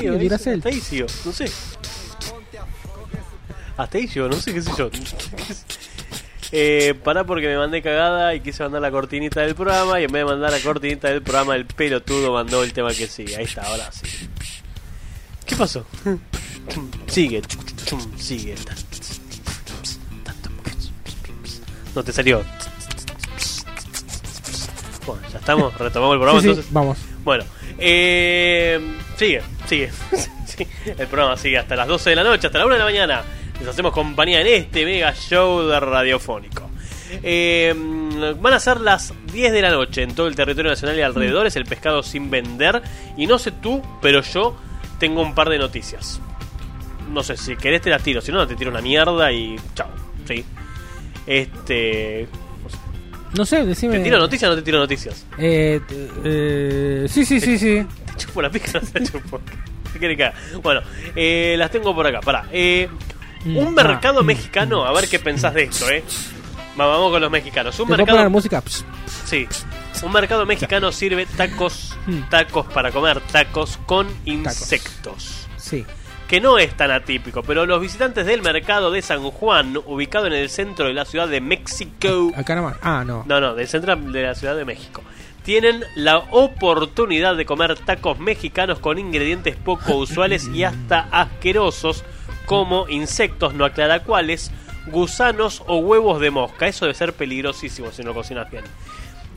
Sí, el ahí- Duracell. hasta ahí sigo, no sé. Hasta ahí sigo, no sé qué sé yo. Eh, pará porque me mandé cagada y quise mandar la cortinita del programa y en vez de mandar la cortinita del programa el pelotudo mandó el tema que sigue. Ahí está, ahora sí. ¿Qué pasó? Sigue, sigue. No te salió. Ya estamos, retomamos el programa Sí, sí, entonces. vamos. Bueno, eh, sigue, sigue. El programa sigue hasta las 12 de la noche, hasta la 1 de la mañana. Les hacemos compañía en este mega show de radiofónico. Eh, van a ser las 10 de la noche en todo el territorio nacional y alrededores. El pescado sin vender. Y no sé tú, pero yo tengo un par de noticias. No sé, si querés te las tiro. Si no, te tiro una mierda y chao. Sí. Este. No sé, decime. ¿Te tiro noticias o no te tiro noticias? Eh, eh, sí, sí, sí, sí. Te chupo la no te chupo. Bueno, eh, las tengo por acá. Pará. Eh, un Mm, mercado ah, mexicano, a ver qué pensás de esto, eh. Va- Vamos con los mexicanos. Un ¿Te puedo poner mercado. música? Sí. Un mercado mexicano sirve tacos, Mm. tacos para comer tacos con insectos. Sí. Que no es tan atípico, pero los visitantes del mercado de San Juan, ubicado en el centro de la ciudad de México, Acá nomás. Ah, no. no, no, del centro de la Ciudad de México. Tienen la oportunidad de comer tacos mexicanos con ingredientes poco usuales y hasta asquerosos, como insectos, no aclara cuáles, gusanos o huevos de mosca. Eso debe ser peligrosísimo si no cocinas bien.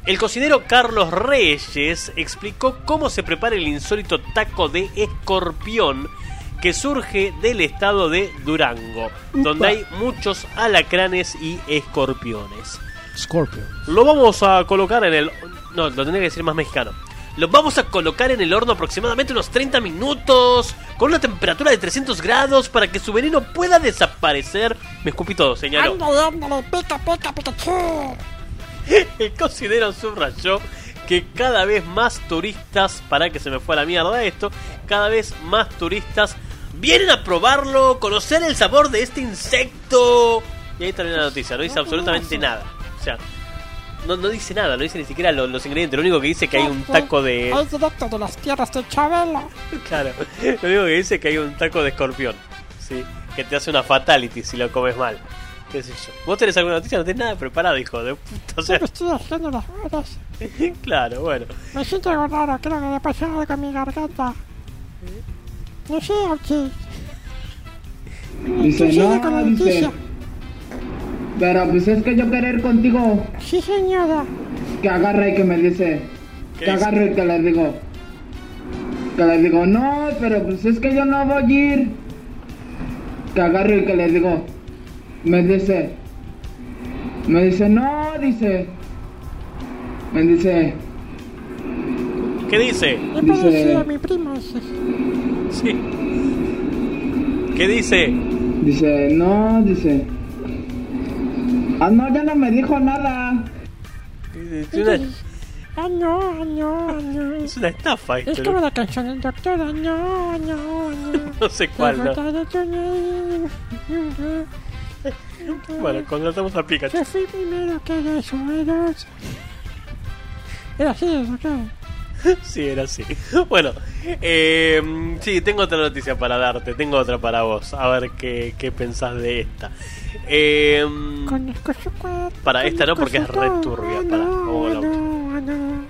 El cocinero Carlos Reyes explicó cómo se prepara el insólito taco de escorpión que surge del estado de Durango, donde hay muchos alacranes y escorpiones. Scorpio. Lo vamos a colocar en el. No, lo tendría que decir más mexicano. Lo vamos a colocar en el horno aproximadamente unos 30 minutos, con una temperatura de 300 grados, para que su veneno pueda desaparecer. Me escupí todo, señaló. El cocinero subrayó que cada vez más turistas, para que se me fue a la mierda esto, cada vez más turistas vienen a probarlo, conocer el sabor de este insecto. Y ahí termina la noticia, no dice absolutamente nada. O sea, no, no dice nada, no dice ni siquiera lo- los ingredientes, lo único que dice que hay un taco de... Es directo de las tierras de Chabelo. Claro, lo único que dice es que hay un taco de escorpión, ¿sí? Que te hace una fatality si lo comes mal. ¿Qué sé yo? ¿Vos tenés alguna noticia? No tenés nada preparado, hijo de puta. O sea, Me estoy haciendo las horas. claro, bueno. Me siento raro, creo que le pasó algo con mi garganta. No sé, Auchi. Dice, Sigue con la no, dice. Pero pues es que yo querer contigo. Sí, señora. Que agarra y que me dice. ¿Qué Que agarro y que le digo. Que le digo, no, pero pues es que yo no voy a ir. Que agarro y que le digo. Me dice. Me dice, no, dice. Me dice. ¿Qué dice? Dice- a mi primo ese. Sí. ¿Qué dice? Dice, no, dice. Ah, no, ya no me dijo nada. Es una, Ah, no, ah, no, ah, no. es una estafa Es esto. como ¿no? la canción del doctor. Ah, no, no, no. No sé cuál, ¿no? Bueno, contratamos a Pikachu. Yo fui primero que los suelos. Era así, doctor. Sí, era así. Bueno, eh, sí, tengo otra noticia para darte. Tengo otra para vos. A ver qué, qué pensás de esta. Eh. Para esta no, porque es re turbia, para. auto. no, no.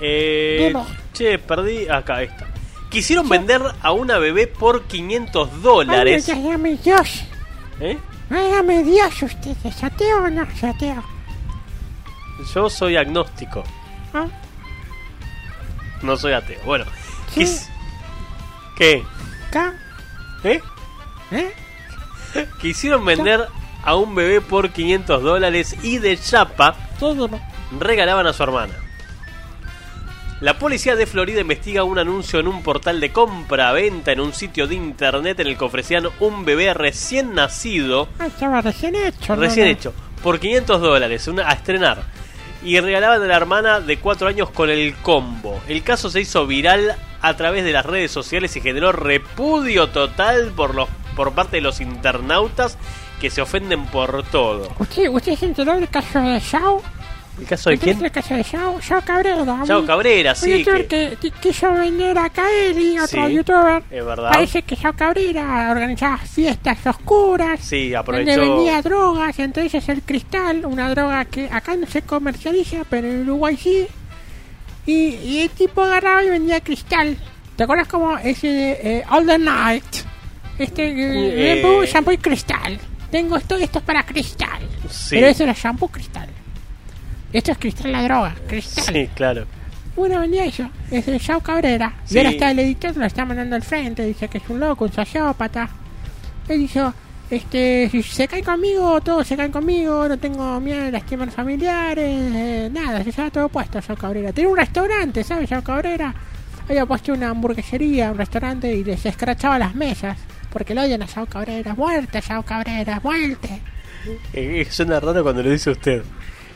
eh, che, perdí. Acá está. Quisieron vender a una bebé por 500 dólares. Ay, llame Dios. ¿Eh? Hágame Dios ustedes. ¿Ateo o no? Ateo. Yo soy agnóstico. ¿Ah? No soy ateo. Bueno, Sí. quis- ¿qué? ¿Eh? ¿Eh? Quisieron vender a un bebé por 500 dólares y de chapa regalaban a su hermana. La policía de Florida investiga un anuncio en un portal de compra-venta en un sitio de internet en el que ofrecían un bebé recién nacido, Ah, estaba recién hecho. ¿no? recién No. hecho, por 500 dólares una, a estrenar. Y regalaban a la hermana de 4 años con el combo. El caso se hizo viral a través de las redes sociales y generó repudio total por, los, por parte de los internautas que se ofenden por todo. ¿Usted, ¿Usted se enteró del caso de Shao? ¿El caso de ¿Usted quién? el caso de Shao? Shao Cabrera. Un- Cabrera, Un sí. youtuber que- que, qui- quiso vender a Kaeli, otro Sí, youtuber. es verdad. Parece que Shao Cabrera organizaba fiestas oscuras. Sí, Donde aprovechó. vendía drogas, entre ellas el cristal, una droga que acá no se comercializa, pero en Uruguay sí. Y, y el tipo agarraba y vendía cristal. ¿Te acuerdas como ese de eh, All the Night? Este eh, Eh. shampoo, y cristal. Tengo esto, esto es para cristal. Sí. Pero ese era shampoo cristal. Esto es cristal la droga, cristal. Sí, claro. Bueno, vendía eso. Es de Shao Cabrera. Sí. Y ahora está el editor, lo está mandando al frente. Dice que es un loco, un sociópata. Él dijo, este, si se caen conmigo, todos se caen conmigo. No tengo miedo de lastimar familiares. eh, nada, se lleva todo puesto Shao Cabrera. Tiene un restaurante, ¿sabes? Shao Cabrera. Había puesto una hamburguesería, un restaurante y les escrachaba las mesas. Porque lo odian a Shao Cabrera. Muerte, Shao Cabrera, muerte. Eh, suena raro cuando lo dice usted.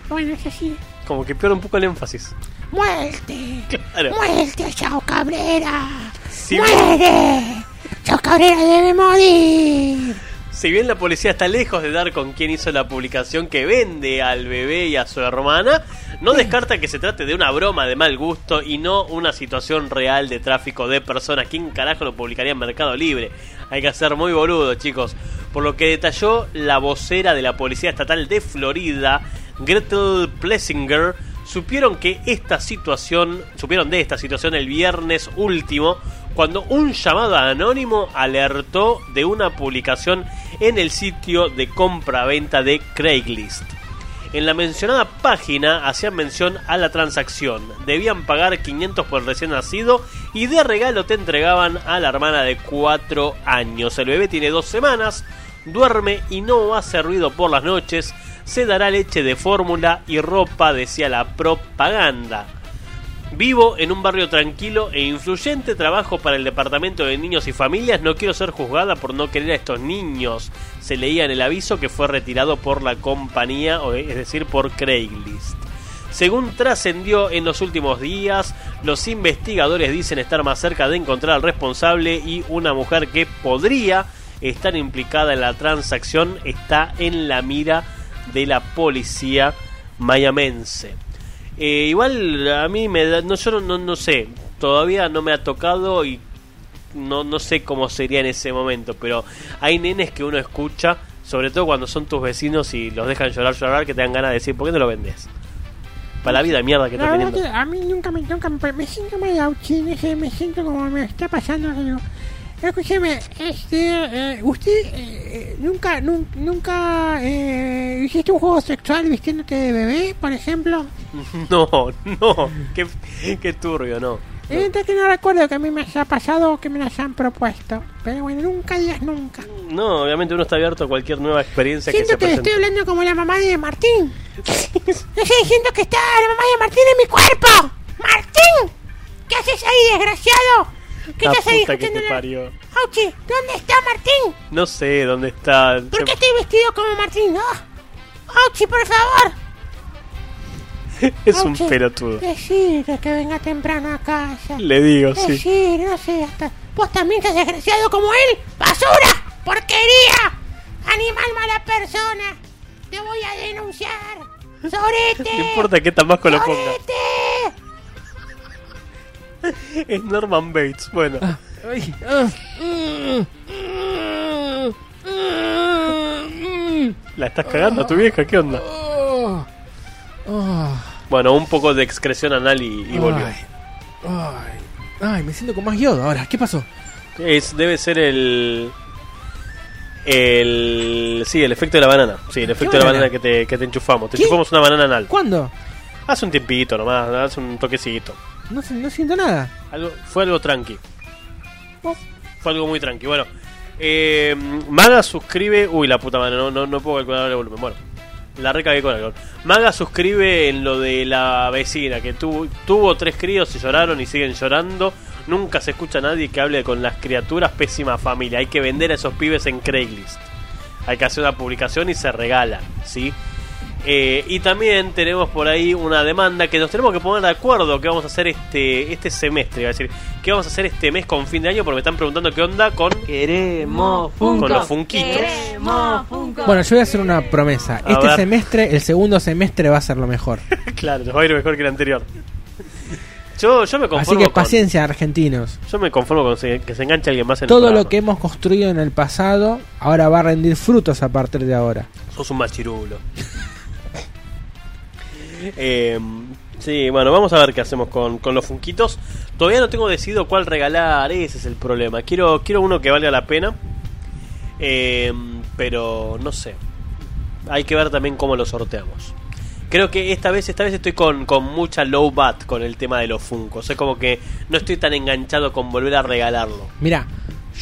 Bueno, es así. Como que pierde un poco el énfasis. ¡Muerte! Claro. ¡Muerte, Chao Cabrera! Si, ¡Muere! ¡Chao Cabrera debe morir! si bien la policía está lejos de dar con quién hizo la publicación que vende al bebé y a su hermana, no descarta que se trate de una broma de mal gusto y no una situación real de tráfico de personas. ¿Quién carajo lo publicaría en Mercado Libre? Hay que ser muy boludo, chicos. Por lo que detalló la vocera de la Policía Estatal de Florida, Gretel Plessinger, supieron que esta situación, supieron de esta situación el viernes último, cuando un llamado anónimo alertó de una publicación en el sitio de compra-venta de Craigslist. En la mencionada página hacían mención a la transacción. Debían pagar 500 por el recién nacido y de regalo te entregaban a la hermana de 4 años. El bebé tiene 2 semanas, duerme y no hace ruido por las noches. Se dará leche de fórmula y ropa, decía la propaganda. Vivo en un barrio tranquilo e influyente, trabajo para el Departamento de Niños y Familias, no quiero ser juzgada por no querer a estos niños. Se leía en el aviso que fue retirado por la compañía, o es decir, por Craigslist. Según trascendió en los últimos días, los investigadores dicen estar más cerca de encontrar al responsable y una mujer que podría estar implicada en la transacción está en la mira de la policía mayamense. Eh, igual a mí me da, no, yo no, no, sé, todavía no me ha tocado y no, no sé cómo sería en ese momento, pero hay nenes que uno escucha, sobre todo cuando son tus vecinos y los dejan llorar, llorar, que te dan ganas de decir, ¿por qué no lo vendes? Para la vida mierda que La estás verdad teniendo. que a mí nunca me, nunca me, me siento sé, me siento como me está pasando. Escúcheme, este, eh, usted eh, eh, nunca, nun- nunca eh, hiciste un juego sexual vistiéndote de bebé, por ejemplo. No, no, qué, qué turbio, no. Eh, que no recuerdo que a mí me haya pasado o que me lo hayan propuesto. Pero bueno, nunca digas nunca. No, obviamente uno está abierto a cualquier nueva experiencia que Siento se que presente. estoy hablando como la mamá de Martín. No sé, siento que está la mamá de Martín en mi cuerpo. ¡Martín! ¿Qué haces ahí, desgraciado? ¿Qué La estás ahí puta que te parió. Auchi, ¿dónde está Martín? No sé dónde está. ¿Por qué estoy vestido como Martín? Auchi, por favor. Es un pelotudo. Decirle que venga temprano a casa. Le digo, sí. Decir, no sé, hasta... ¿Vos también sos desgraciado como él? ¡Basura! ¡Porquería! ¡Animal mala persona! ¡Te voy a denunciar! ¡Sorete! No importa qué tamasco lo ponga. Es Norman Bates. Bueno, Ay, ah. la estás cagando a tu vieja, ¿qué onda? Bueno, un poco de excreción anal y, y volvió. Ay. Ay. Ay, me siento con más yodo ahora. ¿Qué pasó? Es, debe ser el. El. Sí, el efecto de la banana. Sí, el efecto de la banana? banana que te, que te enchufamos. Te ¿Qué? enchufamos una banana anal. ¿Cuándo? Hace un tiempito nomás, hace un toquecito. No, no siento nada. Algo, fue algo tranqui. Fue algo muy tranqui. Bueno, eh, Maga suscribe. Uy, la puta madre, no, no, no puedo calcular el volumen. Bueno, la recagué con algo. Maga suscribe en lo de la vecina que tuvo, tuvo tres críos y lloraron y siguen llorando. Nunca se escucha a nadie que hable con las criaturas. Pésima familia. Hay que vender a esos pibes en Craigslist. Hay que hacer una publicación y se regalan, ¿sí? Eh, y también tenemos por ahí una demanda que nos tenemos que poner de acuerdo qué vamos a hacer este este semestre, a decir, qué vamos a hacer este mes con fin de año porque me están preguntando qué onda con Queremos con Funko. los funquitos. Bueno, yo voy a hacer una promesa. A este ver. semestre, el segundo semestre va a ser lo mejor. claro, va a ir mejor que el anterior. Yo, yo me Así conformo que con, paciencia, argentinos. yo me conformo con se- que se enganche alguien más en el Todo lo que hemos construido en el pasado ahora va a rendir frutos a partir de ahora. Sos un machirulo. Eh, sí, bueno, vamos a ver qué hacemos con, con los funquitos. Todavía no tengo decidido cuál regalar, ese es el problema. Quiero, quiero uno que valga la pena. Eh, pero no sé. Hay que ver también cómo lo sorteamos. Creo que esta vez, esta vez estoy con, con mucha low bat con el tema de los funcos. Es como que no estoy tan enganchado con volver a regalarlo. Mira,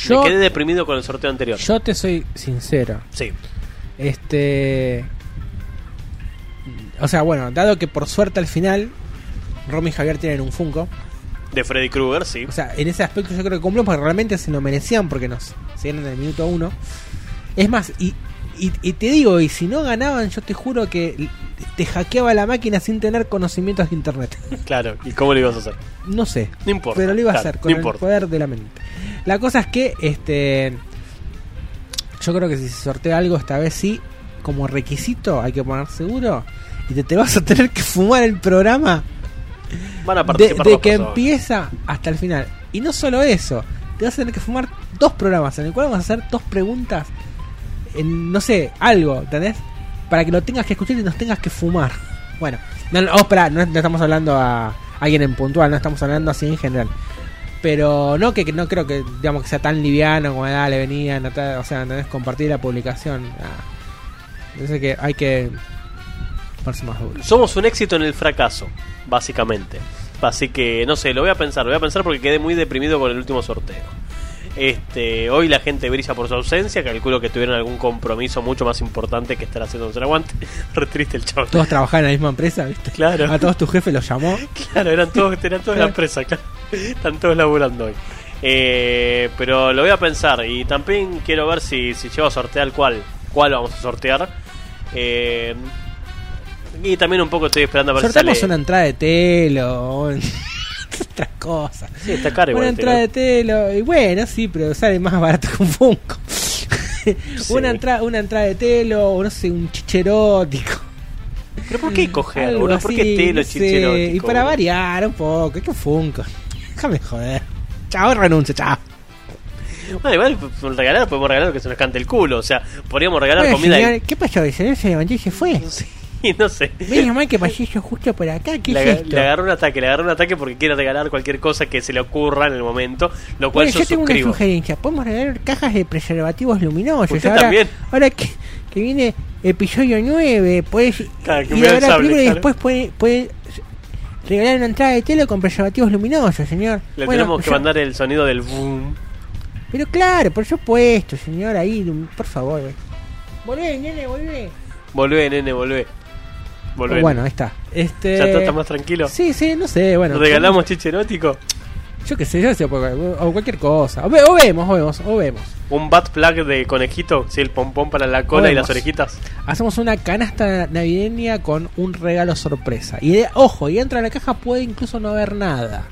yo, Me quedé deprimido con el sorteo anterior. yo te soy sincero. Sí. Este. O sea, bueno, dado que por suerte al final Romy y Javier tienen un Funko. De Freddy Krueger, sí. O sea, en ese aspecto yo creo que cumplimos porque realmente se lo merecían porque nos siguen en el minuto uno. Es más, y, y, y te digo, y si no ganaban, yo te juro que te hackeaba la máquina sin tener conocimientos de internet. Claro. ¿Y cómo lo ibas a hacer? No sé. No importa. Pero lo iba a hacer con no el importa. poder de la mente. La cosa es que, este. Yo creo que si se sortea algo, esta vez sí, como requisito, hay que poner seguro. Y te, te vas a tener que fumar el programa Van a participar de que personas. empieza hasta el final. Y no solo eso, te vas a tener que fumar dos programas en el cual vamos a hacer dos preguntas en, no sé, algo, ¿entendés? Para que lo tengas que escuchar y nos tengas que fumar. Bueno, no, no, oh, espera, no, no estamos hablando a alguien en puntual, no estamos hablando así en general. Pero no que, que no creo que digamos que sea tan liviano como dale, venía, no te- o sea, ¿entendés? Compartir la publicación. Ah. Entonces que hay que ponerse más duro. Somos un éxito en el fracaso, básicamente. Así que, no sé, lo voy a pensar, lo voy a pensar porque quedé muy deprimido con el último sorteo. Este, hoy la gente brilla por su ausencia, calculo que tuvieron algún compromiso mucho más importante que estar haciendo un aguante. Re triste el chavo. Todos trabajaban en la misma empresa, ¿viste? Claro. A todos tu jefe los llamó. Claro, eran todos, eran todos en la empresa, claro. Están todos laburando hoy. Eh, pero lo voy a pensar y también quiero ver si, si llego a sortear cuál, cuál vamos a sortear. Eh, y también un poco estoy esperando a ver si Sorteamos sale- una entrada de telo, otras cosas. Sí, está caro igual Una entrada de telo, y bueno, sí, pero sale más barato que un Funko. una, entrada, una entrada de telo, o no sé, un chicherótico. ¿Pero por qué coger? Algo? ¿Por qué telo no sé, Y para variar un poco, es que Funko. Déjame joder. Chao, renuncio, chao. Bueno, igual regalar, podemos regalar lo que se nos cante el culo. O sea, podríamos regalar Bueno, comida. señor, ¿Qué pasó? Se levantó y se fue. no sé. Menos mal que pasé yo justo por acá. ¿Qué Le, es aga- esto? le agarró un ataque, le agarró un ataque porque quiere regalar cualquier cosa que se le ocurra en el momento, lo cual Bueno, yo, yo tengo suscribo. una sugerencia. Podemos regalar cajas de preservativos luminosos. Usted ahora, también. Ahora que, que viene episodio 9, puedes Claro, que sable, y después puede, puede regalar una entrada de tele con preservativos luminosos, señor. Le Bueno, tenemos que mandar el sonido del boom. Pero claro, por supuesto, señor, ahí, por favor. Volvé, nene, volvé. Volvé, nene, volvé. Bueno, ahí está. Este... ¿Ya está más tranquilo? Sí, sí, no sé, bueno. ¿Regalamos chiche erótico? Yo qué sé, yo sé, o cualquier cosa. O, ve- o vemos, o vemos, o vemos. ¿Un bat plug de conejito? Sí, el pompón para la cola y las orejitas. Hacemos una canasta navideña con un regalo sorpresa. Y de- ojo, y dentro de la caja puede incluso no haber nada.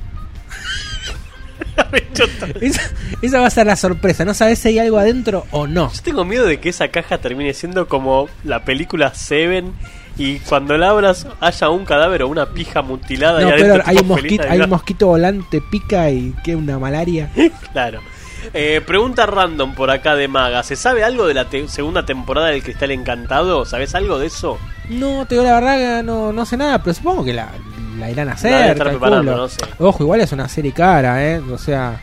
esa, esa va a ser la sorpresa. No sabes si hay algo adentro o no. Yo tengo miedo de que esa caja termine siendo como la película Seven y cuando la abras haya un cadáver o una pija mutilada y No, pero hay un, mosquito, hay Navidad. un mosquito volante, pica y que una malaria. Claro. Eh, pregunta random por acá de Maga. ¿Se sabe algo de la te- segunda temporada del Cristal Encantado? ¿Sabes algo de eso? No, te digo la verdad no, no sé nada, pero supongo que la, la irán a hacer. no sé. Ojo, igual es una serie cara, ¿eh? O sea,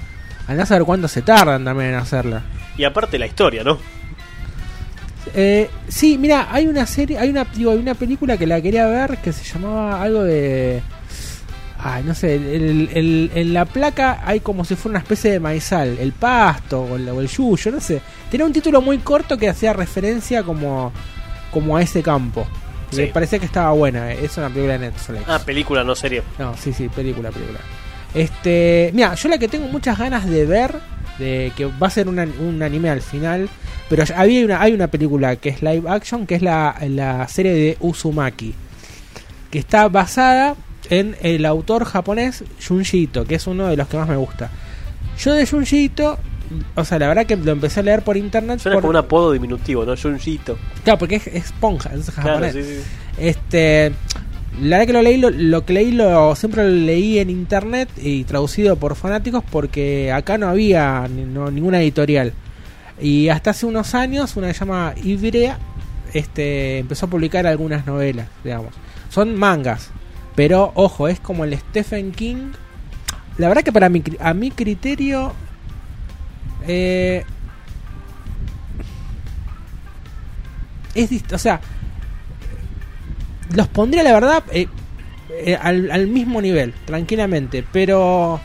andás a saber cuánto se tardan también en hacerla. Y aparte la historia, ¿no? Eh, sí, mira, hay una serie, hay una, digo, hay una película que la quería ver que se llamaba algo de. Ay, no sé, el- el- en la placa hay como si fuera una especie de maizal, el pasto o el, o el yuyo, no sé. Tenía un título muy corto que hacía referencia como, como a ese campo. Sí. Me parecía que estaba buena, eh, es una película de Netflix. Ah, película, no serie. No, sí, sí, película, película. Este, mira, yo la que tengo muchas ganas de ver, de que va a ser una- un anime al final, pero había una, hay una película que es live action, que es la, la serie de Uzumaki, que está basada en el autor japonés Junji Ito, que es uno de los que más me gusta. Yo de Junji Ito, o sea, la verdad que lo empecé a leer por internet. Suena por- como un apodo diminutivo, ¿no? Junjito. Claro, porque es es esponja, es Claro, japonés. sí, sí. Este, la verdad que lo leí, lo, lo que leí lo siempre lo leí en internet y traducido por fanáticos porque acá no había no- ninguna editorial. Y hasta hace unos años una que llama Ibrea este empezó a publicar algunas novelas, digamos. Son mangas, pero ojo, es como el Stephen King. La verdad que para mi, a mi criterio eh, es o sea, los pondría la verdad eh, eh, al, al mismo nivel, tranquilamente, pero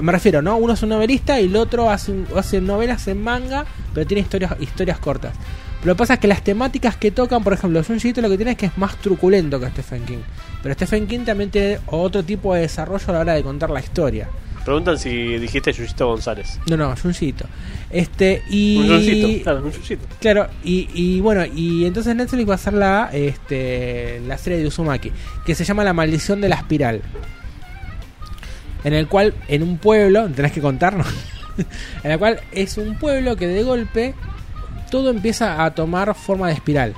me refiero, ¿no? Uno es un novelista y el otro hace, hace novelas en manga, pero tiene historias, historias cortas. Pero lo que pasa es que las temáticas que tocan, por ejemplo, Junji Ito lo que tiene es que es más truculento que Stephen King. Pero Stephen King también tiene otro tipo de desarrollo a la hora de contar la historia. Preguntan si dijiste Yuyito González. No, no, Junji Ito. Este, y... Un Yuyito, claro, un Yuyito. Claro, y, y bueno, y entonces Netflix va a hacer la, este, la serie de Uzumaki, que se llama La maldición de la espiral. En el cual, en un pueblo, tenés que contarnos, en el cual es un pueblo que de golpe todo empieza a tomar forma de espiral.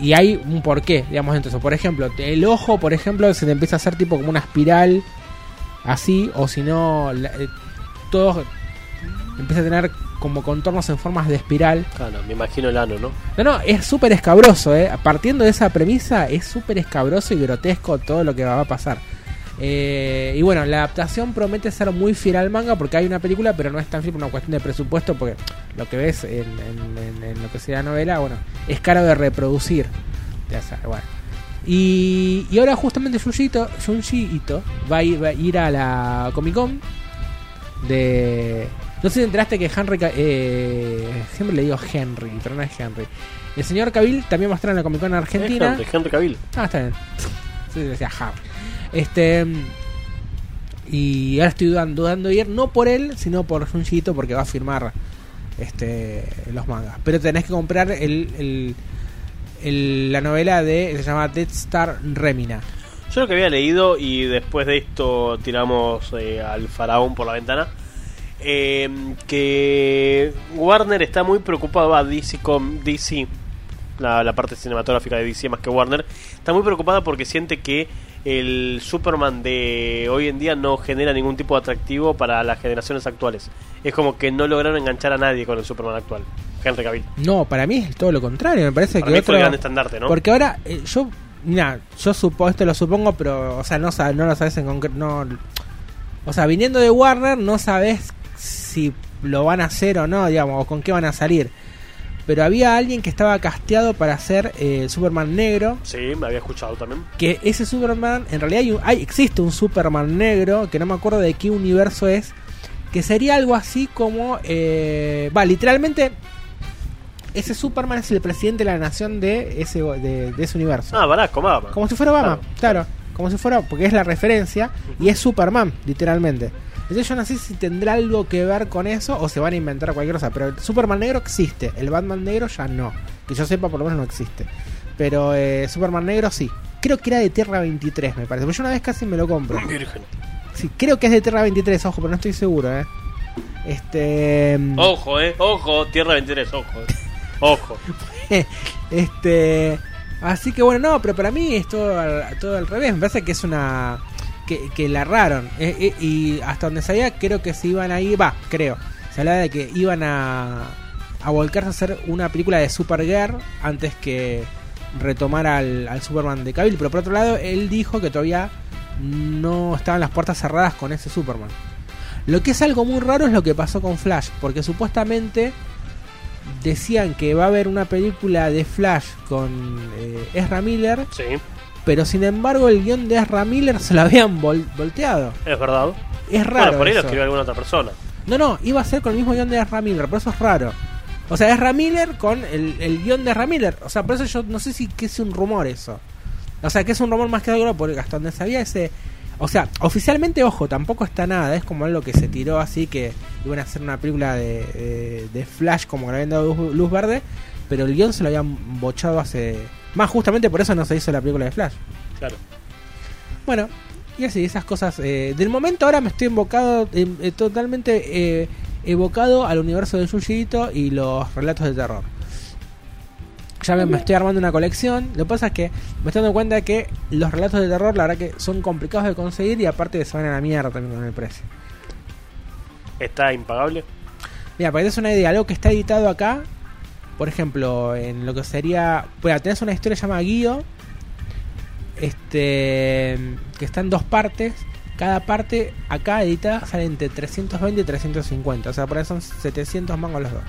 Y hay un porqué, digamos, eso. Por ejemplo, el ojo, por ejemplo, se te empieza a hacer tipo como una espiral, así, o si no, eh, todo empieza a tener como contornos en formas de espiral. Claro, me imagino el ano, ¿no? No, no, es súper escabroso, ¿eh? Partiendo de esa premisa, es súper escabroso y grotesco todo lo que va a pasar. Eh, y bueno, la adaptación promete ser muy fiel al manga porque hay una película, pero no es tan fiel por una cuestión de presupuesto, porque lo que ves en, en- en- en lo que sería novela, bueno, es caro de reproducir. Ya sabes, bueno. Y, y ahora justamente Junji Ito, Junji Ito va, a ir, va a ir a la Comic Con de, No sé si te enteraste que Henry. Eh, siempre le digo Henry, pero no es Henry. El señor Cavill también va a estar en la Comic Con Argentina. Henry, Henry Cavill. Ah, está bien. Sí, decía Harry. Este. Y ahora estoy dudando, dudando ir, no por él, sino por Junjito, porque va a firmar este los mangas. Pero tenés que comprar el, el- el- la novela de. Se llama Death Star Remina. Yo lo que había leído y después de esto tiramos eh, al faraón por la ventana. eh, que Warner está muy preocupado, va, DC, con DC la, la parte cinematográfica de DC más que Warner, está muy preocupada porque siente que el Superman de hoy en día no genera ningún tipo de atractivo para las generaciones actuales. Es como que no lograron enganchar a nadie con el Superman actual. Henry Cavill. No, para mí es todo lo contrario. Me parece Para que mí fue otro- el gran estandarte, ¿no? Porque ahora, eh, yo, mira, yo supo, esto lo supongo, pero, o sea, no, no lo sabes en concreto. No, o sea, viniendo de Warner, no sabes si lo van a hacer o no, digamos, o con qué van a salir. Pero había alguien que estaba casteado para hacer eh, Superman negro. Sí, me había escuchado también. Que ese Superman, en realidad hay un- hay- existe un Superman negro, que no me acuerdo de qué universo es, que sería algo así como, eh, va, literalmente, ese Superman es el presidente de la nación de ese, de, de ese universo. Ah, Barack Obama. Como si fuera Obama, claro. Como si fuera, porque es la referencia y es Superman, literalmente. Entonces yo no sé si tendrá algo que ver con eso o se van a inventar cualquier cosa. Pero el Superman negro existe, el Batman negro ya no. Que yo sepa, por lo menos no existe. Pero eh, Superman negro sí. Creo que era de Tierra 23, me parece. Porque yo una vez casi me lo compro. Virgen. Sí, creo que es de Tierra 23, ojo, pero no estoy seguro, ¿eh? Este. Ojo, eh. Ojo, Tierra 23, ojo. Ojo. este así que bueno no pero para mí es todo al, todo al revés. Me parece que es una que, la erraron. Eh, eh, y hasta donde sabía creo que se iban a ir va creo. Se hablaba de que iban a a volcarse a hacer una película de Supergirl antes que retomar al, al Superman de Cavill. Pero por otro lado él dijo que todavía no estaban las puertas cerradas con ese Superman. Lo que es algo muy raro es lo que pasó con Flash porque supuestamente decían que va a haber una película de Flash con eh, Ezra Miller, Sí, pero sin embargo el guion de Ezra Miller se lo habían vol- volteado. es verdad. Es raro. Bueno, por ahí lo escribió alguna otra persona. No, no, iba a ser con el mismo guion de Ezra Miller, por eso es raro. O sea, Ezra Miller con el, el guion de Ezra Miller. O sea, por eso yo no sé si que es un rumor eso. O sea, que es un rumor más que algo, porque hasta donde sabía ese... O sea, oficialmente, ojo, tampoco está nada. Es como algo que se tiró así, que iban a hacer una película de, de- de Flash como que le habían dado luz, luz verde. Pero el guion se lo habían bochado hace... Más justamente por eso no se hizo la película de Flash. Claro. Bueno, y así, esas cosas. eh, del momento ahora me estoy invocado, eh, eh, totalmente eh, evocado al universo de Yujito y los relatos de terror. Ya me, me estoy armando una colección. Lo que pasa es que me estoy dando cuenta que los relatos de terror, la verdad que son complicados de conseguir y aparte se van a la mierda también con el precio. Está impagable. Mira, para que te des una idea, algo que está editado acá, por ejemplo, en lo que sería. Bueno, tenés una historia llamada Guío, este, que está en dos partes. Cada parte acá editada sale entre 320 y 350. O sea, por ahí son 700 mangos los dos.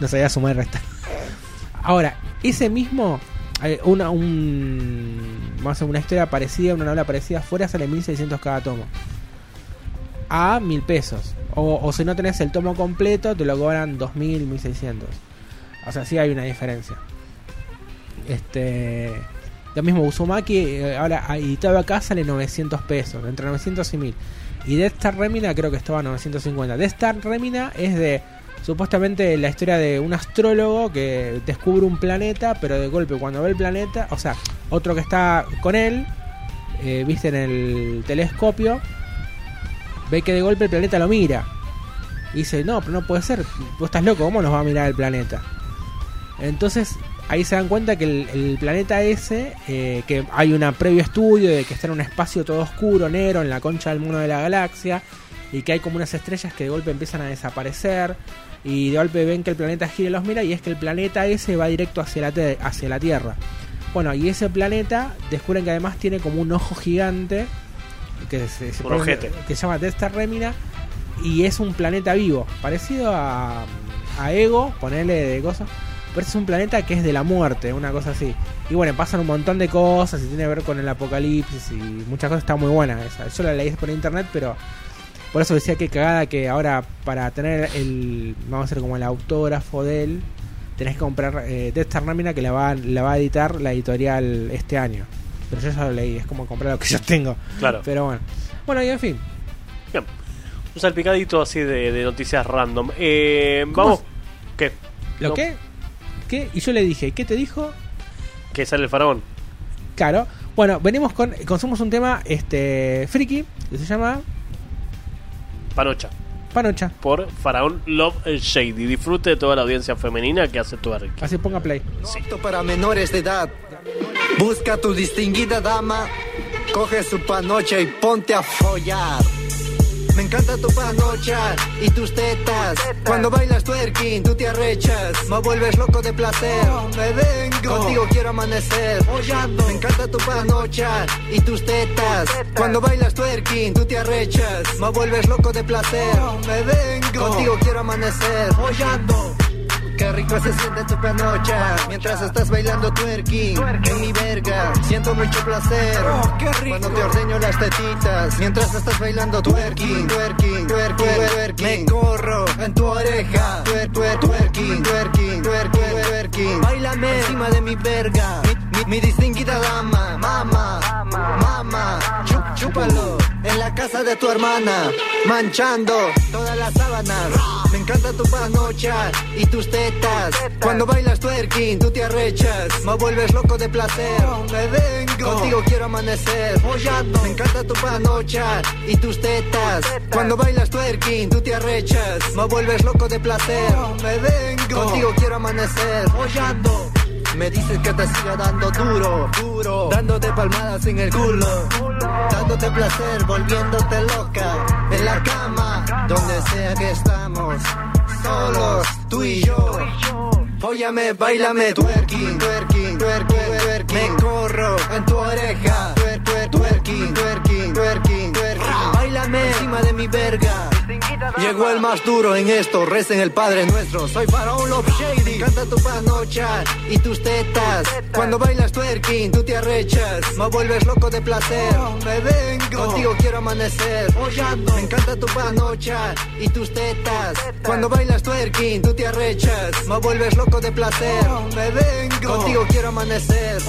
No sabía sumar y restar. Ahora, ese mismo. eh, Una, un, hacer una historia parecida, una novela parecida afuera sale 1600 cada tomo a mil pesos. O, o si no tenés el tomo completo, te lo cobran 2000, 1600. O sea, sí hay una diferencia. Este. Lo mismo Uzumaki, eh, ahora editado acá sale 900 pesos, entre 900 y 1000. Y Death Star Remina creo que estaba a 950. Death Star Remina es de supuestamente la historia de un astrólogo que descubre un planeta, pero de golpe cuando ve el planeta, o sea, otro que está con él, eh, viste en el telescopio, ve que de golpe el planeta lo mira. Y dice, no, pero no puede ser, vos estás loco, ¿cómo nos va a mirar el planeta? Entonces ahí se dan cuenta que el, planeta ese, eh, que hay un previo estudio de que está en un espacio todo oscuro, negro, en la concha del mundo de la galaxia, y que hay como unas estrellas que de golpe empiezan a desaparecer, y de golpe ven que el planeta gira y los mira, y es que el planeta ese va directo hacia la, te- hacia la Tierra. Bueno, y ese planeta descubren que además tiene como un ojo gigante, que se, pone- que se llama Star Remina, y es un planeta vivo, parecido a, a Ego, ponerle de cosas. Pero es un planeta que es de la muerte, una cosa así. Y bueno, pasan un montón de cosas y tiene que ver con el apocalipsis y muchas cosas. Está muy buena esa. Yo la leí por internet, pero Por eso decía que cagada que ahora para tener el, vamos a hacer como el autógrafo de él, tenés que comprar eh, Death Star Nómina que la va, la va a editar la editorial este año. Pero yo ya lo leí, es como comprar lo que yo tengo. Claro. Pero bueno. Bueno, y en fin. Bien. Un salpicadito así de, de noticias random. Eh, vamos. ¿Qué? ¿Lo No, qué? ¿Qué? Y yo le dije, ¿qué te dijo? Que sale el faraón. Claro. Bueno, venimos con. Consumos un tema este friki que se llama Panocha. Panocha. Por Faraón Love Shady. Disfrute de toda la audiencia femenina que hace tu Ricky. Así ponga play. Apto para menores de edad. Busca a tu distinguida dama, coge su panocha y ponte a follar. Me encanta tu panocha y tus tetas. Cuando bailas twerking, tú te arrechas. Me vuelves loco de placer. Me vengo. Contigo quiero amanecer. Me encanta tu panocha y tus tetas. Cuando bailas twerking, tú te arrechas. Me vuelves loco de placer. Me vengo. Contigo quiero amanecer. Follando. Qué rico se siente tu panocha. Mientras estás bailando twerking. En mi verga. Siento mucho placer. Cuando te ordeño las tetitas. Mientras estás bailando twerking, twerking, twerking, twerking. Me corro en tu oreja, twer, twer, twerking, twerking, twerking, twerking. Bailame encima de mi verga, mi, mi- distinguida dama, mama, mama, Chu- chúpalo en la casa de tu hermana, manchando todas las sábanas. Me encanta tu panocha y tus tetas. Cuando bailas twerking, tú te arrechas. Me vuelves loco de placer. Me vengo. Contigo quiero amanecer. Me encanta tu panocha y tus tetas. Cuando bailas twerking, tú te arrechas. Me vuelves loco de placer. Me vengo. Contigo quiero amanecer. Me dices que te siga dando duro, duro, dándote palmadas en el culo, dándote placer, volviéndote loca, en la cama, donde sea que estamos, solos, tú y yo. Fóllame, bailame, twerking, twerking, twerking, twerking. Me corro en tu oreja, twer, twer, twerking, twerking, twerking, twerking. Bailame encima de mi verga. Llegó el más duro en esto, recen el Padre Nuestro. Soy Faraón Love Shady. Me encanta tu panocha y tus tetas. Cuando bailas twerking, tú te arrechas. Me vuelves loco de placer. Me vengo. Contigo quiero amanecer. Me encanta tu panocha y tus tetas. Cuando bailas twerking, tú te arrechas. Me vuelves loco de placer. Me vengo. Contigo quiero amanecer.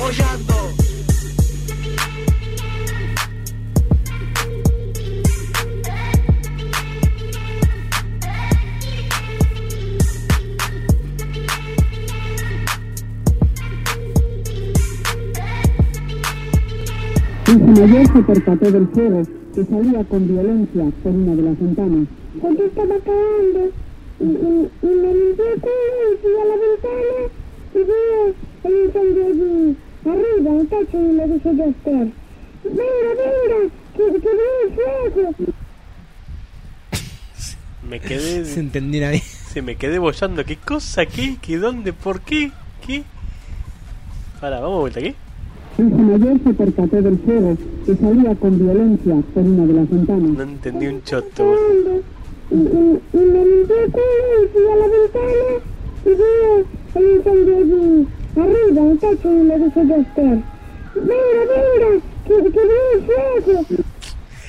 Follando. Hija mayor se percató del fuego que salía con violencia por una de las ventanas. Porque estaba cagando y, y, y me limpié el culo y fui a la ventana y vi el incendio allí arriba en el techo y le dije yo a Esther, venga, venga, que, que veo el fuego. Me quedé. Se entendió nadie. Se me quedé bollando. ¿Qué cosa? ¿Qué? ¿Qué? ¿Dónde? ¿Por qué? ¿Qué? Ahora, vamos de vuelta aquí. Hija mayor se percató del fuego que salía con violencia por una de las ventanas. No entendí un choto. y, y, y me limpié el culo y fui a la ventana y vi el incendio allí arriba en el techo y le dije yo a Esther, venga, venga, que, que veo el fuego.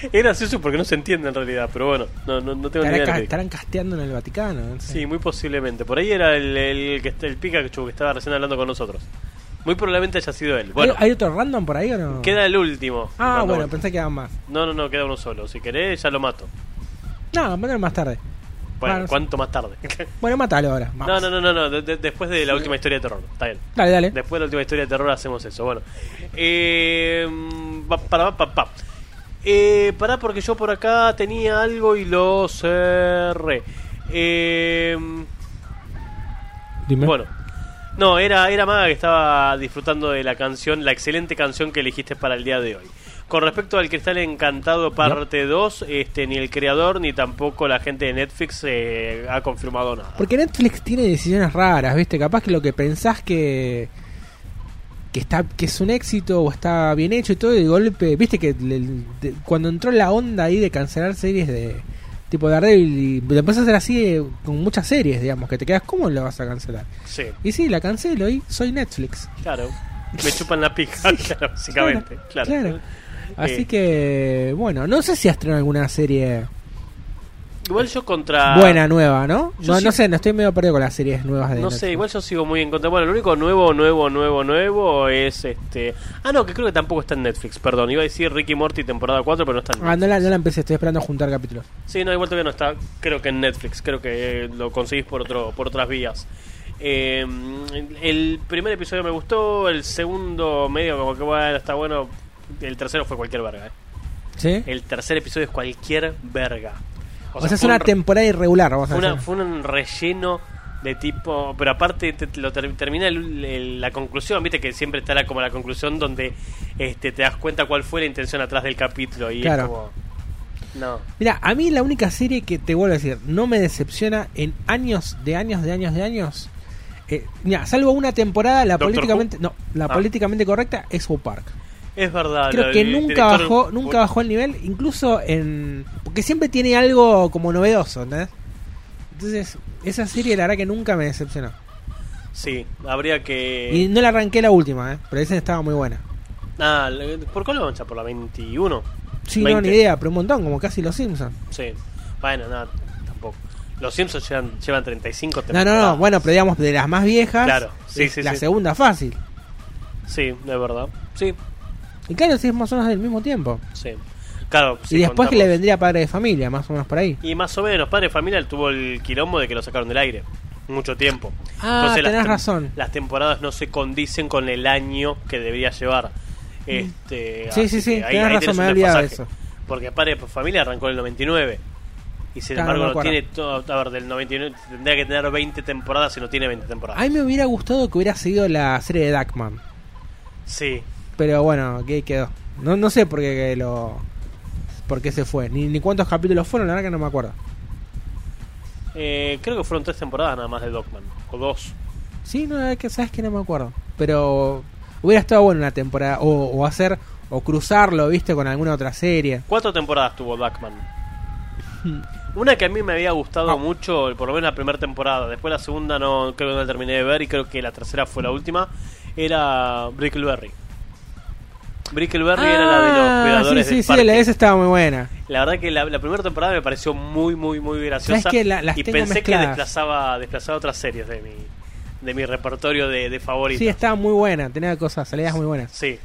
Es gracioso porque no se entiende en realidad, pero bueno, no, no, no tengo ni idea. de ca- estarán casteando en el Vaticano. no sé. Sí, muy posiblemente. Por ahí era el, el, que el Pikachu que estaba recién hablando con nosotros. Muy probablemente haya sido él. Bueno, ¿Hay, hay otro random por ahí o no? queda el último. Ah, bueno, vuelta. pensé que eran más. No, no, no, queda uno solo. Si querés, ya lo mato. No, poner más tarde. Bueno, Ah, no sé. ¿cuánto más tarde? Bueno, mátalo ahora. no, vamos. no, no, no, no. de- de- después de la última historia de terror. Está bien. Dale, dale. Después de la última historia de terror hacemos eso. Bueno. Eh, pa, para, pa, pa. Eh, pará porque yo por acá tenía algo y lo cerré. Eh, Dime. bueno. No, era, era Maga que estaba disfrutando de la canción, la excelente canción que elegiste para el día de hoy. Con respecto al Cristal Encantado parte 2, este, ni el creador ni tampoco la gente de Netflix eh, ha confirmado nada. Porque Netflix tiene decisiones raras, ¿viste? Capaz que lo que pensás que que está que es un éxito o está bien hecho y todo y de golpe, ¿viste que le- de- cuando entró la onda ahí de cancelar series de tipo Daredevil y lo empezás a hacer así eh, con muchas series, digamos, que te quedas ¿cómo lo vas a cancelar? Sí, Y sí, la cancelo y soy Netflix. claro. Me chupan la pija, claro, básicamente. Claro. claro. Así Eh, que, bueno, no sé si estrenado alguna serie Igual yo contra. Buena, nueva, ¿no? Yo No, sí- no sé, no estoy medio perdido con las series nuevas de No Netflix. sé, igual yo sigo muy en contra. Bueno, lo único nuevo, nuevo, nuevo, nuevo es este. Ah, no, que creo que tampoco está en Netflix, perdón. Iba a decir Ricky Morty temporada 4, pero no está en Ah, no la, no la empecé, estoy esperando a juntar capítulos. Sí, no, igual todavía no está, creo que en Netflix, creo que eh, lo conseguís por otro por otras vías. Eh, el primer episodio me gustó, el segundo medio como que bueno, está bueno, el tercero fue cualquier verga. eh. ¿Sí? El tercer episodio es cualquier verga. O, sea, es una un temporada irregular, vamos a fue, una- decir. fue un relleno de tipo, pero aparte te- te lo ter- termina el- el- la conclusión, viste que siempre estará como la conclusión donde este te das cuenta cuál fue la intención atrás del capítulo y Claro. es como no. Mira, a mí la única serie que te vuelvo a decir, no me decepciona en años de años de años de años. Eh, mira, salvo una temporada, la ¿Doctor políticamente, Who? no, la Ah. políticamente correcta es South Park. Es verdad. Creo que nunca bajó, nunca bajó el nivel, incluso en porque siempre tiene algo como novedoso, ¿entendés? Entonces, esa serie la verdad que nunca me decepcionó. Sí, habría que. Y no la arranqué la última, ¿eh? pero esa estaba muy buena. Ah, ¿por cuál vamos a por la 21? Sí, no, 20. ni idea, pero un montón, como casi los Simpsons. Sí. Bueno, nada, tampoco. Los Simpsons llevan, llevan 35 No, temporadas. no, no, bueno, pero digamos de las más viejas, Claro, sí, sí, la sí. segunda fácil. Sí, de verdad. Sí, Y claro, sí, es más o menos del mismo tiempo. sí. Claro, y después que le vendría Padre de Familia, más o menos por ahí. Y más o menos, Padre de Familia tuvo el quilombo de que lo sacaron del aire. Mucho tiempo. Ah, las tenés tem- razón. Las temporadas no se condicen con el año que debería llevar. Este, Sí, sí, sí, ahí- tenés ahí razón, tenés me eso. Porque Padre de Familia arrancó en el 99. Y sin Claro, embargo no tiene todo, a ver, del 99 tendría que tener 20 temporadas y no tiene 20 temporadas. A mí me hubiera gustado que hubiera seguido la serie de Duckman. Sí, Pero bueno, que quedó. No, no sé por qué lo. por qué se fue. Ni, ni cuántos capítulos fueron, la verdad que no me acuerdo. eh, creo que fueron tres temporadas nada más de Dogman. O dos. Sí, no, es que sabes que no me acuerdo. Pero hubiera estado bueno una temporada. O, o hacer. O cruzarlo, viste, con alguna otra serie. Cuatro temporadas tuvo Duckman. Una que a mí me había gustado mucho, por lo menos la primera temporada. Después la segunda no creo que no la terminé de ver y creo que la tercera fue la última. Era Brickleberry. Brickleberry era la de los Ah, cuidadores sí, sí, del sí, parque. la de esa estaba muy buena. La verdad que la, la primera temporada me pareció muy, muy, muy graciosa. ¿Sabes qué? La- y pensé mezcladas. que desplazaba, desplazaba otras series de mi, de mi repertorio de, de favoritos. Sí, estaba muy buena. Tenía cosas, salidas muy buenas. Sí.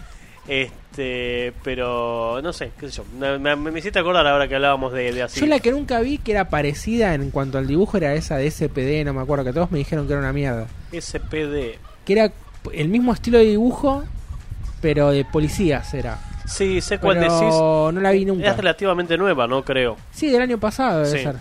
Este, pero no sé, qué sé yo. Me, me- me hiciste acordar ahora que hablábamos de, de así. Yo la que nunca vi que era parecida en cuanto al dibujo era esa de SPD, no me acuerdo, que todos me dijeron que era una mierda. SPD. Que era el mismo estilo de dibujo, pero de policías era. Sí, sé cuál Pero decís. no la vi nunca. Es relativamente nueva, ¿no? Creo. Sí, del año pasado debe Sí. ser.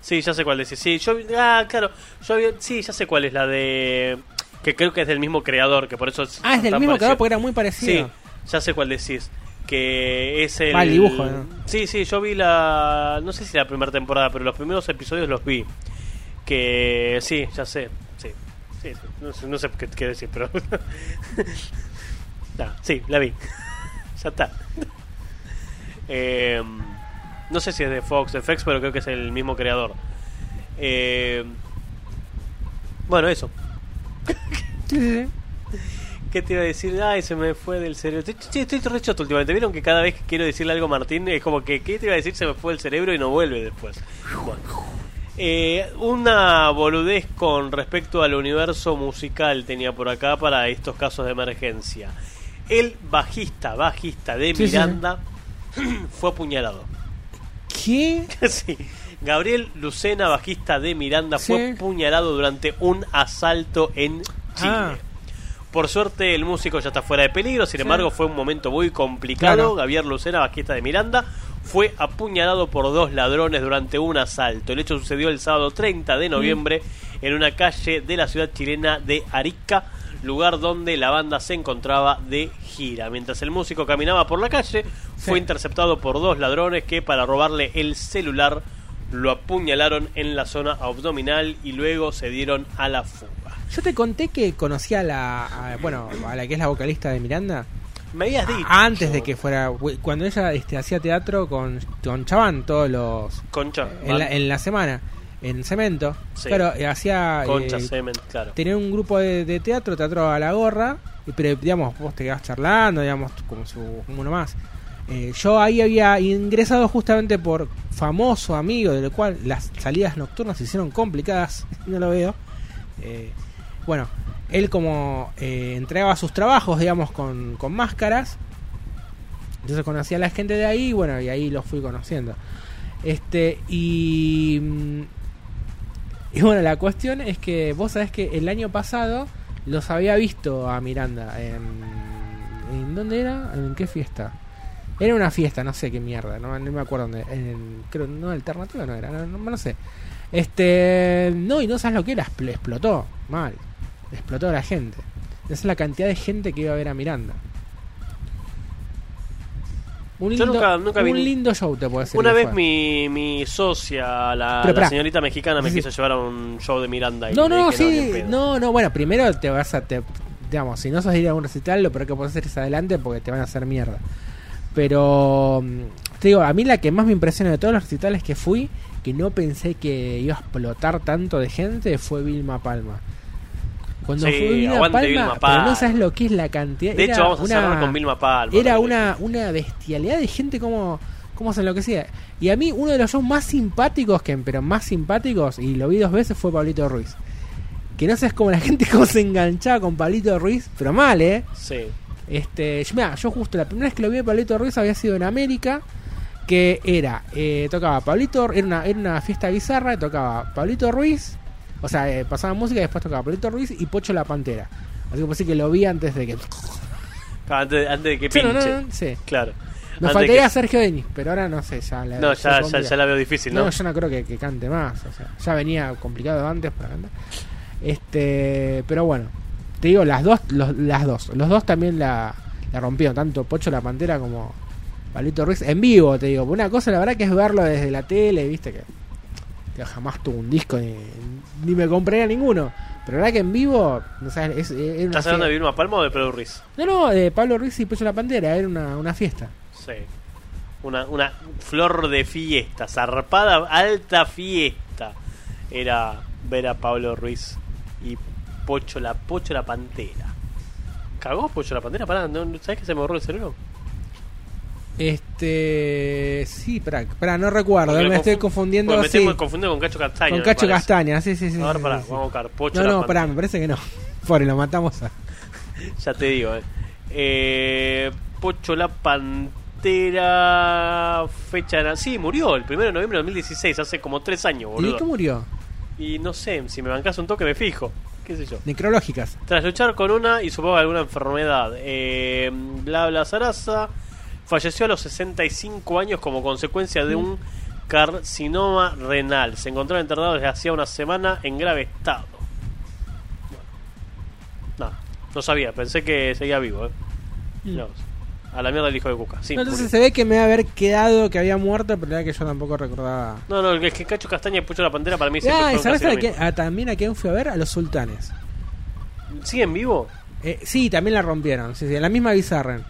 Sí, ya sé cuál decís. Sí, yo, ah, claro. Yo sí, ya sé cuál es la de. Que creo que es del mismo creador, que por eso. Ah, es del mismo parecido. creador porque era muy parecido. Sí, ya sé cuál decís. Que es el. Va, el dibujo, ¿no? Sí, sí, yo vi la. No sé si la primera temporada, pero los primeros episodios los vi. Que sí, ya sé. Sí, sí, sí. No, sé, no sé qué, qué decir, pero. Sí, la vi. ya está. Eh, no sé si es de Fox FX, pero creo que es el mismo creador. Eh, bueno, eso. ¿Qué te iba a decir? Ay, se me fue del cerebro. Estoy, estoy, estoy re choto últimamente. ¿Vieron que cada vez que quiero decirle algo a Martín es como que, ¿qué te iba a decir? Se me fue el cerebro y no vuelve después. Bueno. Eh, una boludez con respecto al universo musical tenía por acá para estos casos de emergencia. El bajista, bajista de Sí, sí. Miranda fue apuñalado. ¿Qué? sí. Gabriel Lucena, bajista de Miranda, Sí. fue apuñalado durante un asalto en Chile. Ah. Por suerte el músico ya está fuera de peligro, sin embargo fue un momento muy complicado. Claro. Gabriel Lucena, bajista de Miranda, fue apuñalado por dos ladrones durante un asalto. El hecho sucedió el sábado 30 de noviembre en una calle de la ciudad chilena de Arica, lugar donde la banda se encontraba de gira. Mientras el músico caminaba por la calle, fue Sí. interceptado por dos ladrones que para robarle el celular lo apuñalaron en la zona abdominal y luego se dieron a la fuga. Yo te conté que conocía a la. a- bueno, a la que es la vocalista de Miranda. Me habías dicho. Antes de que fuera. Cuando ella este, hacía teatro con, con Chaván todos los. Concha. En la, en la semana. En Cemento. Sí. Claro, hacía. Concha, eh, claro. tenía un grupo de, de teatro, teatro a la gorra, y- pero digamos, vos te quedabas charlando, digamos, como su uno más. Eh, yo ahí había ingresado justamente por famoso amigo, de lo cual las salidas nocturnas se hicieron complicadas, no lo veo. Eh, bueno, él como eh, entregaba sus trabajos, digamos, con, con máscaras, entonces conocía a la gente de ahí, bueno, y ahí los fui conociendo. Este, y. Y bueno, la cuestión es que vos sabés que el año pasado los había visto a Miranda en. ¿En dónde era? ¿En qué fiesta? Era una fiesta, no sé qué mierda, no, no me acuerdo dónde. En, creo, no, alternativa no era, no, no, sé. Este. No, y no sabes lo que era, expl- explotó, mal. Explotó la gente. Esa es la cantidad de gente que iba a ver a Miranda. Un Yo lindo, nunca- nunca vi un lindo show, te puedo decir. Una vez mi, mi socia, la, Pero la señorita mexicana, me Sí, sí. quiso llevar a un show de Miranda. Y No, no, sí. No, no, bueno, primero te vas a. Te, digamos, si no sos ir a un recital, lo peor que puedes hacer es adelante porque te van a hacer mierda. Pero. mm, Te digo, a mí la que más me impresiona de todos los recitales que fui, que no pensé que iba a explotar tanto de gente, fue Vilma Palma. Cuando Sí, fue Vilma Palma, Vilma pero no sabes lo que es la cantidad. De era hecho, vamos a una- cerrar con Vilma Palma. Era una, una bestialidad de gente como, como se enloquecía. Y a mí uno de los shows más simpáticos, que pero más simpáticos, y lo vi dos veces, fue Pablito Ruiz. Que no sabes cómo la gente cómo se enganchaba con Pablito Ruiz, pero mal, ¿eh? Sí. Este, yo, mirá, yo justo la primera vez que lo vi a Pablito Ruiz había sido en América, que era, eh, tocaba Pablito, era una, era una fiesta bizarra, tocaba Pablito Ruiz, o sea, eh, pasaba música y después tocaba Pablito Ruiz y Pocho la Pantera. Así que pues sí que lo vi antes de que... Claro, Antes, antes de que Sí, no, pinche. no, sí. Claro. Me Antes faltaría que- Sergio Denis, pero ahora no sé, ya la No, ya, ya la veo difícil, ¿no? No, yo no creo que, que cante más, o sea, ya venía complicado antes para cantar. Este, pero bueno, te digo, las dos, los, las dos, los dos también la, la rompieron, tanto Pocho la Pantera como Palito Ruiz, en vivo, te digo, una cosa la verdad que es verlo desde la tele, viste que, que jamás tuvo un disco ni, ni me compraría ninguno, pero la verdad que en vivo, no sabes, es, una ¿Estás hablando de. Vilma Palma o de Pedro Ruiz? No, no, de Pablo Ruiz y Pocho la Pantera, era una, una fiesta. Sí. Una, una flor de fiesta, zarpada, alta fiesta. Era ver a Pablo Ruiz y Pocho la, Pocho la Pantera. ¿Cagó Pocho la Pantera? Pará, ¿no, no- ¿sabes que se me borró el cerebro? Este. Sí, espera, espera, no recuerdo, Porque me estoy confun- confundiendo. me sí, con Cacho Castaña. con Cacho. Castaña, sí, sí, sí. A ver, sí, pará, sí, vamos a buscar. Pocho No, no, pará, me parece que no. Pobre, lo matamos a. Ya te digo, eh. Eh, Pocho la Pantera. Fecha de. Sí, murió el 1 de noviembre de 2016, hace como 3 años, ¿Y boludo. qué murió? Y no sé, si me bancas un toque me fijo. ¿Qué sé yo? Necrológicas. Tras luchar con una y supongo alguna enfermedad, eh, bla bla zaraza, falleció a los 65 años como consecuencia de un carcinoma renal. Se encontraba internado desde hacía una semana en grave estado. Bueno, no, no sabía, pensé que seguía vivo. ¿eh? Vos. A la mierda el hijo de Cuca. Sí, No, entonces murió. se ve que me va a haber quedado que había muerto, pero verdad que yo tampoco recordaba. no, no, es que Cacho Castaña y Pucho la Pantera para mí siempre Ah, ¿y fueron ¿sabes a ah, también a quién fui a ver? A los sultanes. ¿Siguen vivo? Eh, sí, también la rompieron. Sí, sí, la misma Bizarren.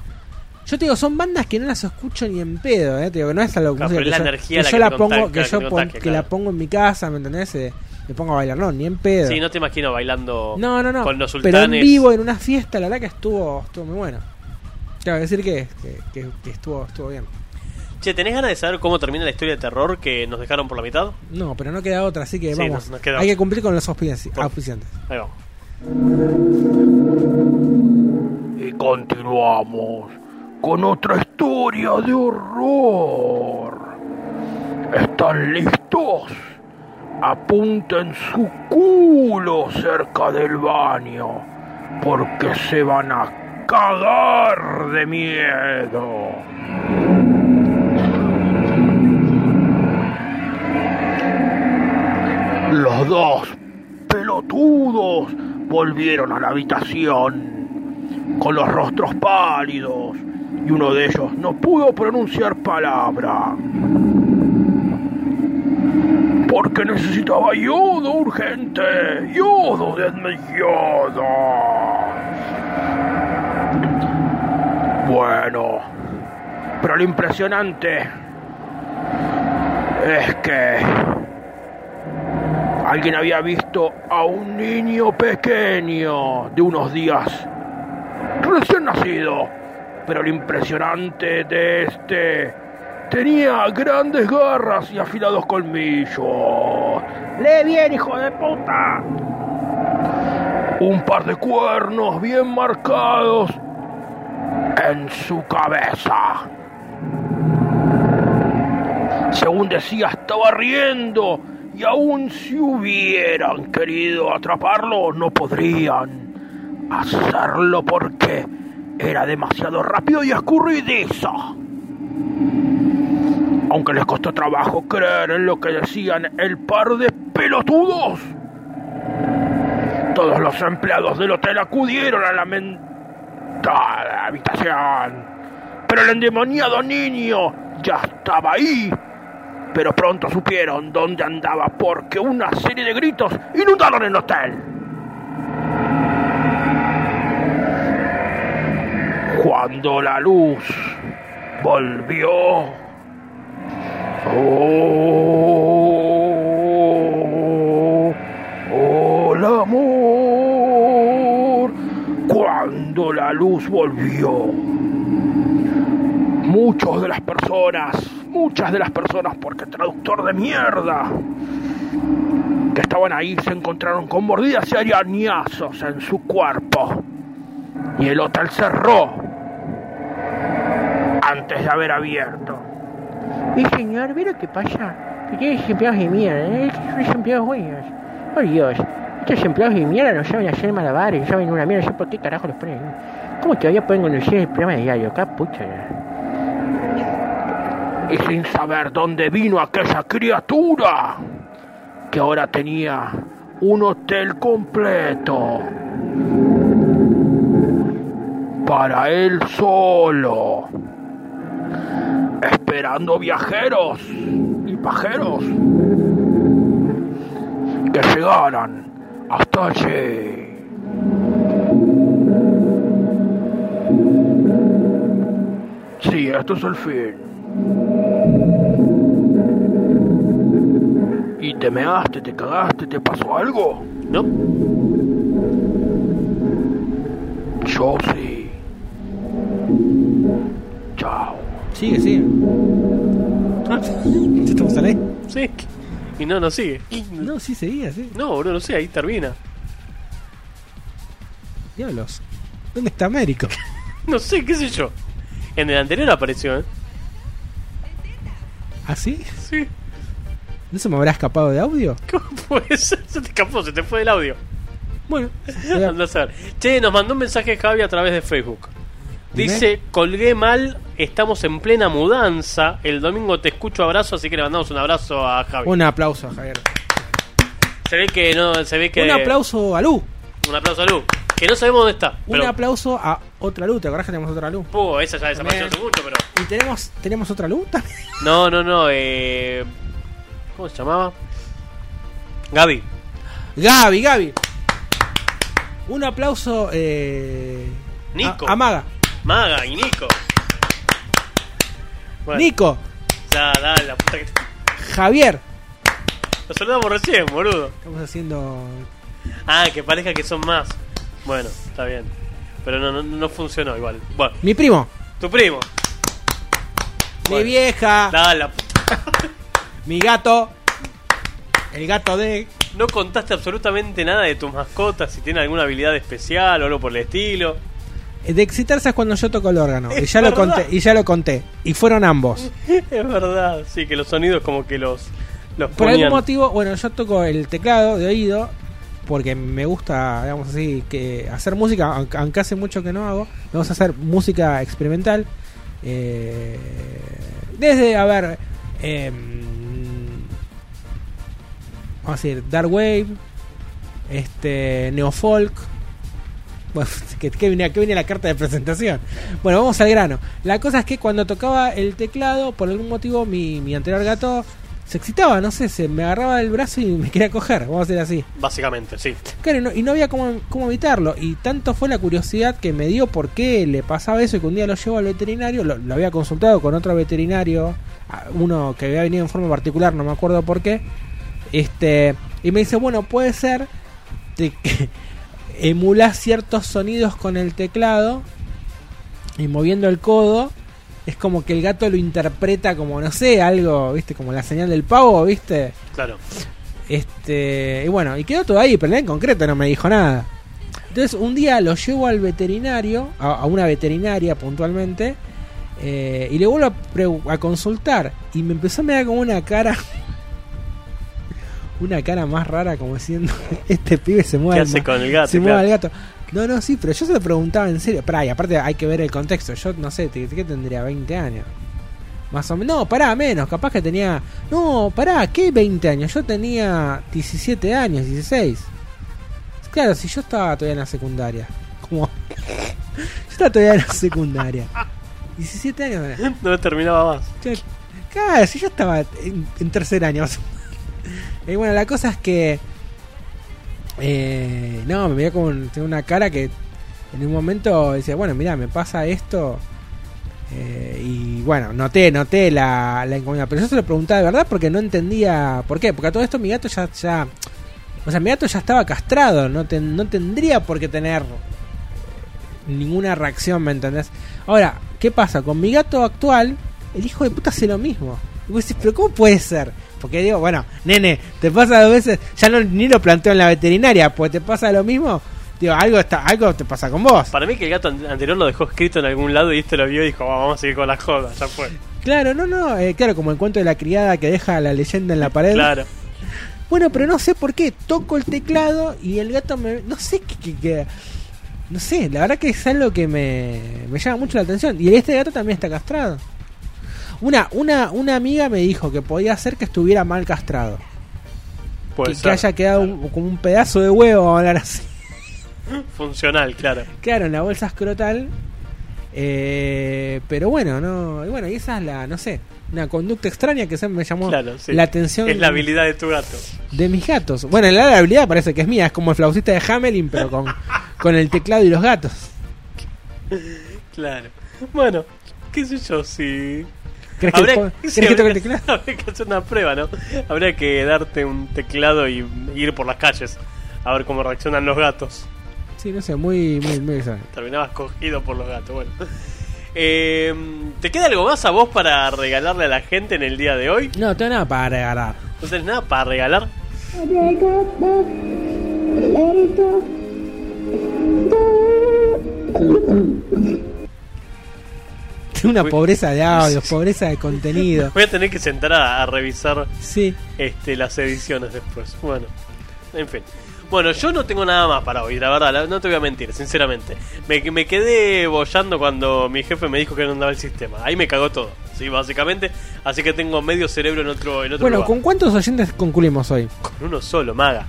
Yo te digo, son bandas que no las escucho ni en pedo, ¿eh? Te digo, no es algo Claro, música pero que la yo, energía que la yo que la pongo, contagia, que yo contagia, que la pongo en mi casa, ¿me entendés? Eh, me pongo a bailar, no, ni en pedo. Sí, no te imagino bailando No, no, no. con los Pero sultanes. en vivo, en una fiesta, la verdad que estuvo, estuvo muy bueno. Claro, decir que, que, que- que estuvo, estuvo bien. Che, ¿tenés ganas de saber cómo termina la historia de terror que nos dejaron por la mitad? No, pero no queda otra, así que Sí, vamos. no- nos queda Hay que cumplir con los auspici- auspiciantes. Ahí vamos. Y continuamos con otra historia de horror. ¿Están listos? Apunten su culo cerca del baño, porque se van a cagar de miedo. Los dos pelotudos volvieron a la habitación con los rostros pálidos y uno de ellos no pudo pronunciar palabra porque necesitaba yodo urgente, yodo de yodo. Bueno, pero lo impresionante es que alguien había visto a un niño pequeño de unos días recién nacido pero lo impresionante de este tenía grandes garras y afilados colmillos. ¡Lee bien, hijo de puta! Un par de cuernos bien marcados en su cabeza. Según decía, estaba riendo y aun si hubieran querido atraparlo, no podrían hacerlo porque era demasiado rápido y escurridizo. Aunque les costó trabajo creer en lo que decían el par de pelotudos, todos los empleados del hotel acudieron a la mentada habitación. Pero el endemoniado niño ya estaba ahí. Pero pronto supieron dónde andaba porque una serie de gritos inundaron el hotel. Cuando la luz volvió. Oh, oh, el amor. Cuando la luz volvió. Muchos de las personas, muchas de las personas, porque traductor de mierda, que estaban ahí se encontraron con mordidas y arañazos en su cuerpo. Y el hotel cerró antes de haber abierto. Y señor, ¿ve lo que pasa? Que tienes empleados de mierda, ¿eh? Son empleados buenos. Por Dios, estos empleados de mierda no saben hacer malabares, no saben una mierda, no sé por qué carajo los ponen. ¿Cómo todavía pueden conocer el programa de diario? Acá, pucha. Y sin saber dónde vino aquella criatura, que ahora tenía un hotel completo para él solo, esperando viajeros y pajeros que llegaran hasta allí. Sí, esto es el fin. ¿Y te measte, te cagaste, te pasó algo? ¿No? Yo sí. Chao. Sigue, sigue. Ah, ¿Estamos? Sí. Y no, no sigue. No, sí seguía, sí. No, boludo, no sé, ahí termina. Diablos. ¿Dónde está Américo? No sé, qué sé yo. En el anterior apareció, ¿eh? ¿Ah, sí? Sí. ¿No se me habrá escapado de audio? ¿Cómo puede ser? Se te escapó, se te fue el audio. Bueno, Andá a saber. Che, nos mandó un mensaje Javi a través de Facebook. Dice, colgué mal, estamos en plena mudanza. El domingo te escucho abrazo, así que le mandamos un abrazo a Javi. un aplauso, Javier. Se ve que no, se ve que. Un aplauso a Lu. Un aplauso a Lu. Que no sabemos dónde está. Un Pero, aplauso a otra Lu. ¿Te acordás que tenemos otra Lu? Puh, esa ya desapareció hace mucho, pero. ¿Y tenemos, tenemos otra Lu también? No, no, no. Eh... ¿Cómo se llamaba? Gaby. Gaby, Gaby. Un aplauso eh, Nico. A, a Maga. Maga y Nico. Bueno, Nico. Ya, dale, la puta que. Javier. Lo saludamos recién, boludo. Estamos haciendo. Ah, que parezca que son más. Bueno, está bien. Pero no, no, no funcionó igual. Bueno, Mi primo. tu primo. Mi vieja. Dale, la puta. Mi gato. El gato de. No contaste absolutamente nada de tus mascotas, si tiene alguna habilidad especial o algo por el estilo. De excitarse es cuando yo toco el órgano. Y ya lo conté. Y ya lo conté. Y fueron ambos. es verdad, sí, que los sonidos como que los, los Por algún ponían. motivo, bueno, yo toco el teclado de oído porque me gusta, digamos así, que hacer música, aunque, aunque hace mucho que no hago. Vamos a hacer música experimental. eh, desde, a ver, em, vamos a decir, Dark Wave, este, Neofolk. Que, que viene, que viene la carta de presentación. Bueno, vamos al grano. La cosa es que cuando tocaba el teclado, por algún motivo, mi, mi anterior gato se excitaba, no sé, se me agarraba el brazo y me quería coger, vamos a decir así. Básicamente, sí. Claro, y no, y no había cómo, cómo evitarlo. Y tanto fue la curiosidad que me dio por qué le pasaba eso y que un día lo llevo al veterinario. Lo, lo había consultado con otro veterinario, uno que había venido en forma particular, no me acuerdo por qué. Este, y me dice, bueno, puede ser de que emulás ciertos sonidos con el teclado y moviendo el codo, es como que el gato lo interpreta como, no sé, algo, ¿viste? Como la señal del pavo, ¿viste? Claro. Este, y bueno, y quedó todo ahí, pero en concreto no me dijo nada. Entonces un día lo llevo al veterinario, a, a una veterinaria puntualmente, eh, y le vuelvo a consultar. Y me empezó a mirar como una cara, una cara más rara, como diciendo: Este pibe se mueve. ¿Qué hace con el gato? Se mueve Claro. al gato. No, no, sí, pero yo se lo preguntaba en serio. Pará, y aparte hay que ver el contexto. Yo no sé, ¿qué tendría? ¿20 años? Más o menos. No, pará, menos. Capaz que tenía. No, pará, ¿qué 20 años? Yo tenía 17 años, 16. Claro, si yo estaba todavía en la secundaria. Como. yo estaba todavía en la secundaria. 17 años. No terminaba más. Yo- Claro, si yo estaba en, en tercer año. Y bueno, la cosa es que. eh, no, me veía tenía una cara que en un momento decía, bueno, mira, me pasa esto. eh, y bueno, noté, noté la, la incomodidad. Pero yo se lo preguntaba de verdad porque no entendía por qué. Porque a todo esto mi gato ya. ya o sea, mi gato ya estaba castrado. No, no tendría por qué tener ninguna reacción, ¿me entendés? Ahora, ¿qué pasa? Con mi gato actual, el hijo de puta hace lo mismo. Y vos decís, pero ¿cómo puede ser? Porque digo, bueno, nene, te pasa dos veces, ya no ni lo planteo en la veterinaria, pues te pasa lo mismo. Digo, algo está, algo te pasa con vos. Para mí que el gato an- anterior lo dejó escrito en algún lado y este lo vio y dijo, "Va, vamos a seguir con la joda, ya fue. Claro, no, no, eh, claro, como el cuento de la criada que deja la leyenda en la pared. Claro. Bueno, pero no sé por qué, toco el teclado y el gato me... No sé qué... qué- qué- no sé, la verdad que es algo que me, me llama mucho la atención. Y este gato también está castrado. Una, una, una amiga me dijo que podía ser que estuviera mal castrado. Puede que, haya quedado un- como un pedazo de huevo, vamos a hablar así. Funcional, claro. Claro, en la bolsa escrotal. Eh, pero bueno, no. Y bueno, y esa es la, no sé, una conducta extraña que se me llamó Claro, sí. la atención Es la habilidad de tu gato. de mis gatos. Bueno, la, la habilidad parece que es mía, es como el flautista de Hamelin, pero con, con el teclado y los gatos. Claro. Bueno, qué sé yo, si... ¿Crees que, Habría- po- sí, ¿crees que habría toque el teclado? Habría que hacer una prueba, ¿no? Habría que darte un teclado y ir por las calles a ver cómo reaccionan los gatos. Sí, no sé, muy, muy, muy. Terminabas cogido por los gatos. Bueno. Eh, ¿Te queda algo más a vos para regalarle a la gente en el día de hoy? No, tengo nada para regalar. ¿No tenés nada para regalar? Una pobreza de audio, pobreza de contenido. Voy a tener que sentar a, a revisar Sí. este, las ediciones después. Bueno, en fin. Bueno, yo no tengo nada más para hoy, la verdad, no te voy a mentir, sinceramente. Me, me quedé bollando cuando mi jefe me dijo que no andaba el sistema. Ahí me cagó todo, sí, básicamente. Así que tengo medio cerebro en otro, en otro Bueno, lugar. ¿con cuántos oyentes concluimos hoy? Con uno solo, maga.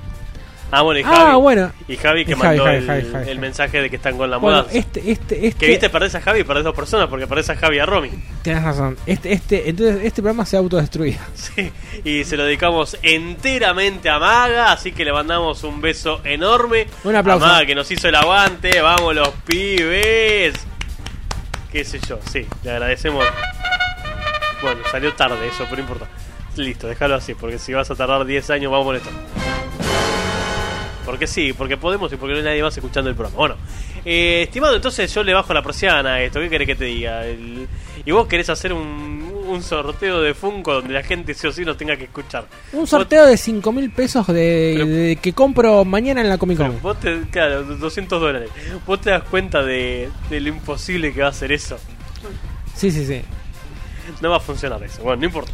Ah, bueno, y Ah, Javi. bueno. Y Javi que Y Javi, mandó Javi, el, Javi, Javi, el mensaje de que están con la Bueno, moda. este, este, este. Que viste, perdés a Javi y perdés dos personas porque perdés a Javi y a Romy. Tienes razón. Este, este, entonces este programa se ha autodestruido. Sí, y se lo dedicamos enteramente a Maga, así que le mandamos un beso enorme. Un aplauso. A Maga que nos hizo el aguante, vamos los pibes. Qué sé yo, sí, le agradecemos. Bueno, salió tarde eso, pero no importa. Listo, déjalo así, porque si vas a tardar 10 años vamos a molestar. Porque sí, porque podemos y porque no hay nadie más escuchando el programa. Bueno, eh, estimado, entonces yo le bajo la persiana a esto. ¿Qué querés que te diga? El- y vos querés hacer un, un sorteo de Funko donde la gente sí o sí nos tenga que escuchar. Un sorteo de 5 mil pesos de, de- que compro mañana en la Comic Con. Vos te, claro, 200 dólares. Vos te das cuenta de, de lo imposible que va a ser eso. Sí, sí, sí. No va a funcionar eso. Bueno, no importa.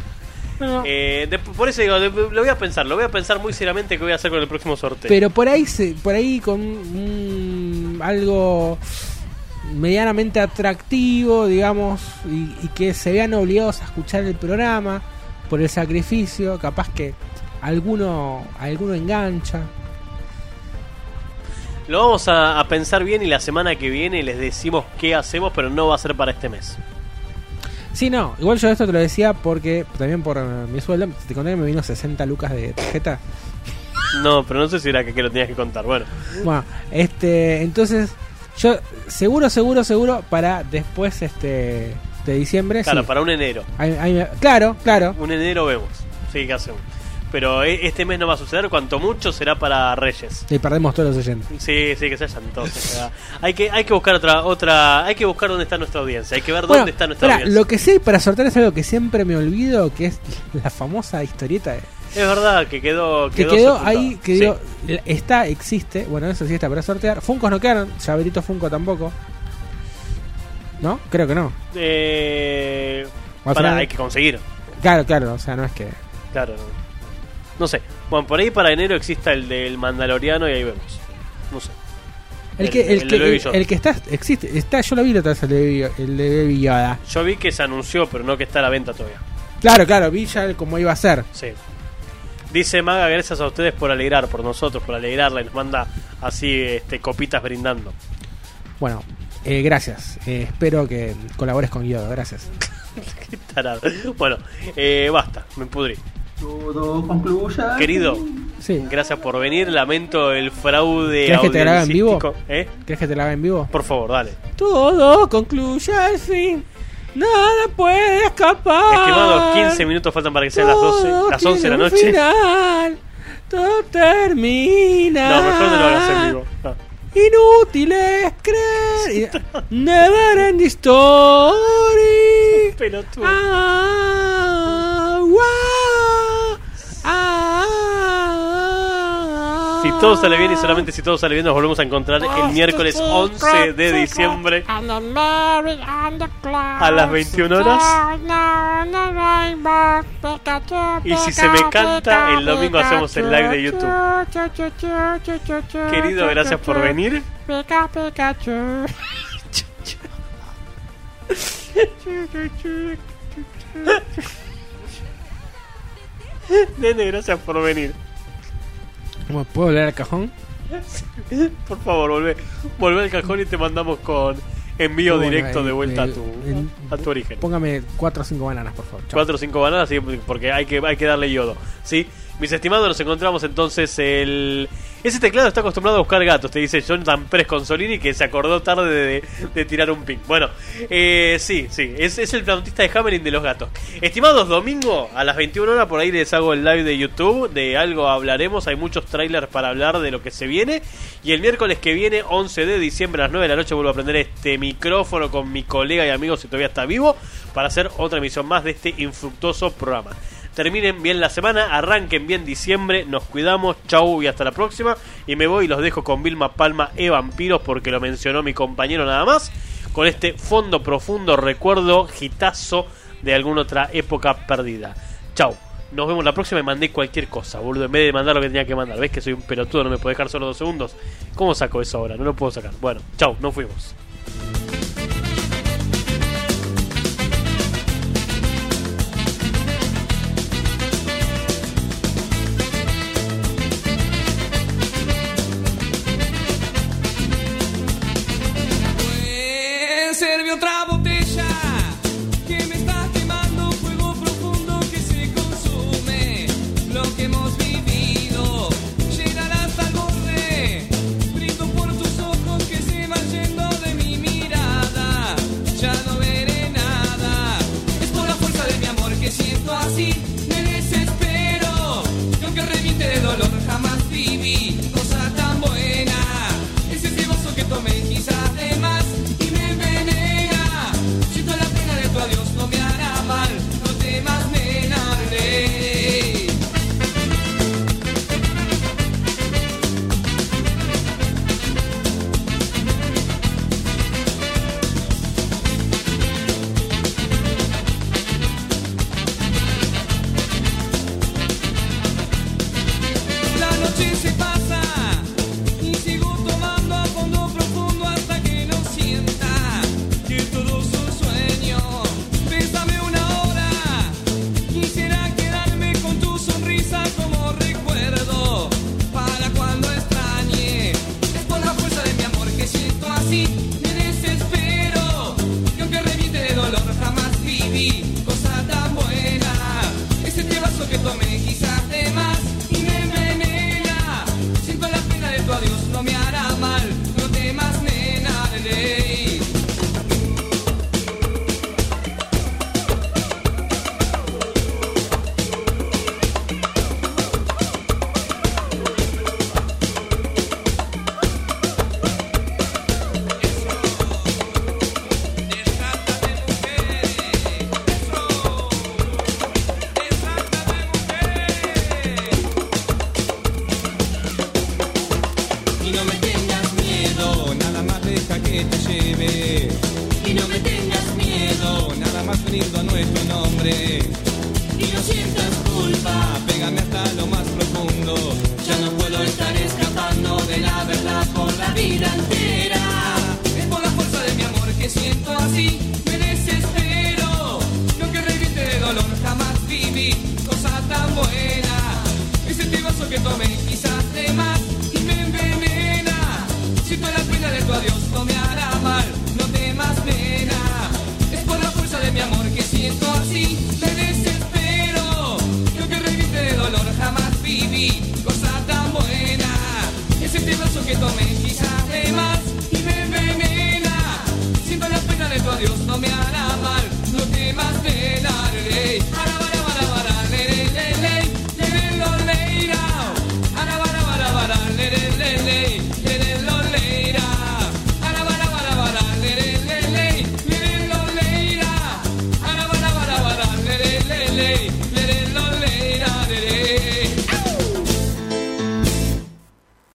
No. Eh, de- por eso digo, lo voy a pensar, lo voy a pensar muy seriamente qué voy a hacer con el próximo sorteo. Pero por ahí, se, por ahí con un- algo medianamente atractivo, digamos, y, y que se vean obligados a escuchar el programa por el sacrificio, capaz que alguno, alguno engancha. Lo vamos a, a pensar bien y la semana que viene les decimos qué hacemos, pero no va a ser para este mes. Sí, no, igual yo esto te lo decía porque también por eh, mi sueldo, te conté que me vino 60 lucas de tarjeta. No, pero no sé si era que, que lo tenías que contar. Bueno, Bueno, este, entonces yo seguro, seguro, seguro para después este de diciembre. claro, sí. para un enero. Ahí- ahí me- claro, claro. Un enero vemos. Sí, ¿qué hacemos? Pero e- este mes no va a suceder, cuanto mucho será para Reyes. Y perdemos todos los oyentes. Sí, sí, que se hayan todos. hay que hay que buscar otra otra hay que buscar dónde está nuestra audiencia, hay que ver Bueno, dónde está nuestra audiencia. lo que sí para sortear es algo que siempre me olvido, que es la famosa historieta de- Es verdad que quedó que quedó, ahí, que Sí. está, existe, bueno, eso sí está para sortear. Funcos no quedaron, llaverito Funko tampoco. ¿No? Creo que no. Eh, final- hay que conseguir. Claro, claro, o sea, no es que. Claro, no. No sé. Bueno, por ahí para enero exista el del Mandaloriano y ahí vemos. No sé. El, que, el, que, el, que está, existe, está, yo lo vi la otra vez, el de, el de Baby Yoda. Yo vi que se anunció, pero no que está a la venta todavía. Claro, claro, vi ya cómo iba a ser. Sí. Dice Maga, gracias a ustedes por alegrar, por nosotros, por alegrarla y nos manda así este, copitas brindando. Bueno, eh, gracias. Eh, espero que colabores con Yoda, gracias. Qué tarado. Bueno, eh, basta, me pudrí. Todo concluya. Querido, Sí. gracias por venir. Lamento el fraude ¿Querés que te la haga en vivo? ¿Eh? ¿Querés que te la haga en vivo? Por favor, dale. Todo concluye al fin. Nada puede escapar. Estimados, 15 minutos faltan para que sean las 12, Todo las 11 de la noche. final. Todo termina. No, mejor no lo hagas en vivo. No. Inútil es creer. Never end story. Pelotudo. Ah, wow. Ah, Si todo sale bien y solamente si todo sale bien, nos volvemos a encontrar el miércoles 11 de diciembre a las 21 horas. Y si se me canta, el domingo hacemos el live de YouTube. Querido, gracias por venir. Nene, gracias por venir. ¿Cómo ¿Puedo volver al cajón? Por favor, volvé, volvé al cajón y te mandamos con envío Bueno, directo de vuelta a tu, a tu origen. Póngame 4 o 5 bananas, por favor. Chao. Cuatro o cinco bananas, sí, porque hay que, hay que darle yodo. ¿sí? Mis estimados, nos encontramos entonces el... Ese teclado está acostumbrado a buscar gatos, te dice Jonathan Pérez Consolini, que se acordó tarde de, tirar un ping. Bueno, eh, sí, sí, es, es el flautista de Hammering de los gatos. Estimados, domingo a las 21 horas, por ahí les hago el live de YouTube, de algo hablaremos, hay muchos trailers para hablar de lo que se viene. Y el miércoles que viene, 11 de diciembre a las 9 de la noche, vuelvo a prender este micrófono con mi colega y amigo, si todavía está vivo, para hacer otra emisión más de este infructuoso programa. Terminen bien la semana, arranquen bien diciembre, nos cuidamos, chau y hasta la próxima. Y me voy y los dejo con Vilma Palma e Vampiros porque lo mencionó mi compañero nada más. Con este fondo profundo recuerdo gitazo de alguna otra época perdida. Chau. Nos vemos la próxima y mandé cualquier cosa, boludo. En vez de mandar lo que tenía que mandar. ¿Ves que soy un pelotudo? No me puedo dejar solo dos segundos. ¿Cómo saco eso ahora? No lo puedo sacar. Bueno, chau, nos fuimos.